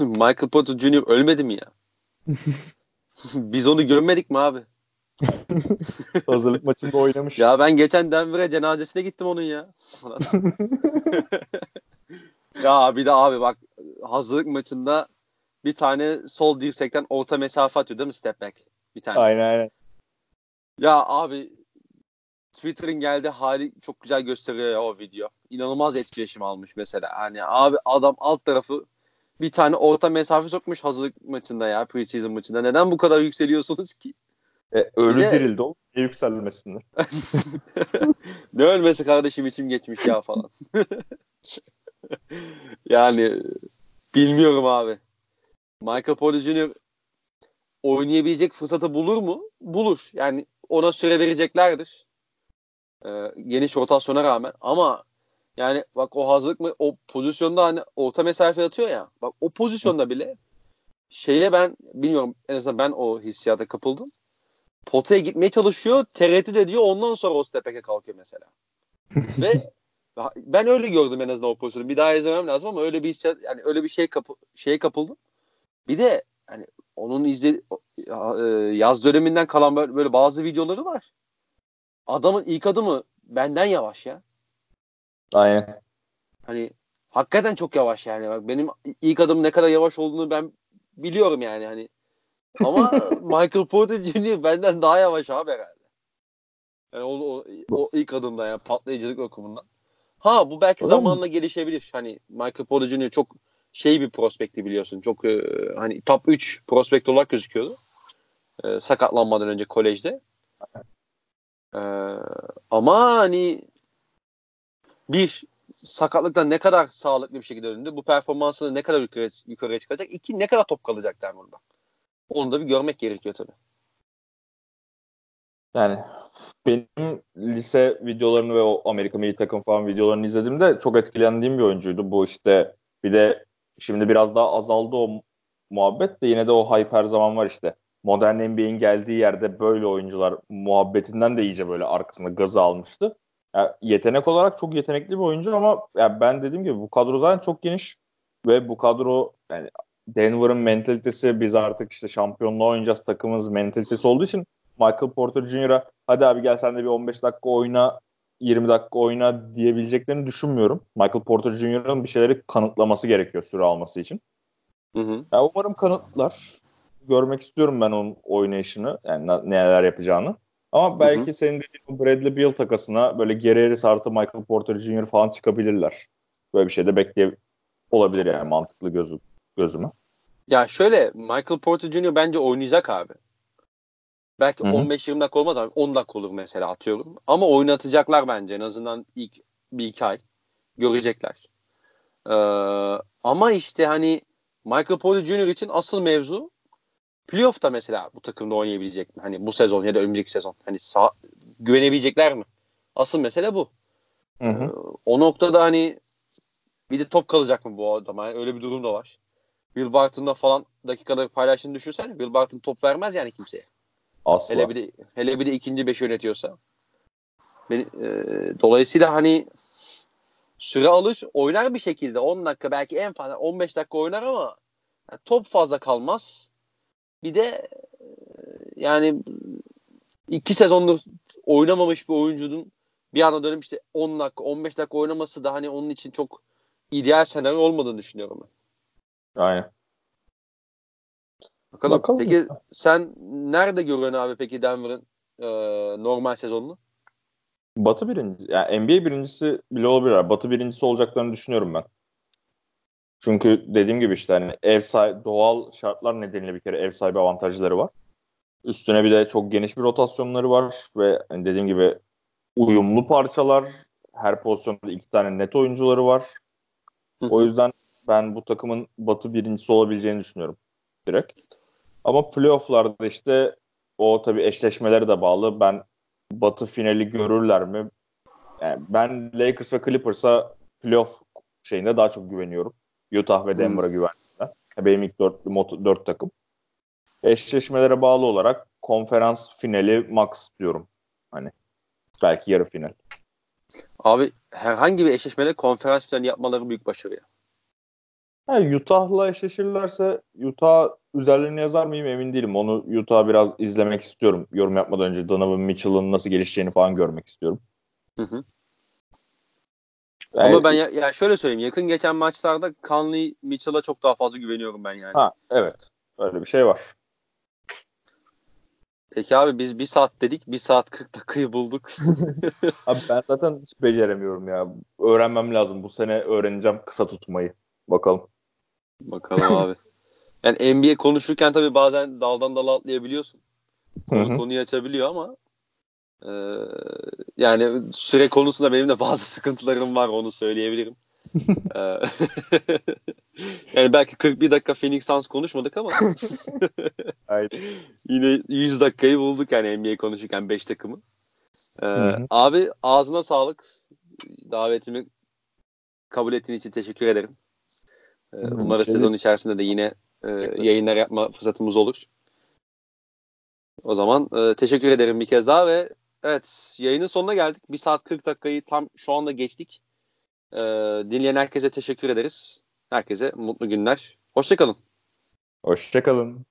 Michael Porter Jr. ölmedi mi ya? Biz onu görmedik mi abi?
Hazırlık maçında oynamış.
Ya ben geçen Denver'e cenazesine gittim onun ya. ya bir de abi bak hazırlık maçında bir tane sol dirsekten orta mesafe atıyor değil mi step back? Bir tane.
Aynen aynen.
Ya abi Twitter'ın geldi hali çok güzel gösteriyor ya o video. İnanılmaz etkileşim almış mesela. Hani abi adam alt tarafı bir tane orta mesafe sokmuş hazırlık maçında ya preseason maçında. Neden bu kadar yükseliyorsunuz ki?
E, ölü de... dirildi o. Ne yükselmesinler.
ne ölmesi kardeşim içim geçmiş ya falan. yani bilmiyorum abi. Michael Porter Jr. oynayabilecek fırsatı bulur mu? Bulur. Yani ona süre vereceklerdir. Ee, geniş rotasyona rağmen ama yani bak o hazırlık mı o pozisyonda hani orta mesafe atıyor ya. Bak o pozisyonda bile şeye ben bilmiyorum en azından ben o hissiyata kapıldım. Potaya gitmeye çalışıyor. Tereddüt ediyor. Ondan sonra o stepeke kalkıyor mesela. Ve ben öyle gördüm en azından o pozisyonu. Bir daha izlemem lazım ama öyle bir hissiyat yani öyle bir şey kapı, şeye kapıldım. Bir de hani onun izle e, yaz döneminden kalan böyle, böyle bazı videoları var. Adamın ilk adımı benden yavaş ya.
Aynen.
Hani hakikaten çok yavaş yani. Bak benim ilk adım ne kadar yavaş olduğunu ben biliyorum yani hani. Ama Michael Porter Jr. benden daha yavaş abi herhalde. Yani o, o, o ilk adımda yani patlayıcılık bakımından. Ha bu belki Olur zamanla mu? gelişebilir. Hani Michael Porter Jr. çok şey bir prospekti biliyorsun. Çok e, hani top 3 prospekt olarak gözüküyordu. E, sakatlanmadan önce kolejde. E, ama hani bir sakatlıktan ne kadar sağlıklı bir şekilde döndü. Bu performansını ne kadar yukarı, yukarıya çıkacak. İki ne kadar top kalacak burada. Onu da bir görmek gerekiyor tabii.
Yani benim lise videolarını ve o Amerika milli takım falan videolarını izlediğimde çok etkilendiğim bir oyuncuydu. Bu işte bir de şimdi biraz daha azaldı o muhabbet de yine de o hype her zaman var işte. Modern NBA'in geldiği yerde böyle oyuncular muhabbetinden de iyice böyle arkasında gazı almıştı. Yani yetenek olarak çok yetenekli bir oyuncu ama yani ben dediğim gibi bu kadro zaten çok geniş ve bu kadro yani Denver'ın mentalitesi biz artık işte şampiyonluğa oynayacağız takımımız mentalitesi olduğu için Michael Porter Jr.'a hadi abi gel sen de bir 15 dakika oyna 20 dakika oyna diyebileceklerini düşünmüyorum. Michael Porter Jr.'ın bir şeyleri kanıtlaması gerekiyor süre alması için. Hı hı. Yani umarım kanıtlar. Görmek istiyorum ben onun oynayışını. Yani neler yapacağını. Ama belki hı hı. senin dediğin Bradley Beal takasına böyle Gary artı Michael Porter Jr. falan çıkabilirler. Böyle bir şey de bekleye olabilir yani mantıklı gözü, gözüme.
Ya şöyle Michael Porter Jr. bence oynayacak abi. Belki 15-20 dakika olmaz ama 10 dakika olur mesela atıyorum. Ama oynatacaklar bence en azından ilk bir iki ay. Görecekler. Ee, ama işte hani Michael Porter Jr. için asıl mevzu playoff'ta mesela bu takımda oynayabilecek mi? Hani bu sezon ya da önümüzdeki sezon. Hani sağ, güvenebilecekler mi? Asıl mesele bu. Hı hı. Ee, o noktada hani bir de top kalacak mı bu adama? Yani öyle bir durum da var. Will Barton'da falan dakikaları paylaştığını düşünsen Will Barton top vermez yani kimseye.
Asla.
Hele bir de, hele bir de ikinci beş yönetiyorsa. Beni, e, dolayısıyla hani süre alır oynar bir şekilde 10 dakika belki en fazla 15 dakika oynar ama yani top fazla kalmaz. Bir de e, yani iki sezondur oynamamış bir oyuncunun bir anda dönüp işte 10 dakika 15 dakika oynaması da hani onun için çok ideal senaryo olmadığını düşünüyorum ben.
Aynen.
Bakalım. Bakalım. Peki sen nerede görüyorsun abi peki Denver'ın e, normal sezonunu?
Batı birincisi, yani NBA birincisi bile olabilir. Batı birincisi olacaklarını düşünüyorum ben. Çünkü dediğim gibi işte hani ev sahibi, doğal şartlar nedeniyle bir kere ev sahibi avantajları var. Üstüne bir de çok geniş bir rotasyonları var ve hani dediğim gibi uyumlu parçalar. Her pozisyonda iki tane net oyuncuları var. O yüzden ben bu takımın batı birincisi olabileceğini düşünüyorum direkt. Ama playofflarda işte o tabii eşleşmeleri de bağlı. Ben batı finali görürler mi? Yani ben Lakers ve Clippers'a playoff şeyinde daha çok güveniyorum. Utah ve Denver'a güvenmiyorum. Benim ilk dört, dört takım. Eşleşmelere bağlı olarak konferans finali max diyorum. Hani belki yarı final.
Abi herhangi bir eşleşmede konferans finali yapmaları büyük başarı ya.
Yani Utah'la eşleşirlerse Utah üzerlerine yazar mıyım emin değilim. Onu Utah biraz izlemek istiyorum. Yorum yapmadan önce Donovan Mitchell'ın nasıl gelişeceğini falan görmek istiyorum. Hı hı.
Yani, Ama ben ya, ya şöyle söyleyeyim. Yakın geçen maçlarda Conley Mitchell'a çok daha fazla güveniyorum ben yani.
Ha evet. Öyle bir şey var.
Peki abi biz bir saat dedik. Bir saat 40 dakikayı bulduk.
abi ben zaten hiç beceremiyorum ya. Öğrenmem lazım. Bu sene öğreneceğim kısa tutmayı. Bakalım.
Bakalım abi. Yani NBA konuşurken tabii bazen daldan dala atlayabiliyorsun. Konu konuyu açabiliyor ama e, yani süre konusunda benim de bazı sıkıntılarım var onu söyleyebilirim. Ee, yani belki 41 dakika Phoenix Suns konuşmadık ama yine 100 dakikayı bulduk yani NBA konuşurken 5 takımı. Ee,
hı.
abi ağzına sağlık. Davetimi kabul ettiğin için teşekkür ederim. Ee,
Hı,
umarım sezon içerisinde de yine e, yayınlar yapma fırsatımız olur. O zaman e, teşekkür ederim bir kez daha ve evet yayının sonuna geldik. 1 saat 40 dakikayı tam şu anda geçtik. Ee, dinleyen herkese teşekkür ederiz. Herkese mutlu günler. Hoşçakalın.
Hoşçakalın.